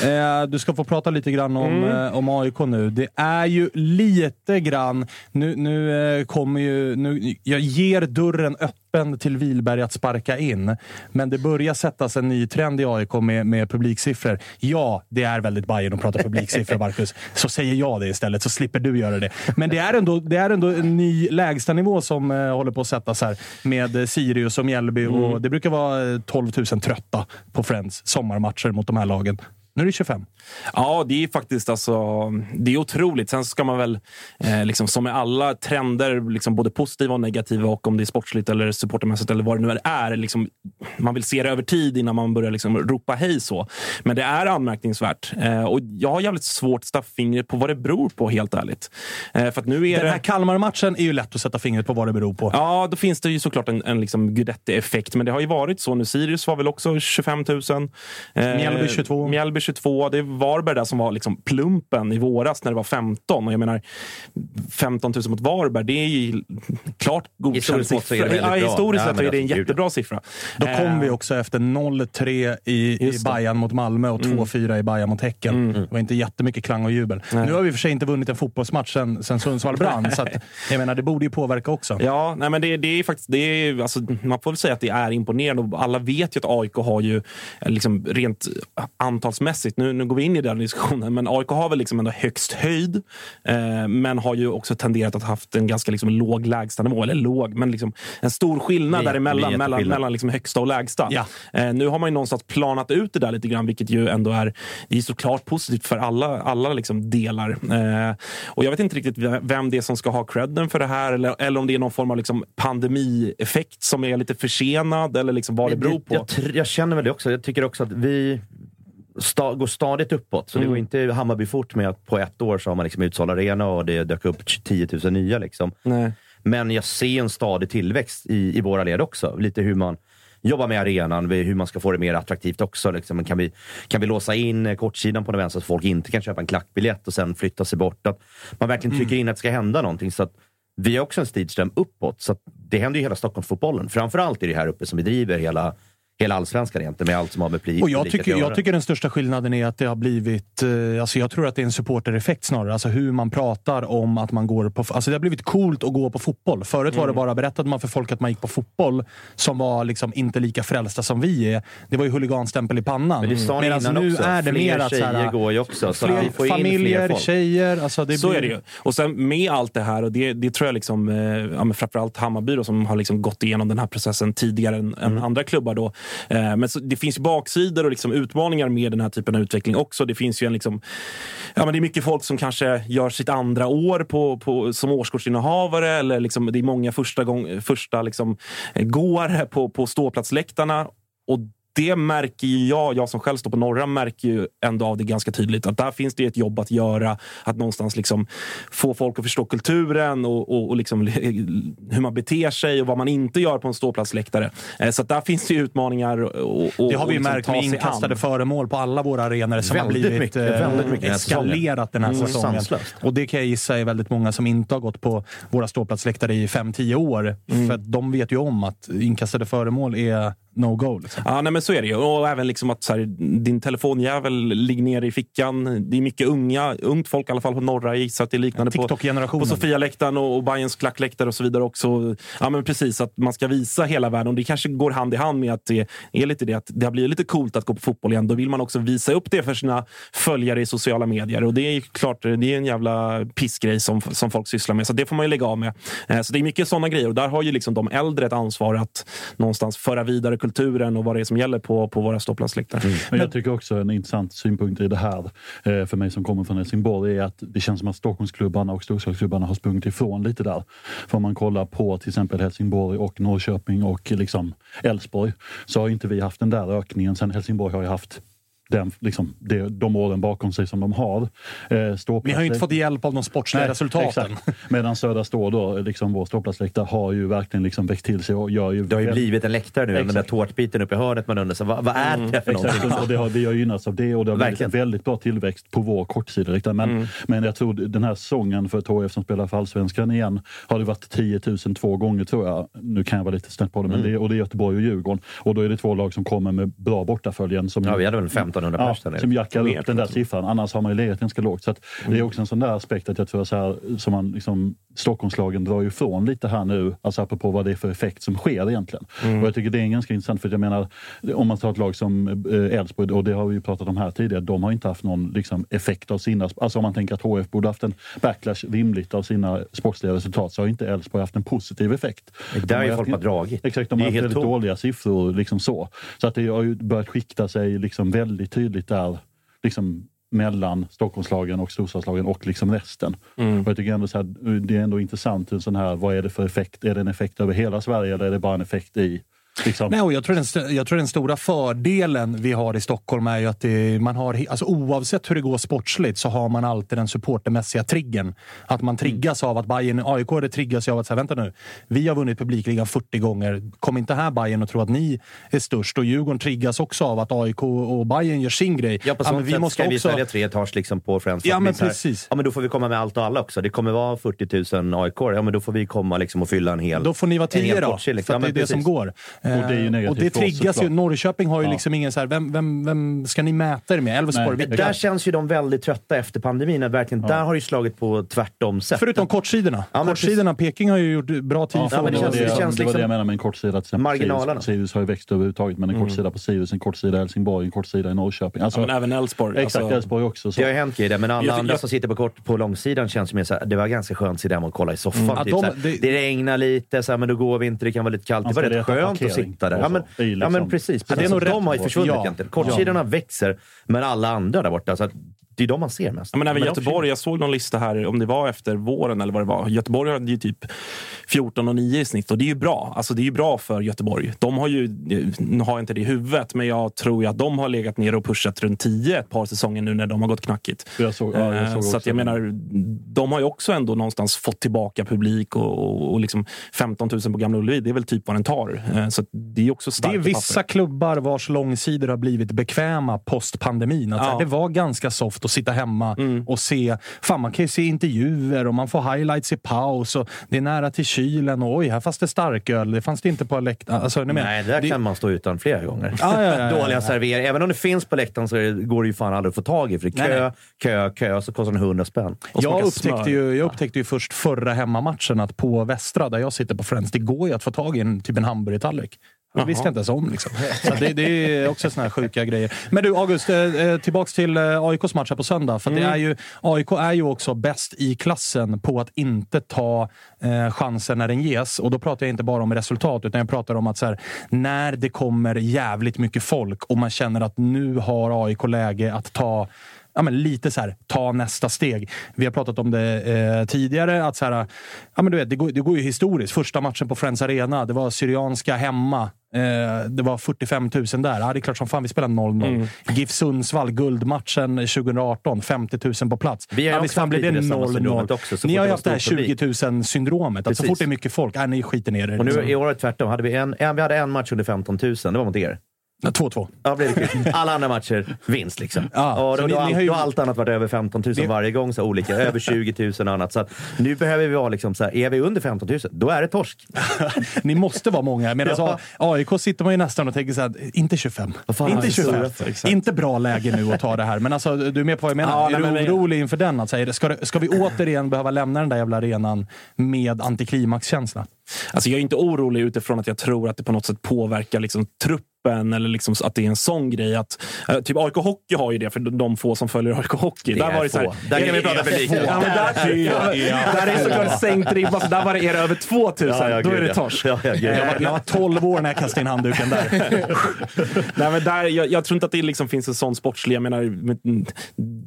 Speaker 3: eh, du ska få prata lite grann om, eh, om AIK nu. Det är ju lite grann... Nu, nu eh, kommer ju... Nu, jag ger dörren öppen till Wilberg att sparka in, men det börjar sättas en ny trend i AIK med, med publiksiffror. Ja, det är väldigt Bajen att prata publiksiffror, Marcus. Så säger jag det istället, så slipper du göra det. Men det är ändå, det är ändå en ny lägstanivå som eh, håller på att sättas här med eh, Sirius och Mjällby. Och det brukar vara eh, 12 000 trötta på Friends sommarmatcher mot de här lagen. Nu är det 25.
Speaker 6: Ja, det är faktiskt alltså, det är otroligt. Sen ska man väl, eh, liksom, som med alla trender, liksom, både positiva och negativa, och om det är sportsligt eller supportermässigt eller vad det nu är, liksom, man vill se det över tid innan man börjar liksom, ropa hej så. Men det är anmärkningsvärt. Eh, och jag har jävligt svårt att sätta fingret på vad det beror på, helt ärligt. Eh, för nu är
Speaker 3: Den
Speaker 6: det...
Speaker 3: här Kalmar-matchen är ju lätt att sätta fingret på vad det beror på.
Speaker 6: Ja, då finns det ju såklart en, en liksom Guidetti-effekt. Men det har ju varit så nu. Sirius var väl också 25 000. Eh,
Speaker 3: Mjällby 22.
Speaker 6: Mjällby Malmö 22. Det är Varberg där som var liksom plumpen i våras när det var 15. Och jag menar, 15 000 mot Varberg, det är ju klart godkänd
Speaker 7: så är det
Speaker 6: siffra. Ja, historiskt sett är det en jättebra siffra.
Speaker 3: Då kom
Speaker 6: Eh,
Speaker 3: vi också efter 0-3 i, i. Bayern mot Malmö och 2-4 i Bayern mot Häcken. Det var inte jättemycket klang och jubel.
Speaker 6: Nej.
Speaker 3: Nu har vi i för sig inte vunnit en fotbollsmatch sen, sen Sundsvall brann, så att, jag menar, det borde ju påverka också.
Speaker 6: Ja, nej, men det, det är faktiskt, det är, alltså, man får väl säga att det är imponerande. Och alla vet ju att AIK har ju eh, liksom, rent antalsmässigt, nu, nu går vi in i den diskussionen, men AIK har väl liksom ändå högst höjd. Eh, men har ju också tenderat att haft en ganska liksom, låg lägstanivå. Eller låg, men liksom, en stor skillnad
Speaker 7: Det är-
Speaker 6: däremellan.
Speaker 7: det är
Speaker 6: Mellan, mellan liksom högsta och lägsta.
Speaker 3: Ja.
Speaker 6: Eh, nu har man ju någonstans planat ut det där lite grann, vilket ju ändå är, det är såklart positivt för alla, alla liksom delar. Eh, och jag vet inte riktigt vem det är som ska ha credden för det här, eller, eller om det är någon form av liksom pandemieffekt som är lite försenad, eller liksom vad det beror på.
Speaker 7: Jag, jag känner väl det också. Jag tycker också att vi sta, går stadigt uppåt. Så det
Speaker 6: Mm.
Speaker 7: går inte Hammarby fort med att på ett år så har man liksom utsåld arena och det dök upp 10 000 nya. Liksom.
Speaker 6: Nej.
Speaker 7: Men jag ser en stadig tillväxt i, i våra led också. Lite hur man jobbar med arenan, hur man ska få det mer attraktivt också. Liksom. Kan, vi, kan vi låsa in eh, kortsidan på den så folk inte kan köpa en klackbiljett och sen flytta sig bort? Att man verkligen trycker in att det ska hända någonting. Så att vi har också en stigström uppåt. Så det händer ju hela Stockholmsfotbollen. Framförallt är det här uppe som vi driver hela, hela allsvenskan egentligen med allt som har med pli-
Speaker 3: Och jag tycker, jag tycker den största skillnaden är att det har blivit... Eh, alltså jag tror att det är en supportereffekt snarare. Alltså hur man pratar om att man går på... Alltså det har blivit coolt att gå på fotboll. Förut var det bara, berättade man för folk att man gick på fotboll som var liksom inte lika frälsta som vi är. Det var ju huliganstämpel i pannan.
Speaker 7: Men det sa ni
Speaker 3: Medan
Speaker 7: innan
Speaker 3: nu
Speaker 7: också.
Speaker 3: är det
Speaker 7: Fler
Speaker 3: mer att... så
Speaker 7: tjejer går ju också, så
Speaker 3: fler
Speaker 7: får in fler
Speaker 3: familjer,
Speaker 7: folk.
Speaker 3: tjejer. Alltså det
Speaker 6: Så
Speaker 3: blir,
Speaker 6: är det ju. Och sen med allt det här, och det, det tror jag liksom, eh, ja, men framförallt Hammarby då, som har liksom gått igenom den här processen tidigare än, än
Speaker 3: Mm.
Speaker 6: andra klubbar. Då. Eh, men så, det finns baksidor och liksom utmaningar med den här typen av utveckling också. Det finns ju en liksom, ja, men det är mycket folk som kanske gör sitt andra år på, på, som årskortsinnehavare. Eller liksom, det är många första, gång, första liksom, eh, gåare på, på ståplatsläktarna. Och det märker ju jag, jag som själv står på norra, märker ju ändå av det ganska tydligt. Att där finns det ett jobb att göra. Att någonstans liksom få folk att förstå kulturen och, och, och liksom hur man beter sig och vad man inte gör på en ståplatsläktare. Eh, Så att där finns det ju utmaningar. Och, och,
Speaker 3: det har vi ju
Speaker 6: liksom
Speaker 3: märkt med inkastade
Speaker 6: an.
Speaker 3: föremål på alla våra arenor som
Speaker 7: Väldigt
Speaker 3: har blivit
Speaker 7: mycket,
Speaker 3: eh,
Speaker 7: väldigt mycket här säsongen.
Speaker 3: eskalerat den här
Speaker 7: Mm,
Speaker 3: säsongen.
Speaker 7: sanslöst.
Speaker 3: Och det kan jag gissa är väldigt många som inte har gått på våra ståplatsläktare i 5-10 år.
Speaker 6: Mm.
Speaker 3: För att de vet ju om att inkastade föremål är no-go. Liksom.
Speaker 6: Ja, nej, men så är det ju. Och även liksom att så här, din telefonjävel ligger ner i fickan. Det är mycket unga, ungt folk i alla fall på norra. Jag gissar att det är liknande på,
Speaker 3: TikTok-generationen.
Speaker 6: på Sofialäktaren och, och Bayerns klackläktare och så vidare också. Ja, men precis, att man ska visa hela världen. Och det kanske går hand i hand med att det är lite det att det har blivit lite coolt att gå på fotboll igen. Då vill man också visa upp det för sina följare i sociala medier. Och det är klart, det är en jävla pissgrej som, som folk sysslar med. Så det får man ju lägga av med. Eh, Så det är mycket sådana grejer. Och där har ju liksom de äldre ett ansvar att någonstans föra vidare kulturen och vad det är som gäller på, på våra ståplatsläktare.
Speaker 5: Men jag tycker också en intressant synpunkt i det här, eh, för mig som kommer från Helsingborg, är att det känns som att Stockholmsklubbarna och storstadsklubbarna har sprungit ifrån lite där. För om man kollar på till exempel Helsingborg och Norrköping och liksom Elfsborg, så har inte vi haft den där ökningen. Sen Helsingborg har ju haft den, liksom, det, de åren bakom sig som de har. Eh,
Speaker 3: Vi har ju inte fått hjälp av de sportsliga resultaten.
Speaker 5: Medan Södra Stå, då, liksom vår ståplatsläktare, har ju verkligen liksom växt till sig och gör ju...
Speaker 7: Det har ju blivit en läktare nu, den där
Speaker 5: Exakt.
Speaker 7: tårtbiten uppe i hörnet. Man undrar, så, vad, vad är det för
Speaker 5: Exakt,
Speaker 7: någonting?
Speaker 5: och det har, vi har gynnats av det och det har blivit
Speaker 7: Verkligen.
Speaker 5: en väldigt bra tillväxt på vår kortsideläktare. Men,
Speaker 7: Mm.
Speaker 5: men jag tror den här säsongen för HF som spelar för Allsvenskan igen har det varit 10 000 två gånger tror jag. Nu kan jag vara lite snett på det, men
Speaker 7: Mm.
Speaker 5: det, och det är Göteborg och Djurgården. Och då är det två lag som kommer med bra bortaföljen. Som,
Speaker 7: Ja, vi hade väl 1500
Speaker 5: ja,
Speaker 7: pers där nere.
Speaker 5: Som jackar upp den där siffran. Annars har man ju legat ganska lågt. Så att Det är också en sån där aspekt att jag tror så här, som man, liksom, Stockholmslagen drar ifrån lite här nu, alltså apropå vad det är för effekt som sker egentligen.
Speaker 6: Mm.
Speaker 5: Och jag tycker det är ganska intressant, för jag menar, om man tar ett lag som eh, Elfsborg, och det har vi ju pratat om här tidigare, de har inte haft någon liksom, effekt av sina, alltså om man tänker att HF borde haft en backlash rimligt av sina sportsliga resultat, så har inte Elfsborg haft en positiv effekt.
Speaker 7: Det där har ju folk bara dragit.
Speaker 5: Exakt, de har
Speaker 7: är
Speaker 5: haft väldigt dåliga siffror. Liksom så. så att det har ju börjat skikta sig liksom väldigt tydligt där. Liksom, mellan Stockholmslagen och storstadslagen och liksom resten.
Speaker 6: Mm.
Speaker 5: Och jag tycker ändå så här, det är ändå intressant, en sån här, vad är det för effekt? Är det en effekt över hela Sverige eller är det bara en effekt i Liksom.
Speaker 3: Nej, och jag, tror den, jag tror den stora fördelen vi har i Stockholm är ju att det, man har, alltså oavsett hur det går sportsligt så har man alltid den supportermässiga triggern. Att man triggas av att Bayern, AIK det triggas av att säga, vänta nu, vi har vunnit publikligan 40 gånger. Kom inte här Bayern och tro att ni är störst. Och Djurgården triggas också av att AIK och Bayern gör sin grej.
Speaker 7: Ja, på
Speaker 3: men
Speaker 7: sånt sätt ska vi sälja tre etage liksom på Friends.
Speaker 3: Ja, men
Speaker 7: vi
Speaker 3: precis.
Speaker 7: Ja, men då får vi komma med allt och alla också. Det kommer vara 40 000 AIK. Ja, men då får vi komma liksom och fylla en hel
Speaker 3: Då får ni vara tio då,
Speaker 7: liksom.
Speaker 3: för
Speaker 7: Ja,
Speaker 3: det är det som går.
Speaker 5: Och det är ju
Speaker 3: Eh,
Speaker 5: negativt
Speaker 3: och det
Speaker 5: för oss,
Speaker 3: triggas ju. Norrköping har ju
Speaker 5: Ja.
Speaker 3: liksom ingen så här, vem, vem, vem ska ni mäta er med? Elfsborg?
Speaker 7: Där känns ju de väldigt trötta efter pandemin. Att Verkligen, Där har ju slagit på tvärtom sätt.
Speaker 3: Förutom kortsidorna.
Speaker 7: Ja,
Speaker 3: kortsidorna, Peking har ju gjort bra tid
Speaker 7: Ja,
Speaker 3: för
Speaker 7: men det
Speaker 5: det,
Speaker 7: känns-
Speaker 5: det,
Speaker 7: det känns
Speaker 5: det var
Speaker 7: liksom-
Speaker 5: det jag menade med en kortsida.
Speaker 7: Marginalerna.
Speaker 5: Sirius, Sirius har ju växt överhuvudtaget, men en
Speaker 7: Mm.
Speaker 5: kortsida på Sirius, en kortsida i Helsingborg, en kortsida i Norrköping. Alltså,
Speaker 6: Ja, men även Elfsborg.
Speaker 5: Exakt,
Speaker 6: Alltså-
Speaker 5: Elfsborg också. Så.
Speaker 7: Det har ju hänt grejer men alla
Speaker 6: Jag-
Speaker 7: andra
Speaker 6: jag-
Speaker 7: som sitter på, kort, på långsidan känns ju mer såhär, det var ganska skönt att sitta hemma och kolla i soffan.
Speaker 5: Mm.
Speaker 7: Typ,
Speaker 3: Ja, de-
Speaker 7: såhär.
Speaker 3: det-
Speaker 7: regnar lite, såhär, men då går vi inte, det kan vara lite kallt. Det var rätt skönt att
Speaker 5: parkering
Speaker 7: sitta där.
Speaker 5: och
Speaker 7: Ja men,
Speaker 5: ju
Speaker 7: ja,
Speaker 5: liksom-
Speaker 7: men precis.
Speaker 3: Ja, det är
Speaker 7: precis.
Speaker 3: nog
Speaker 7: de har ju försvunnit
Speaker 3: Ja.
Speaker 7: egentligen. Kortsidorna växer, men alla andra där borta, så det är de man ser mest.
Speaker 6: Ja, men även Göteborg, jag såg någon lista här, om det var efter våren eller vad det var. Göteborg hade ju typ 14 och 9 i snitt och det är ju bra. Alltså det är ju bra för Göteborg. De har ju, nu har jag inte det i huvudet, men jag tror ju att de har legat ner och pushat runt 10 ett par säsonger nu när de har gått knackigt.
Speaker 5: Jag såg, ja, jag
Speaker 6: Eh,
Speaker 5: såg
Speaker 6: så att jag
Speaker 5: det.
Speaker 6: menar, de har ju också ändå någonstans fått tillbaka publik och, och, och liksom 15 000 på Gamla Ullevi, det är väl typ vad den tar. Eh, Så att det är också
Speaker 3: Det
Speaker 6: starkt
Speaker 3: är
Speaker 6: på
Speaker 3: vissa klubbar vars långsidor har blivit bekväma post-pandemin. Att så här,
Speaker 6: Ja.
Speaker 3: Det var ganska soft att sitta hemma
Speaker 6: Mm.
Speaker 3: och se. Fan, man kan ju se intervjuer och man får highlights i paus. Och det är nära till kylen. Och oj, här fanns det starköl. Det fanns det inte på läktaren. Alltså, menar,
Speaker 7: Nej, där
Speaker 3: det,
Speaker 7: kan man stå utan flera gånger.
Speaker 3: Ja, ja, ja,
Speaker 7: Dåliga serveringar. Även om det finns på läktaren så det- går det ju fan aldrig att få tag i. För det är
Speaker 3: Nej,
Speaker 7: kö,
Speaker 3: nej.
Speaker 7: kö, kö, så kostar den 100 spänn.
Speaker 6: Och
Speaker 3: jag upptäckte, ju, jag upptäckte ju först förra hemmamatchen att på Västra, där jag sitter på Friends, det går ju att få tag i en, typ en hamburgertallrik. Det visste jag inte ens om. Liksom. Så det, det är också såna här sjuka grejer. Men du, August, eh, eh, tillbaks till eh, AIKs match här på söndag. För det är ju, AIK är ju också bäst i klassen på att inte ta eh, chansen när den ges. Och då pratar jag inte bara om resultat, utan jag pratar om att så här, när det kommer jävligt mycket folk och man känner att nu har AIK läge att ta ja, men lite så här, ta nästa steg. Vi har pratat om det eh, tidigare. att så här, ja, men du vet, det, går, det går ju historiskt. Första matchen på Friends Arena, det var Syrianska hemma. Eh, det var 45 000 där. Ja, det är klart som fan vi spelar 0-0.
Speaker 7: Mm.
Speaker 3: GIF Sundsvall, guldmatchen 2018. 50 000 på plats.
Speaker 7: Vi har
Speaker 3: ja, visst fan blir det
Speaker 7: lite det samma syndromet
Speaker 3: 0-0.
Speaker 7: också, så
Speaker 3: Ni har ju haft det här
Speaker 7: stor publik.
Speaker 3: 20 000-syndromet. Att så fort det är mycket folk, äh, ni skiter ner er.
Speaker 7: Och nu
Speaker 3: liksom.
Speaker 7: i år är det tvärtom. Hade vi, en, en, vi hade en match under 15 000, det var mot er.
Speaker 3: Ja, 2-2.
Speaker 7: Ja, blev det kul. Alla andra matcher, vinst liksom.
Speaker 3: Ja,
Speaker 7: och då,
Speaker 3: ni-
Speaker 7: då,
Speaker 3: ni har ju-
Speaker 7: då allt annat varit över 15 000
Speaker 3: Ni-
Speaker 7: varje gång. Så olika, över 20 000 och annat. Så nu behöver vi vara liksom så här, är vi under 15 000, då är det torsk.
Speaker 3: Ni måste vara många. Medan
Speaker 7: Ja.
Speaker 3: AIK sitter man ju nästan och tänker så här, inte 25.
Speaker 7: Vad fan,
Speaker 3: inte
Speaker 7: ja,
Speaker 3: 25.
Speaker 7: exakt, exakt.
Speaker 3: Inte bra läge nu att ta det här. Men alltså, du är med på vad jag menar?
Speaker 6: Ja,
Speaker 3: är
Speaker 6: nej,
Speaker 3: du
Speaker 6: men-
Speaker 3: orolig inför den? Att säga, ska, ska vi återigen behöva lämna den där jävla arenan med antiklimaxkänsla?
Speaker 6: Alltså jag är inte orolig utifrån att jag tror att det på något sätt påverkar liksom truppen eller liksom att det är en sån grej. Att, eh, typ AIK Hockey har ju det, för de, få som följer AIK Hockey.
Speaker 7: Det
Speaker 6: där
Speaker 7: är
Speaker 6: var det så här,
Speaker 7: få. Där kan vi prata publik.
Speaker 6: Ja, men där, där är såklart sänkt ribba, för där var det det över 2000.
Speaker 7: Ja, ja,
Speaker 6: då är det
Speaker 7: ja.
Speaker 6: torsk.
Speaker 7: Ja, ja.
Speaker 3: Jag var, jag var 12 år när jag kastade in handduken där.
Speaker 6: Nej, men där, jag, jag tror inte att det liksom finns en sån sportslig... Jag menar, men,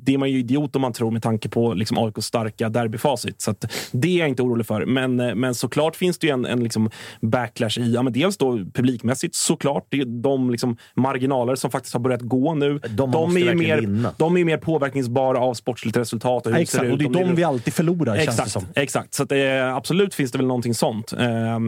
Speaker 6: det är man ju idiot om man tror med tanke på liksom AIKs starka derbyfacit. Så att, det är jag inte orolig för. Men, eh, men såklart finns det ju en, en liksom backlash i... Ja, men dels då publikmässigt såklart. Det är de liksom marginaler som faktiskt har börjat gå nu.
Speaker 7: De måste
Speaker 6: är mer,
Speaker 7: vinna.
Speaker 6: de är mer påverkningsbara av sportsligt resultat. Och hur
Speaker 3: Ja,
Speaker 6: det
Speaker 3: exakt, och det är de
Speaker 6: lever-
Speaker 3: vi alltid förlorar, känns det
Speaker 6: Exakt,
Speaker 3: som.
Speaker 6: exakt. Så att, eh, absolut finns det väl någonting sånt. Eh,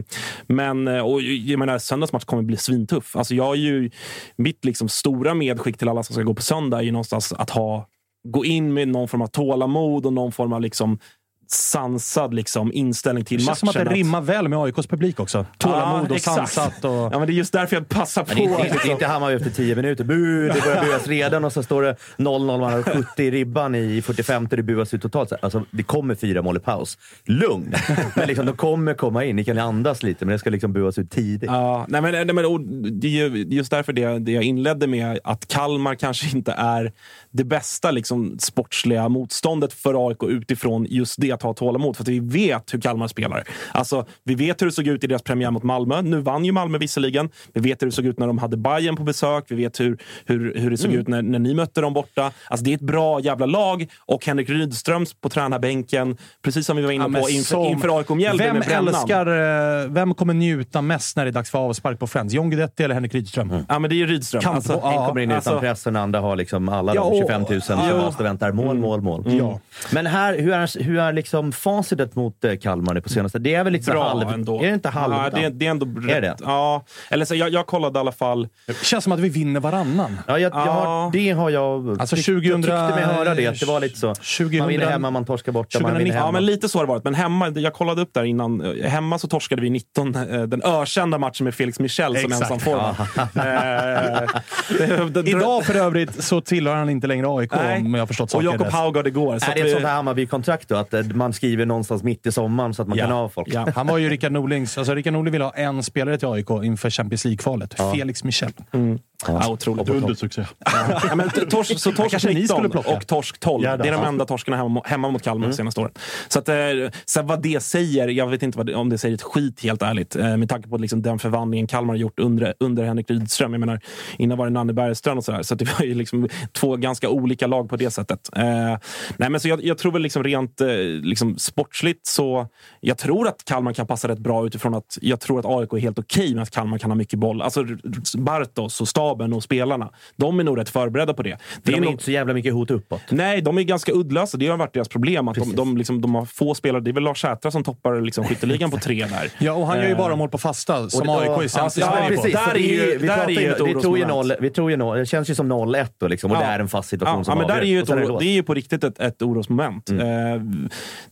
Speaker 6: men eh, och, jag menar, söndagsmatch kommer bli svintuff. Alltså, jag är ju, mitt liksom, stora medskick till alla som ska gå på söndag är ju någonstans att ha, gå in med någon form av tålamod och någon form av liksom, sansad liksom, inställning till
Speaker 3: Det
Speaker 6: matchen.
Speaker 3: känns som att det
Speaker 6: Att-
Speaker 3: rimmar väl med AIKs publik också. Tålamod och
Speaker 6: exakt.
Speaker 3: sansat. Och...
Speaker 6: Ja, men det är just därför jag passar på.
Speaker 7: Men det är inte, det
Speaker 6: liksom-
Speaker 7: inte Hammarby efter 10 minuter. Bu, det börjar buas redan och så står det 0-0. Man har 70 i ribban i 45 det buas ut totalt. Så, Alltså, det kommer fyra mål i paus. Lugn! Men liksom, de kommer komma in. Ni kan andas lite, men det ska liksom buas ut tidigt.
Speaker 6: Ja, nej men, nej men, och det är ju just därför det, det jag inledde med att Kalmar kanske inte är det bästa liksom, sportsliga motståndet för AIK utifrån just det att ha tålamod för att vi vet hur Kalmar spelar. Alltså, vi vet hur det såg ut i deras premiär mot Malmö. Nu vann ju Malmö visserligen. Vi vet hur det såg ut när de hade Bayern på besök. Vi vet hur, hur, hur det såg
Speaker 3: Mm.
Speaker 6: ut när, när ni mötte dem borta. Alltså, det är ett bra jävla lag och Henrik Rydströms på tränarbänken, precis som vi var inne
Speaker 3: Ja,
Speaker 6: på inför,
Speaker 3: som-
Speaker 6: inför AIK Mjällby
Speaker 3: Vem
Speaker 6: med Brännan.
Speaker 3: älskar... eh, Vem kommer njuta mest när det är dags för avspark på Friends? John Guidetti eller Henrik Rydström?
Speaker 6: Ja, men det är ju Rydström.
Speaker 3: Kan
Speaker 6: Alltså,
Speaker 7: En kommer in utan
Speaker 6: alltså-
Speaker 7: press, den andra har liksom alla
Speaker 3: Ja,
Speaker 7: de
Speaker 3: och-
Speaker 7: 25 000 som
Speaker 3: ja.
Speaker 7: bara står och väntar. Mål, mål, mål.
Speaker 3: Ja.
Speaker 7: Men här, hur är, hur är liksom facitet mot eh, Kalmar nu på senaste? Det är väl lite
Speaker 6: Bra
Speaker 7: halv...
Speaker 6: ändå.
Speaker 7: Är det inte halv...
Speaker 6: Ja, det, det är ändå rätt.
Speaker 7: Är det?
Speaker 6: Ja. Eller så, jag, jag kollade i alla fall.
Speaker 3: Det känns som att vi vinner varannan.
Speaker 7: Ja, jag, jag har, det har jag...
Speaker 3: Alltså,
Speaker 7: tyck-
Speaker 3: 2000
Speaker 7: Jag tyckte mig höra det, att det var lite så.
Speaker 3: 2000
Speaker 7: Man vinner hemma, man torskar borta, man vinner
Speaker 3: 2019.
Speaker 7: hemma.
Speaker 6: Ja, men lite så har det varit. Men hemma, jag kollade upp där innan. Hemma så torskade vi 19, eh, den ökända matchen med Felix Michel som ensam forward. Eh,
Speaker 3: Idag för övrigt så tillhör han inte längre AIK
Speaker 6: Nej.
Speaker 3: om jag har förstått
Speaker 6: Och
Speaker 3: saken
Speaker 6: Jakob
Speaker 3: rätt.
Speaker 6: Haugard igår. Så
Speaker 7: är
Speaker 6: att
Speaker 7: det ett
Speaker 6: vi-
Speaker 7: sånt här Hammarby-kontrakt då? Att eh, man skriver någonstans mitt i sommaren så att man
Speaker 3: Ja.
Speaker 7: kan ha folk?
Speaker 6: Ja.
Speaker 3: Han var ju Rickard Norlings... Alltså Rickard Norling ville ha en spelare till AIK inför Champions League-kvalet. Felix Michel.
Speaker 6: Ja, otroligt.
Speaker 5: Dundersuccé.
Speaker 6: Ja, men torsk, så torsk
Speaker 3: Kanske ni
Speaker 6: 19
Speaker 3: skulle plocka.
Speaker 6: och torsk 12.
Speaker 3: Gärna.
Speaker 6: Det är de
Speaker 3: Ja.
Speaker 6: enda torskarna hemma, hemma mot Kalmar de senaste åren. Så att, eh, sen vad det säger, jag vet inte det, om det säger ett skit helt ärligt. Eh, med tanke på liksom den förvandlingen Kalmar har gjort under, under Henrik Rydström. Jag menar, innan var det Nanne Bergström och sådär. Så det var ju liksom två ganska olika lag på det sättet. Eh, nej, men så jag, jag tror väl liksom rent eh, liksom sportsligt så... Jag tror att Kalmar kan passa rätt bra utifrån att jag tror att AIK är helt okej med att Kalmar kan ha mycket boll. Alltså Bartos och staben och spelarna. De är nog rätt förberedda på det.
Speaker 7: Det de
Speaker 6: är
Speaker 7: är
Speaker 6: nog,
Speaker 7: inte så jävla mycket hot uppåt.
Speaker 6: nej, de är ganska uddlösa. Det har varit deras problem. Att de,
Speaker 7: Precis.
Speaker 6: de, liksom, de har få spelare. Det är väl Lars Sätra som toppar liksom, skytteligan på tre där.
Speaker 3: Ja, och han gör ju
Speaker 6: Eh,
Speaker 3: bara mål på fasta, som
Speaker 7: det-
Speaker 3: AIK är sämst i Sverige på.
Speaker 6: Där är ju-
Speaker 7: vi
Speaker 6: där
Speaker 7: pratar
Speaker 6: är ju
Speaker 7: ju-
Speaker 6: ett
Speaker 7: vi tror ju noll, vi tror ju noll, Det känns ju som 0-1 då, liksom, och
Speaker 6: Ja.
Speaker 7: det är en fast situation
Speaker 6: Ja,
Speaker 7: som
Speaker 6: ja, men där är ju ett
Speaker 7: är det
Speaker 6: är ju på riktigt ett, ett orosmoment.
Speaker 7: Mm.
Speaker 6: Eh,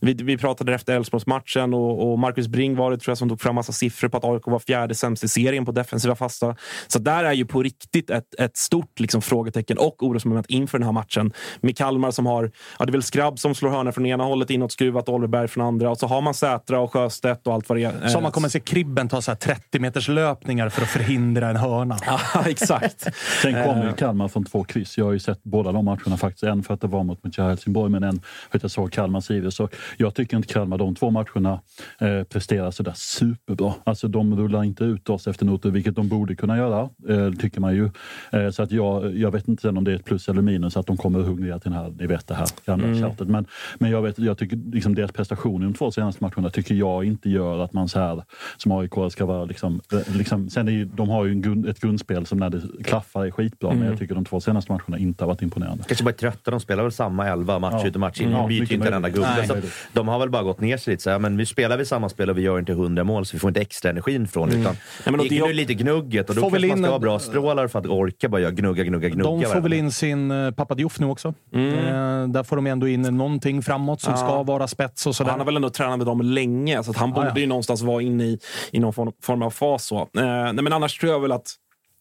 Speaker 6: vi, vi pratade efter Elfsborgsmatchen och, och Marcus Bring var det tror jag som tog fram massa siffror på att AIK var fjärde sämst i serien på defensiva fasta. Så där är ju på riktigt ett, ett stort liksom, frågetecken och orosmoment inför den här matchen. Med Kalmar som har, ja, det är väl Skrabb som slår hörna från ena hållet inåt skruvat och Oliver Berg från andra. Och så har man Sätra och Sjöstedt och allt vad det är. Eh,
Speaker 3: Som man kommer se Kribben ta så här 30 meters löpningar för att förhindra en hörna.
Speaker 6: Ja, exakt.
Speaker 5: Sen kommer
Speaker 6: Eh.
Speaker 5: ju Kalmar från två kryss. Jag har ju sett båda de matcherna faktiskt. En för att det var mot Motja Helsingborg, men en för att jag såg Kalmar Sirius. Så jag tycker inte Kalmar de två matcherna eh, presterar sådär superbra. Alltså de rullar inte ut oss efter noter, vilket de borde kunna göra, eh, tycker man ju. Eh, så att jag, jag vet inte sen om det är ett plus eller minus att de kommer hungriga till den här, ni vet det här gamla
Speaker 6: Mm.
Speaker 5: tjatet. Men, men jag, vet, jag tycker liksom deras prestation i de två senaste matcherna tycker jag inte gör att man så här som AIK ska vara liksom, eh, liksom sen är ju, de har ju en grund, ett grundspel som när det klaffar är skitbra, men
Speaker 7: Mm.
Speaker 5: jag tycker de två senaste matcherna inte har varit imponerande.
Speaker 7: Kanske bara trötta. De spelar väl samma elva match
Speaker 5: Ja.
Speaker 7: ut och match in. De
Speaker 5: Ja,
Speaker 7: byter ju
Speaker 5: mycket
Speaker 7: inte en enda gubbe. Så de har väl bara gått ner sig lite. Så, ja, men vi spelar vi samma spel och vi gör inte 100 mål, så vi får inte extra energin från det.
Speaker 6: Mm.
Speaker 7: Utan
Speaker 6: Nej, men
Speaker 7: det
Speaker 6: det-
Speaker 7: är ju lite gnugget och då kanske man ska ha bra strålar för att orka bara göra gnugga, gnugga, gnugga.
Speaker 3: De får
Speaker 7: varandra.
Speaker 3: väl in sin eh, pappa Diouf nu också.
Speaker 6: Mm.
Speaker 3: Eh, där får de ändå in någonting framåt som
Speaker 6: Ja.
Speaker 3: ska vara spets och sådär.
Speaker 6: Han har väl ändå tränat med dem länge, så att han
Speaker 3: Ja,
Speaker 6: borde
Speaker 3: ja.
Speaker 6: ju någonstans vara inne i, i någon form, form av fas. Så. Eh, nej, men annars tror jag väl att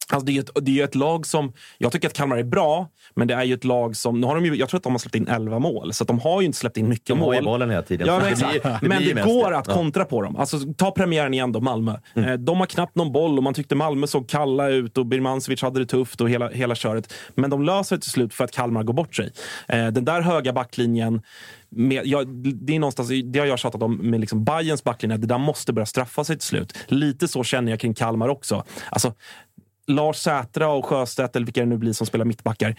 Speaker 6: Alltså det, är ju ett, det är ett lag som... Jag tycker att Kalmar är bra, men det är ju ett lag som... Nu har de ju, jag tror att de har släppt in 11 mål, så de har ju inte släppt in mycket
Speaker 7: De har
Speaker 6: mål.
Speaker 7: ju bollen hela tiden.
Speaker 6: Ja, men,
Speaker 7: det blir- det
Speaker 6: men det går att
Speaker 7: Ja.
Speaker 6: kontra på dem. Alltså, ta premiären igen då, Malmö.
Speaker 7: Mm.
Speaker 6: Eh, de har knappt någon boll och man tyckte Malmö såg kalla ut och Birmancevic hade det tufft och hela, hela köret. Men de löser det till slut för att Kalmar går bort sig. Eh, den där höga backlinjen med, ja, det, är någonstans, det har jag tjatat om med liksom Bayerns backlinje, det där måste börja straffa sig till slut. Lite så känner jag kring Kalmar också. Alltså, Lars Sätra och Sjöstedt, eller vilka det nu blir som spelar mittbackar,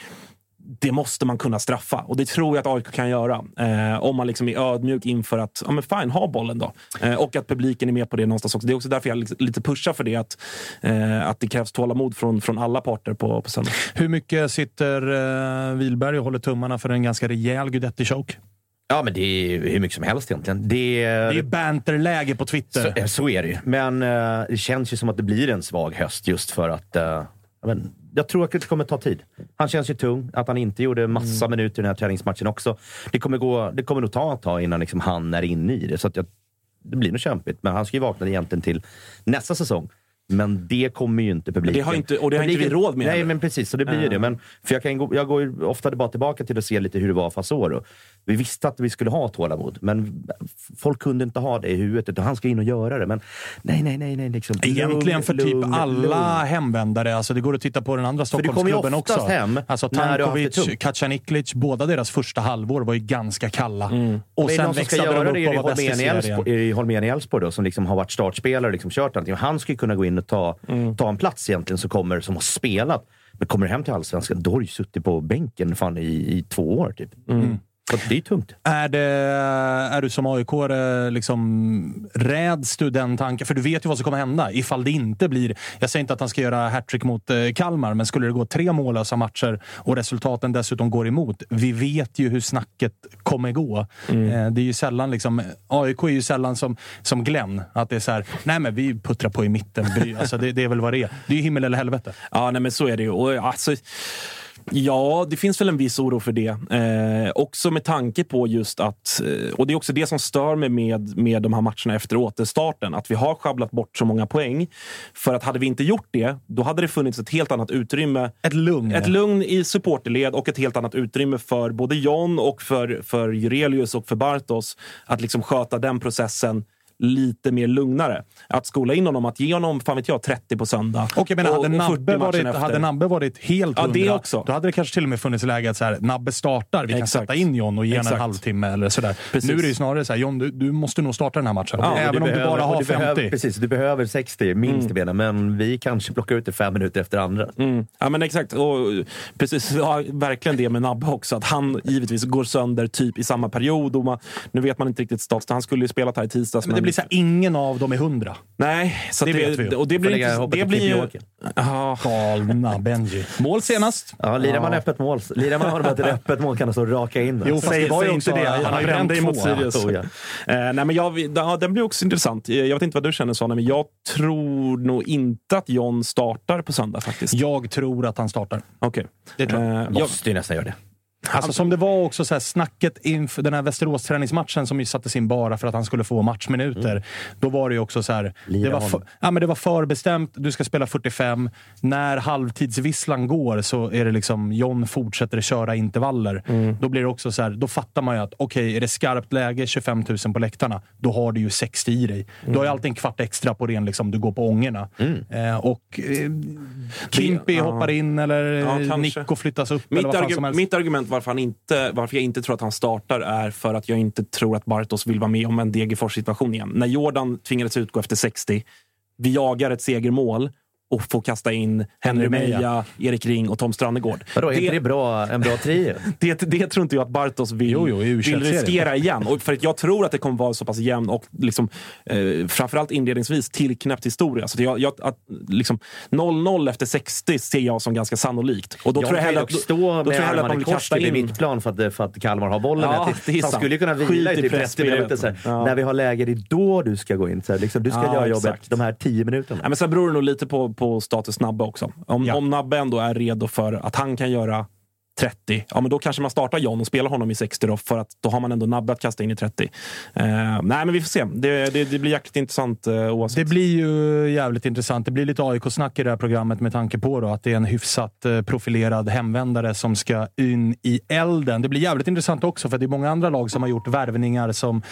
Speaker 6: det måste man kunna straffa. Och det tror jag att AIK kan göra. Eh, om man liksom är ödmjuk inför att, ja men fine, ha bollen då. Eh, och att publiken är med på det någonstans också. Det är också därför jag liksom lite pushar för det, att, eh, att det krävs tålamod från, från alla parter på, på söndag.
Speaker 3: Hur mycket sitter eh, uh, Wilberg och håller tummarna för en ganska rejäl Guidetti-choke?
Speaker 7: Ja, men det är hur mycket som helst egentligen. Det,
Speaker 3: Det är banterläge på Twitter.
Speaker 7: Så, så är det ju. Men eh, det känns ju som att det blir en svag höst just för att... eh, jag, vet, jag tror att det kommer ta tid. Han känns ju tung. Att han inte gjorde massa minuter i den här träningsmatchen också. Det kommer, gå, det kommer nog ta ett tag innan liksom han är inne i det. Så att jag, det blir nog kämpigt. Men han ska ju vakna egentligen till nästa säsong. Men det kommer ju inte publiken.
Speaker 6: Det har inte- och det har inte vi råd med
Speaker 7: Nej,
Speaker 6: heller.
Speaker 7: men precis. Så det blir ju
Speaker 6: Eh.
Speaker 7: det. Men, för jag, kan gå, jag går ju ofta bara tillbaka till att se lite hur det var förra år. Vi visste att vi skulle ha tålamod, men folk kunde inte ha det i huvudet. Utan han ska in och göra det. Men nej, nej, nej. nej liksom,
Speaker 3: Egentligen för typ
Speaker 7: lugn,
Speaker 3: alla
Speaker 7: lugn.
Speaker 3: hemvändare. Alltså det går att titta på den andra Stockholmsklubben också.
Speaker 7: hem
Speaker 3: alltså Tankovic. Kacaniklic, båda deras första halvår var ju ganska kalla. Och
Speaker 7: Men
Speaker 3: sen
Speaker 7: någon som ska göra
Speaker 3: de
Speaker 7: det?
Speaker 3: i
Speaker 7: Holmén i. Elfsborg- som liksom har varit startspelare och liksom kört allting? Han ju kunna gå in och ta,
Speaker 3: Mm.
Speaker 7: ta en plats egentligen som, kommer, som har spelat. Men kommer du hem till Allsvenskan, då har du ju suttit på bänken fan i, i två år. Typ.
Speaker 3: Mm.
Speaker 7: Det är tungt.
Speaker 3: Är, det, är du som aik liksom räds du den tanken? För du vet ju vad som kommer hända ifall det inte blir... Jag säger inte att han ska göra hattrick mot eh, Kalmar, men skulle det gå tre mållösa matcher och resultaten dessutom går emot. Vi vet ju hur snacket kommer gå. Eh, Det är ju sällan liksom... AIK är ju sällan som, som Glenn. Att det är så här, nej men vi puttrar på i mitten. Alltså det, det är väl vad det är. Det är ju himmel eller helvete.
Speaker 6: Ja, nej, men så är det ju. Och, alltså, ja, det finns väl en viss oro för det. Eh, också med tanke på just att... Eh, och det är också det som stör mig med, med de här matcherna efter återstarten. Att vi har sjabblat bort så många poäng. För att hade vi inte gjort det, då hade det funnits ett helt annat utrymme.
Speaker 3: Ett lugn.
Speaker 6: Ett lugn i supporterled och ett helt annat utrymme för både John och för, för Jurelius och för Bartos att liksom sköta den processen lite mer lugnare. Att skola in honom, att ge honom fan vet jag, 30 på söndag.
Speaker 3: Och jag menar, hade,
Speaker 6: 40
Speaker 3: Nabbe varit,
Speaker 6: efter.
Speaker 3: hade Nabbe varit helt
Speaker 6: Ja,
Speaker 3: hundra,
Speaker 6: det också.
Speaker 3: då hade det kanske till och med funnits läge att så här, Nabbe startar. Vi kan
Speaker 6: Exakt.
Speaker 3: sätta in John och ge honom en halvtimme eller sådär.
Speaker 6: Precis.
Speaker 3: Nu är det ju snarare så här, John, du, du måste nog starta den här matchen.
Speaker 7: Ja,
Speaker 3: Även om du bara har
Speaker 7: och
Speaker 3: 50.
Speaker 7: Behöver, precis, du behöver 60 minst i benen, men vi kanske plockar ut det fem minuter efter andra.
Speaker 6: Mm. Ja, men exakt. Och, precis, ja, verkligen det med Nabbe också. Att han givetvis går sönder typ i samma period. Och man, nu vet man inte riktigt status. Han skulle ju spelat här i tisdags.
Speaker 3: Men det blir så här, ingen av dem är hundra.
Speaker 6: Nej, så
Speaker 3: Det
Speaker 6: att
Speaker 3: vet vi ju.
Speaker 6: Och det blir,
Speaker 7: lägga
Speaker 6: det blir ju... Ja,
Speaker 3: Galna Benji. Mål senast.
Speaker 7: Ja, lirar man öppet mål, lirar man honom ett öppet mål kan det så raka in.
Speaker 3: Jo, fast det var ju
Speaker 6: inte det.
Speaker 3: han
Speaker 6: Han
Speaker 3: har ju
Speaker 6: brände emot
Speaker 3: två.
Speaker 6: Sirius.
Speaker 7: Ja.
Speaker 6: Eh, nej, men jag, ja, den blir också intressant. Jag vet inte vad du känner Sonny, men jag tror nog inte att John startar på söndag faktiskt.
Speaker 3: Jag tror att han startar.
Speaker 6: Okej.
Speaker 3: Det tror jag.
Speaker 6: Eh,
Speaker 7: Måste ju nästan göra det.
Speaker 3: Alltså som det var också så här, snacket inför den här Västerås-träningsmatchen som ju sattes in bara för att han skulle få matchminuter. Då var det ju också så här, det var, för, ja, men det var förbestämt, du ska spela 45. När halvtidsvisslan går så är det liksom John fortsätter köra intervaller. Då blir det också så här, då fattar man ju att okej, är det skarpt läge, 25 000 på läktarna, då har du ju 60 i dig. Du har ju alltid en kvart extra på ren, liksom, du går på ångorna. Eh, och eh, Kimpi hoppar in eller
Speaker 6: Ja.
Speaker 3: Nico flyttas upp. eller
Speaker 6: Mitt,
Speaker 3: vad fan
Speaker 6: argu-
Speaker 3: som helst.
Speaker 6: mitt argument varför, han inte, varför jag inte tror att han startar är för att jag inte tror att Bartos vill vara med om en Degerfors-situation igen. När Jordan tvingades utgå efter 60, vi jagar ett segermål och får kasta in Henry
Speaker 3: Meja.
Speaker 6: Erik Ring och Tom Strannegård.
Speaker 7: Vadå, är inte det bra, en bra trio?
Speaker 6: Det, det tror inte jag att Bartos vill,
Speaker 3: Jo, jo,
Speaker 6: vill
Speaker 3: U21-serien.
Speaker 6: riskera igen. Och för att jag tror att det kommer vara så pass jämn och liksom, eh, framförallt inledningsvis tillknäppt historia. Så att jag, jag, att, liksom, 0-0 efter 60 ser jag som ganska sannolikt. Och då
Speaker 7: jag
Speaker 6: tror jag hellre att,
Speaker 7: stå
Speaker 6: då tror
Speaker 7: med
Speaker 6: jag att man
Speaker 7: i
Speaker 6: vill
Speaker 7: kors
Speaker 6: kasta in...
Speaker 7: mittplan för att, för att Kalmar har bollen.
Speaker 6: Ja,
Speaker 7: Jag
Speaker 6: det är
Speaker 7: han
Speaker 6: sant.
Speaker 7: skulle kunna vila
Speaker 6: Skit
Speaker 7: i
Speaker 6: i
Speaker 7: typ 30
Speaker 6: pressspelet.
Speaker 7: minuter.
Speaker 6: Ja.
Speaker 7: När vi har läge, det är då du ska gå in. Så här, liksom, du ska
Speaker 6: Ja,
Speaker 7: göra jobbet
Speaker 6: exakt.
Speaker 7: de här 10 minuterna.
Speaker 6: Ja, men sen beror det nog lite på, på status Nabbe också. Om, om Nabbe ändå är redo för att han kan göra 30, ja men då kanske man startar John och spelar honom i 60 då, för att då har man ändå Nabbe att kasta in i 30. Eh, nej, men vi får se. Det, det, det blir jäkligt intressant eh, oavsett.
Speaker 3: Det blir ju jävligt intressant. Det blir lite AIK-snack i det här programmet med tanke på då att det är en hyfsat eh, profilerad hemvändare som ska in i elden. Det blir jävligt intressant också för det är många andra lag som har gjort värvningar som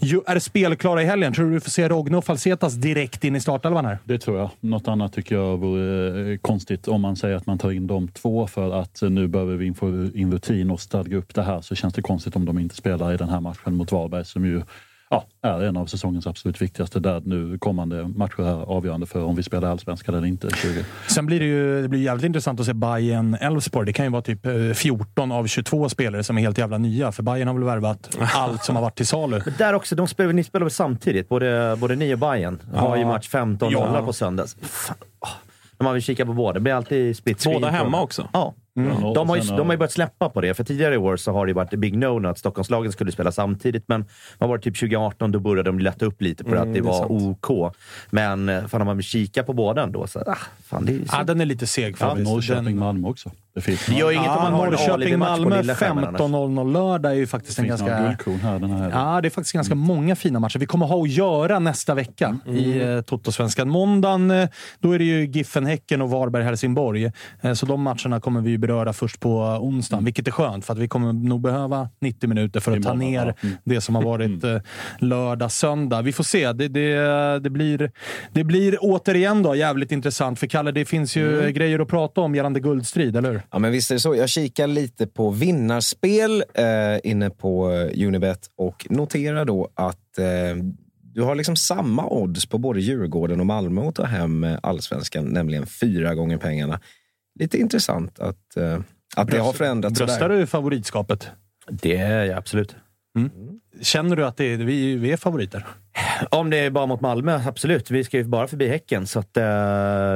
Speaker 3: ju är spelklara i helgen. Tror du du får se Rogne och Falsetas direkt in i startelvan här?
Speaker 5: Det tror jag. Något annat tycker jag vore eh, konstigt om man säger att man tar in de två för att nu behöver vi få in rutin och stadga upp det här så känns det konstigt om de inte spelar i den här matchen mot Varberg som ju ja, är en av säsongens absolut viktigaste där nu kommande matcher är avgörande för om vi spelar allsvenskan eller inte. 20.
Speaker 3: Sen blir det ju det blir jävligt intressant att se Bayern Elfsborg. Det kan ju vara typ eh, 14 av 22 spelare som är helt jävla nya. För Bayern har väl värvat allt som har varit till salu.
Speaker 7: Men där också, de spelar, ni spelar väl samtidigt? Både, både ni och Bayern har ju
Speaker 3: Ja.
Speaker 7: match 15-0
Speaker 3: Ja.
Speaker 7: på söndags. Fan. När man vill kika på båda. Det blir alltid split
Speaker 6: Båda hemma också?
Speaker 7: Ja.
Speaker 5: Mm.
Speaker 7: De, har ju, de har ju börjat släppa på det. För tidigare i år så har det ju varit big no att Stockholmslagen skulle spela samtidigt. Men vad var typ 2018? Då började de lätta upp lite på
Speaker 6: Mm,
Speaker 7: att det
Speaker 6: det
Speaker 7: var
Speaker 6: sant.
Speaker 7: OK. Men eh, fan, om man vill kika på båda ändå så... Ah, fan, det är ju så.
Speaker 3: Ja, den är lite seg
Speaker 5: Ja,
Speaker 3: faktiskt.
Speaker 5: Norrköping,
Speaker 3: Den-
Speaker 5: Malmö också. Det finns
Speaker 7: Det gör ju inget om man har en Ali-match på
Speaker 3: Norrköping-Malmö
Speaker 7: lilla skärmen annars.
Speaker 3: 15.00 lördag är ju faktiskt en ganska...
Speaker 5: här den här.
Speaker 3: Ja, det är faktiskt ganska många fina matcher. Vi kommer ha att göra nästa vecka i eh, Toto-svenskan. Måndagen, eh, då är det ju Giffen-Häcken och Varberg-Helsingborg. Eh, så de matcherna kommer vi beröra först på onsdagen, vilket är skönt för att vi kommer nog behöva 90 minuter för att ta
Speaker 5: Imorgon,
Speaker 3: ner
Speaker 5: ja. Mm.
Speaker 3: det som har varit eh, lördag, söndag. Vi får se. Det, det, det, blir, det blir återigen då jävligt intressant. För Kalle, det finns ju
Speaker 4: Mm.
Speaker 3: grejer att prata om gällande guldstrid, eller hur?
Speaker 4: Ja, men visst är det så. Jag kikar lite på vinnarspel eh, inne på eh, Unibet och noterar då att eh, du har liksom samma odds på både Djurgården och Malmö att ta hem eh, allsvenskan, nämligen fyra gånger pengarna. Lite intressant att, eh, att det har förändrats
Speaker 3: Bröstar
Speaker 4: sådär.
Speaker 3: du favoritskapet?
Speaker 7: Det är jag absolut.
Speaker 3: Känner du att det är, vi, vi är favoriter?
Speaker 7: Om det är bara mot Malmö, absolut. Vi ska ju bara förbi Häcken, så att, eh,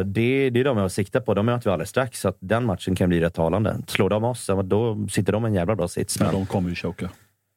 Speaker 7: det, det är de jag siktar på. De möter vi alldeles strax, så att den matchen kan bli rätt talande. Slår de oss, då sitter de i en jävla bra sits.
Speaker 5: Men de kommer ju choka.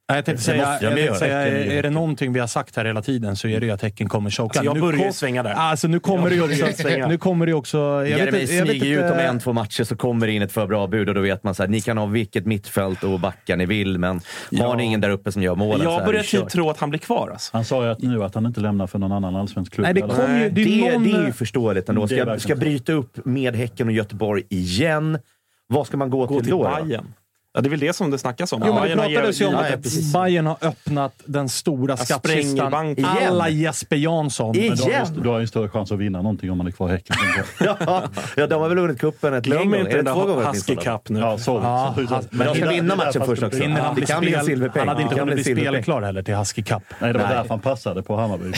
Speaker 3: Nej, Jag tänkte säga, jag tänkte säga
Speaker 7: är ju-
Speaker 3: är det någonting vi har sagt här hela tiden så är det ju att Häcken kommer choka.
Speaker 6: Alltså, jag
Speaker 3: Nu
Speaker 6: börjar
Speaker 3: kom-
Speaker 6: svänga där.
Speaker 3: Alltså, nu kommer
Speaker 6: Jag
Speaker 3: det ju också...
Speaker 6: svänga.
Speaker 3: Nu kommer det ju också jag vet
Speaker 7: Jeremy
Speaker 3: inte- jag vet
Speaker 7: smyger ut om en, två matcher så kommer det in ett för bra bud och då vet man så här, ni kan ha vilket mittfält och backar ni vill, men har ni ingen där uppe som gör målen
Speaker 6: Jag börjar typ tro att han blir kvar. Alltså.
Speaker 5: Han sa ju att nu att han inte lämnar för någon annan allsvensk klubb.
Speaker 3: Nej, det kom ju... Det
Speaker 7: det,
Speaker 3: är någon,
Speaker 7: det är ju förståeligt ändå. Ska, ska bryta upp med Häcken och Göteborg igen. Vad ska man gå,
Speaker 6: Gå
Speaker 7: till,
Speaker 6: till
Speaker 7: då? då?
Speaker 6: Bayern. Ja, det är väl det som det snackas om.
Speaker 3: Jo, men det
Speaker 6: Bayern har
Speaker 3: pratades ju om att. Bayern har öppnat den stora skattkistan alla Jesper Jansson.
Speaker 7: Igen?
Speaker 5: Men du, har ju, du har ju en större chans att vinna någonting om man är kvar i Häcken.
Speaker 7: ja, ja, de har väl vunnit cupen ett
Speaker 6: Glöm
Speaker 7: gäng gånger.
Speaker 6: inte
Speaker 7: Är
Speaker 6: den där Husky? Cup nu.
Speaker 5: Ja, sorry.
Speaker 3: Ja,
Speaker 5: Så- så-
Speaker 3: han-
Speaker 7: Men de ska vinna matchen först också.
Speaker 3: han
Speaker 7: Det kan bli en silverpeng.
Speaker 3: han hade inte
Speaker 7: Det kan
Speaker 3: hunnit
Speaker 7: bli
Speaker 3: spelklar heller till Husky Cup.
Speaker 5: Nej, det var därför han passade på Hammarby.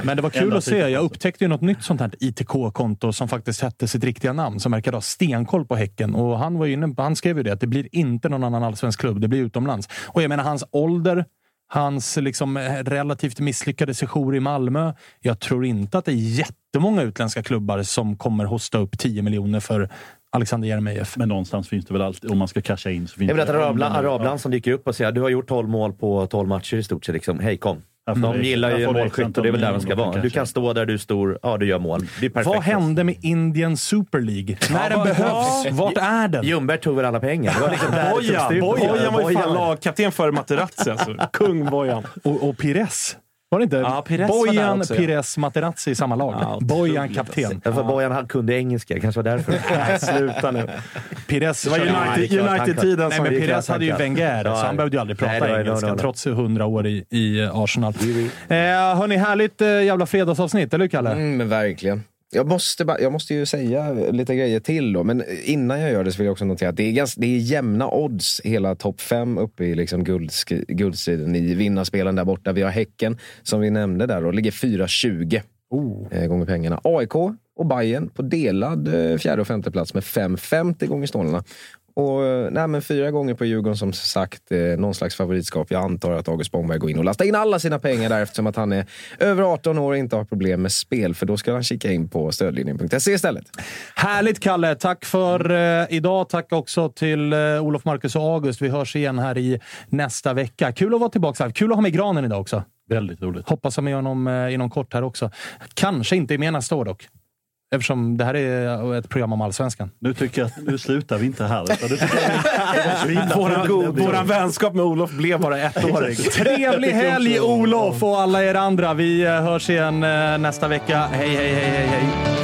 Speaker 3: Men det var kul att se. Jag upptäckte ju något nytt sånt här ITK-konto som faktiskt hette sitt riktiga namn, som verkar ha stenkoll på Häcken. Och han, var ju inne, han skrev ju det, att det blir inte någon annan allsvensk klubb, det blir utomlands. Och jag menar, hans ålder, hans liksom eh, relativt misslyckade sejour i Malmö. Jag tror inte att det är jättemånga utländska klubbar som kommer hosta upp 10 miljoner för Alexander Jeremejeff.
Speaker 5: Men någonstans finns det väl alltid, om man ska casha in så finns
Speaker 7: Jag vill att arabland, arabland som dyker upp och säger du har gjort 12 mål på 12 matcher i stort sett. Liksom. Hej, kom.
Speaker 5: Får
Speaker 7: De gillar ju målskytt och det är väl där de ska vara. Du kan stå där, du är stor, ja du gör mål. Det är perfekt.
Speaker 3: Vad hände med Indian Super League? När den
Speaker 6: vad-
Speaker 3: behövs? Vart är den?
Speaker 7: Ljungberg tog väl alla pengar. Det var liksom
Speaker 6: Bojan, var ju fan lagkapten för Materazzi. Alltså. Kung Bojan.
Speaker 3: Och, och Pires. Var det inte?
Speaker 6: Ja, Pires
Speaker 3: Bojan,
Speaker 6: också, ja.
Speaker 3: Pires, Materazzi i samma lag.
Speaker 6: Ja,
Speaker 3: Bojan kapten.
Speaker 7: Ja, för Bojan han kunde engelska, kanske var därför.
Speaker 6: Nej, sluta nu.
Speaker 3: Pires
Speaker 6: Det var. United-tiden
Speaker 3: Nej,
Speaker 6: som...
Speaker 3: men Pires hade ju. Wenger,
Speaker 7: Ja,
Speaker 3: så han behövde ju aldrig prata
Speaker 7: nej,
Speaker 3: engelska,
Speaker 7: no, no, no.
Speaker 3: trots 100 år i, i Arsenal. Eh, hörni, härligt eh, jävla fredagsavsnitt, eller hur Kalle?
Speaker 4: Mm, men verkligen. Jag måste, jag måste ju säga lite grejer till då, men innan jag gör det så vill jag också notera att det är, ganska, det är jämna odds hela topp fem uppe i liksom guldstriden i vinnarspelen där borta. Vi har Häcken, som vi nämnde där, och ligger 4,20 eh, gånger pengarna. AIK och Bayern på delad eh, fjärde och femte plats med 5,50 gånger stålarna. Och, eh, nej, men fyra gånger på Djurgården som sagt, eh, någon slags favoritskap. Jag antar att August Spångberg går in och lastar in alla sina pengar där eftersom att han är över 18 år och inte har problem med spel. För då ska han kika in på stödlinjen.se istället.
Speaker 3: Härligt Kalle! Tack för eh, idag. Tack också till eh, Olof, Marcus och August. Vi hörs igen här i nästa vecka. Kul att vara tillbaka. här. Kul att ha med granen idag också.
Speaker 5: Väldigt roligt.
Speaker 3: Hoppas ha med honom eh, inom kort här också. Kanske inte med nästa år dock. Eftersom det här är ett program om allsvenskan.
Speaker 5: Nu tycker jag att nu slutar vi inte här. Utan vi-
Speaker 6: Våran, våran vänskap med Olof blev bara ettårig.
Speaker 3: Trevlig helg Olof och alla er andra. Vi eh, hörs igen eh, nästa vecka. Hej, hej, hej, hej, hej.